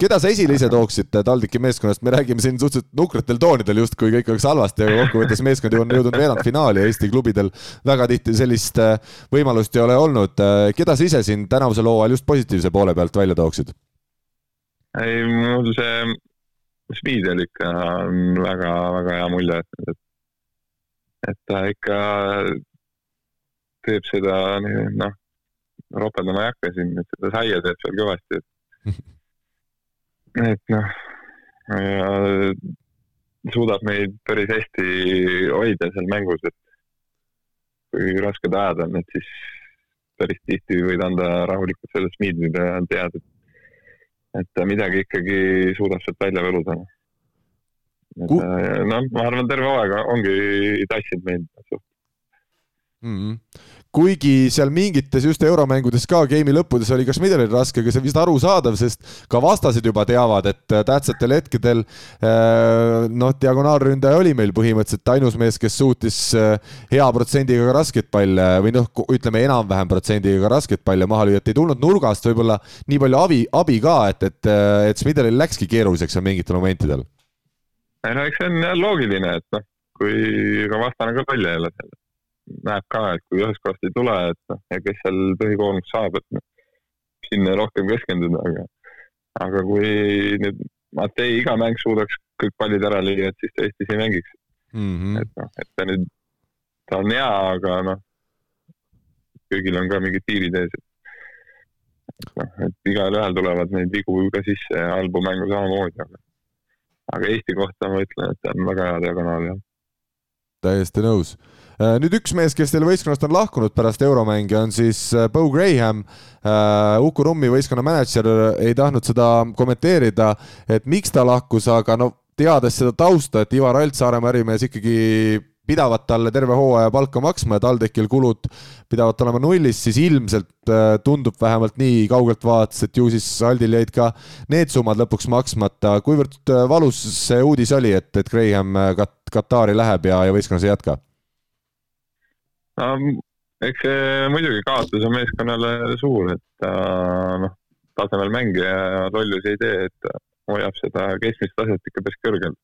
keda sa esile ise tooksid TalTechi meeskonnast, me räägime siin suhteliselt nukratel toonidel justkui kõik oleks halvasti, aga kokkuvõttes meeskond on jõudnud veerandfinaali ja Eesti klubidel väga tihti sellist äh, võimalust ei ole olnud. Äh, keda sa ise siin tänavusel hooajal just positiivse poole pealt välja tooksid? ei, mul see Spiidel ikka on väga-väga hea mulje, et, et ta ikka teeb seda, noh, ropendama ei hakka siin, et seda saia teeb seal kõvasti, et (laughs) et noh, suudab meid päris hästi hoida seal mängus, et kui rasked ajad on, et siis päris tihti võid anda rahulikult selle smiidile ja tead, et et ta midagi ikkagi suudab sealt välja võluda. et noh, ma arvan, terve hooaeg ongi tassinud meid mm. -hmm. kuigi seal mingites just euromängudes ka game'i lõppudes oli ka Schmidlil raske, aga see vist arusaadav, sest ka vastased juba teavad, et äh, tähtsatel hetkedel äh, noh, diagonaalründaja oli meil põhimõtteliselt ainus mees, kes suutis äh, hea protsendiga ka raskeid palle või noh, ütleme enam-vähem protsendiga ka raskeid palle maha lüüa, et ei tulnud nurgast võib-olla nii palju abi, abi ka, et, et, et Schmidlil läkski keeruliseks seal mingitel momentidel. ei no eks see on loogiline, et noh, kui ka vastane ka välja ei ole seal näeb ka, et kui ühest kohast ei tule, et noh, ja kes seal põhikoormust saab, et noh, sinna rohkem keskenduda, aga, aga kui nüüd Matei iga mäng suudaks kõik pallid ära lüüa, et siis ta Eestis ei mängiks mm. -hmm. et noh, et ta nüüd, ta on hea, aga noh, kõigil on ka mingid piirid ees, et noh, et igalühel tulevad neid vigu ka sisse ja halbu mängu samamoodi, aga aga Eesti kohta ma ütlen, et ta on väga hea diagonaal, jah täiesti nõus nüüd üks mees, kes teil võistkonnast on lahkunud pärast euromänge, on siis äh, Bo Graham. Äh, Uku Rummi võistkonna mänedžer ei tahtnud seda kommenteerida, et miks ta lahkus, aga no teades seda tausta, et Ivar Alt, Saaremaa ärimees ikkagi pidavat talle terve hooaja palka maksma ja TalTechil kulud pidavat olema nullis, siis ilmselt tundub vähemalt nii kaugelt vaadates, et ju siis Aldil jäid ka need summad lõpuks maksmata. kuivõrd valus see uudis oli, et, et Graham Kat-, Katari läheb ja, ja võistkonnas ei jätka? Eks see muidugi kaotus on meeskonnale suur, et ta noh, tasemel mängija ja lollusi ei tee, et hoiab seda keskmist taset ikka päris kõrgel.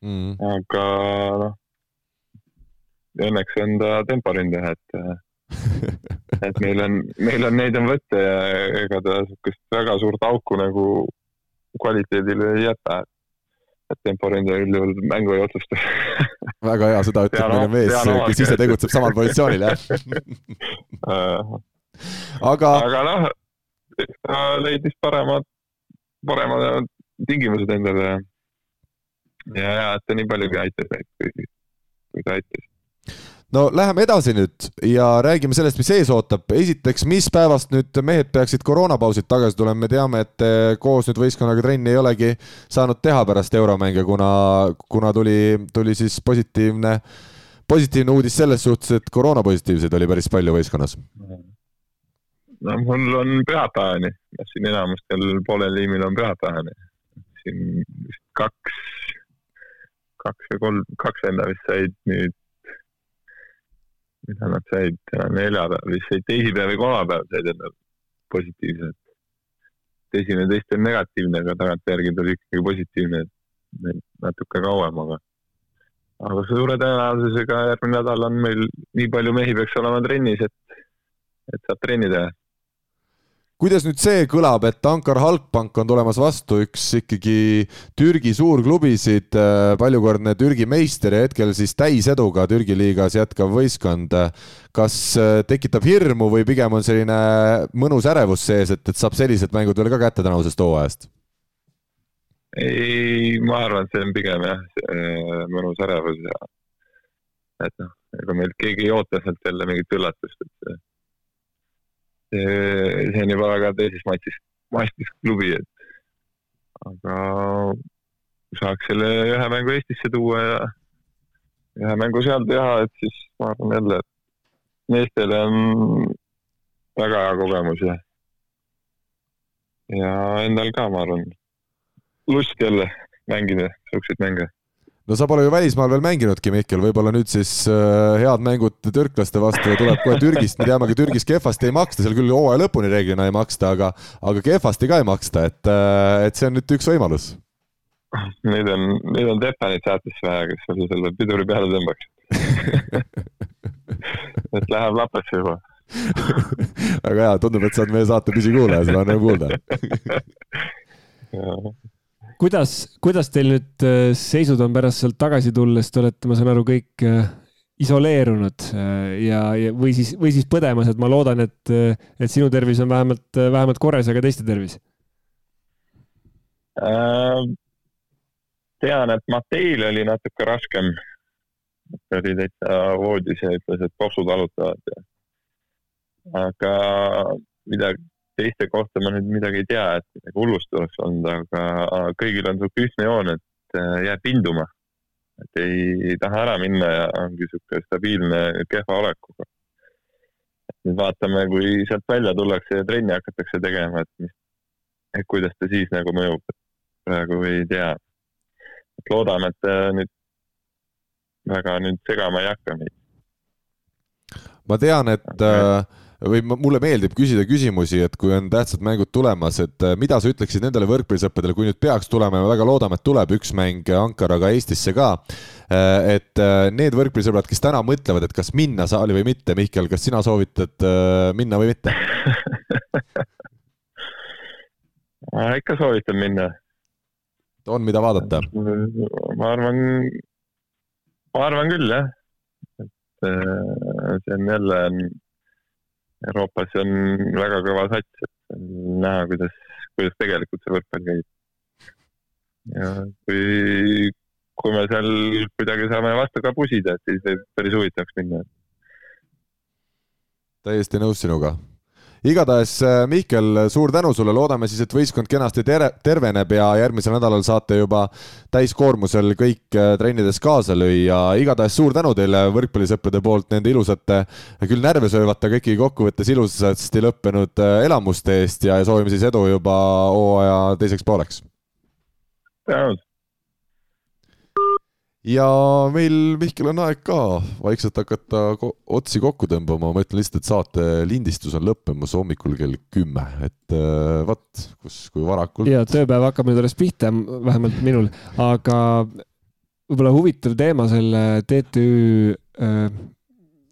Mm.. aga noh, õnneks on ta temporündaja, et, (laughs) et meil on, meil on neid on võtta ja ega ta niisugust väga suurt auku nagu kvaliteedile ei jäta, et et temporündaja üldjuhul mängu ei otsusta. Väga hea, seda ütleb meile mees, kes ise tegutseb samal positsioonil, jah. Aga. aga noh, ta leidis paremad, paremad tingimused endale. Ja, ja et ta nii paljugi aitas neid, kui, kui ta aitas no läheme edasi nüüd ja räägime sellest, mis ees ootab. esiteks, mis päevast nüüd mehed peaksid koroonapausilt tagasi tulema, me teame, et koos nüüd võistkonnaga trenni ei olegi saanud teha pärast euromänge, kuna, kuna tuli, tuli siis positiivne, positiivne uudis selles suhtes, et koroonapositiivseid oli päris palju võistkonnas. no mul on pühapäevani, siin enamustel poolel tiimil on pühapäevani. siin vist kaks, kaks või kolm, kaks venda vist said nüüd mida nad said neljapäeval, vist said teisipäev või kolmapäev said endale positiivsed. esimene test on negatiivne, aga tagantjärgi tuli ikkagi positiivne, et natuke kauem, aga, aga suure tõenäosusega järgmine nädal on meil nii palju mehi peaks olema trennis, et, et saab trenni teha kuidas nüüd see kõlab, et Ankar Halkpank on tulemas vastu, üks ikkagi Türgi suurklubisid, äh, paljukordne Türgi meister ja hetkel siis täiseduga Türgi liigas jätkav võistkond. kas äh, tekitab hirmu või pigem on selline mõnus ärevus sees, et, et saab sellised mängud veel ka kätte tänavusest hooajast? ei, ma arvan, et see on pigem jah, mõnus ärevus ja et noh, ega meilt keegi ei oota sealt jälle mingit üllatust, et see on juba väga teises matšis, matšis klubi, et aga saaks selle ühe mängu Eestisse tuua ja ühe mängu seal teha, et siis ma arvan jälle, et meestele on väga hea kogemus ja, ja endal ka, ma arvan, lust jälle mängida siukseid mänge no sa pole ju välismaal veel mänginudki, Mihkel, võib-olla nüüd siis äh, head mängud türklaste vastu tuleb kohe Türgist, me teame ka Türgis kehvasti ei maksta, seal küll hooaja lõpuni reeglina ei maksta, aga, aga kehvasti ka ei maksta, et, äh, et see on nüüd üks võimalus. Neid on, neid on Teppanit saates vähe, kes sulle selle piduri peale tõmbaks. (laughs) Et läheb lapesse juba. Väga hea, tundub, et sa oled meie saate püsikuulaja, seda on rõõm kuulda (laughs) kuidas, kuidas teil nüüd äh, seisud on pärast sealt tagasi tulles, te olete, ma saan aru, kõik äh, isoleerunud äh, ja, ja, või siis, või siis põdemas, et ma loodan, et, et sinu tervis on vähemalt, vähemalt korras, aga teiste tervis äh,? tean, et Mateil oli natuke raskem. ta oli täitsa voodis ja ütles, et kopsud valutavad. aga midagi, teiste kohta ma nüüd midagi ei tea, et midagi hullust oleks olnud, aga kõigil on niisugune ühtne joon, et äh, jääb pinduma. et ei, ei taha ära minna ja ongi niisugune stabiilne kehva olekuga. nüüd vaatame, kui sealt välja tullakse ja trenni hakatakse tegema, et mis, et kuidas ta siis nagu mõjub. praegu ei tea. et loodame, et äh, nüüd väga nüüd segama ei hakka meid. ma tean, et äh, või mulle meeldib küsida küsimusi, et kui on tähtsad mängud tulemas, et äh, mida sa ütleksid nendele võrkpallisõppedele, kui nüüd peaks tulema ja väga loodame, et tuleb üks mäng Ankaraga Eestisse ka. Äh, et äh, need võrkpallisõbrad, kes täna mõtlevad, et kas minna saali või mitte, Mihkel, kas sina soovitad minna või mitte (laughs) ikka soovitan minna. on, mida vaadata? ma arvan, ma arvan küll jah, et see on jälle Euroopas on väga kõva sats, et näha, kuidas, kuidas tegelikult see võrkpall käib. ja kui, kui me seal kuidagi saame vastu ka pusida, et siis võib päris huvitavaks minna. täiesti nõus sinuga igatahes äh, Mihkel, suur tänu sulle, loodame siis, et võistkond kenasti tere, terveneb ja järgmisel nädalal saate juba täiskoormusel kõik äh, trennides kaasa lüüa. igatahes suur tänu teile võrkpallisõprade poolt nende ilusate, küll närve söövate, ikkagi kokkuvõttes ilusasti lõppenud äh, elamuste eest ja soovime siis edu juba hooaja teiseks pooleks. tänud ja meil, Mihkel, on aeg ka vaikselt hakata ko otsi kokku tõmbama, ma ütlen lihtsalt, et saate lindistus on lõppemas hommikul kell kümme, et äh, vot, kus, kui varakult. ja tööpäev hakkab nüüd alles pihta, vähemalt minul, aga võib-olla huvitav teema selle TTÜ äh,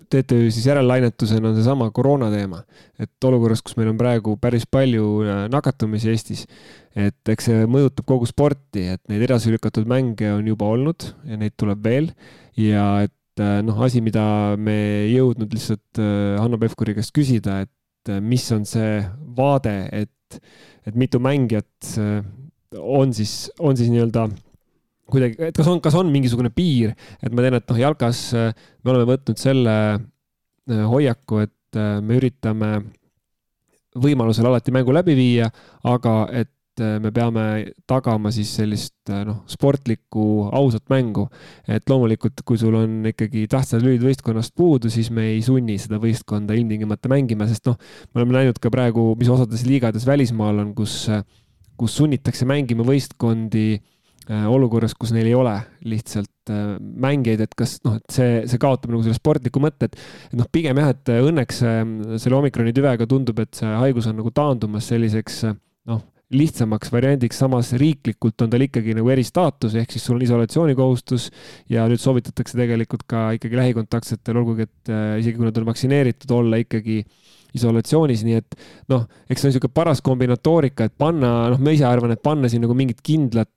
TTÜ siis järellainetusena on seesama koroona teema, et olukorras, kus meil on praegu päris palju äh, nakatumisi Eestis, et eks see mõjutab kogu sporti, et neid edasi lükatud mänge on juba olnud ja neid tuleb veel. Ja et äh, noh, asi, mida me ei jõudnud lihtsalt äh, Hanno Pevkuri käest küsida, et mis on see vaade, et, et mitu mängijat on siis, on siis nii-öelda kuidagi, et kas on, kas on mingisugune piir, et ma tean, et noh, jalkas äh, me oleme võtnud selle äh, hoiaku, et äh, me üritame võimalusel alati mängu läbi viia, aga et me peame tagama siis sellist noh, sportlikku ausat mängu. et loomulikult, kui sul on ikkagi tähtsad lülid võistkonnast puudu, siis me ei sunni seda võistkonda ilmtingimata mängima, sest noh, me oleme näinud ka praegu, mis osades liigades välismaal on, kus, kus sunnitakse mängima võistkondi äh, olukorras, kus neil ei ole lihtsalt äh, mängijaid, et kas noh, et see, see kaotab nagu selle sportliku mõtte, et, et noh, pigem jah, et õnneks äh, selle omikroni tüvega tundub, et see haigus on nagu taandumas selliseks noh, lihtsamaks variandiks, samas riiklikult on tal ikkagi nagu eristaatus, ehk siis sul on isolatsioonikohustus ja nüüd soovitatakse tegelikult ka ikkagi lähikontaktsetel, olgugi et äh, isegi kui nad on vaktsineeritud, olla ikkagi isolatsioonis, nii et noh, eks see on niisugune paras kombinatoorika, et panna, noh, ma ise arvan, et panna siin nagu mingit kindlat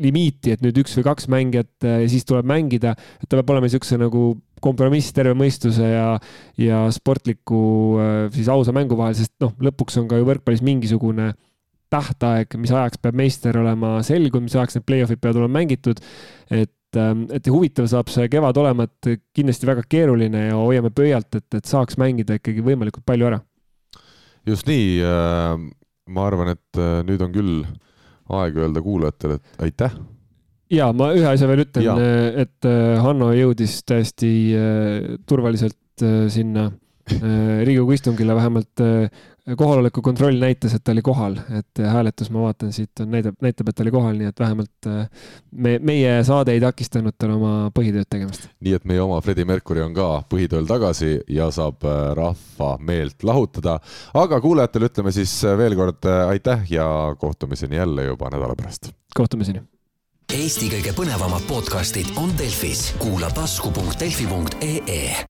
limiiti, et nüüd üks või kaks mängijat äh, ja siis tuleb mängida, et ta peab olema niisuguse nagu kompromiss terve mõistuse ja, ja sportliku äh, siis ausa mängu vahel, sest noh, lõpuks on ka ju võrkpallis mingisugune tähtaeg, mis ajaks peab meister olema selgunud, mis ajaks need play-off'id peavad olema mängitud. et, ähm, et huvitav saab see kevad olema, et kindlasti väga keeruline ja hoiame pöialt, et, et saaks mängida ikkagi võimalikult palju ära. just nii, äh, ma arvan, et nüüd on küll aeg öelda kuulajatele, et aitäh. ja ma ühe asja veel ütlen, et äh, Hanno jõudis täiesti äh, turvaliselt äh, sinna Riigikogu istungile, vähemalt kohaloleku kontroll näitas, et ta oli kohal, et hääletus, ma vaatan siit, on, näitab, näitab, et ta oli kohal, nii et vähemalt me, meie saade ei takistanud tal oma põhitööd tegemast. nii et meie oma Freddie Mercury on ka põhitööl tagasi ja saab rahva meelt lahutada. aga kuulajatele ütleme siis veel kord aitäh ja kohtumiseni jälle juba nädala pärast. kohtumiseni. Eesti kõige põnevamad podcastid on Delfis, kuula tasku.delfi.ee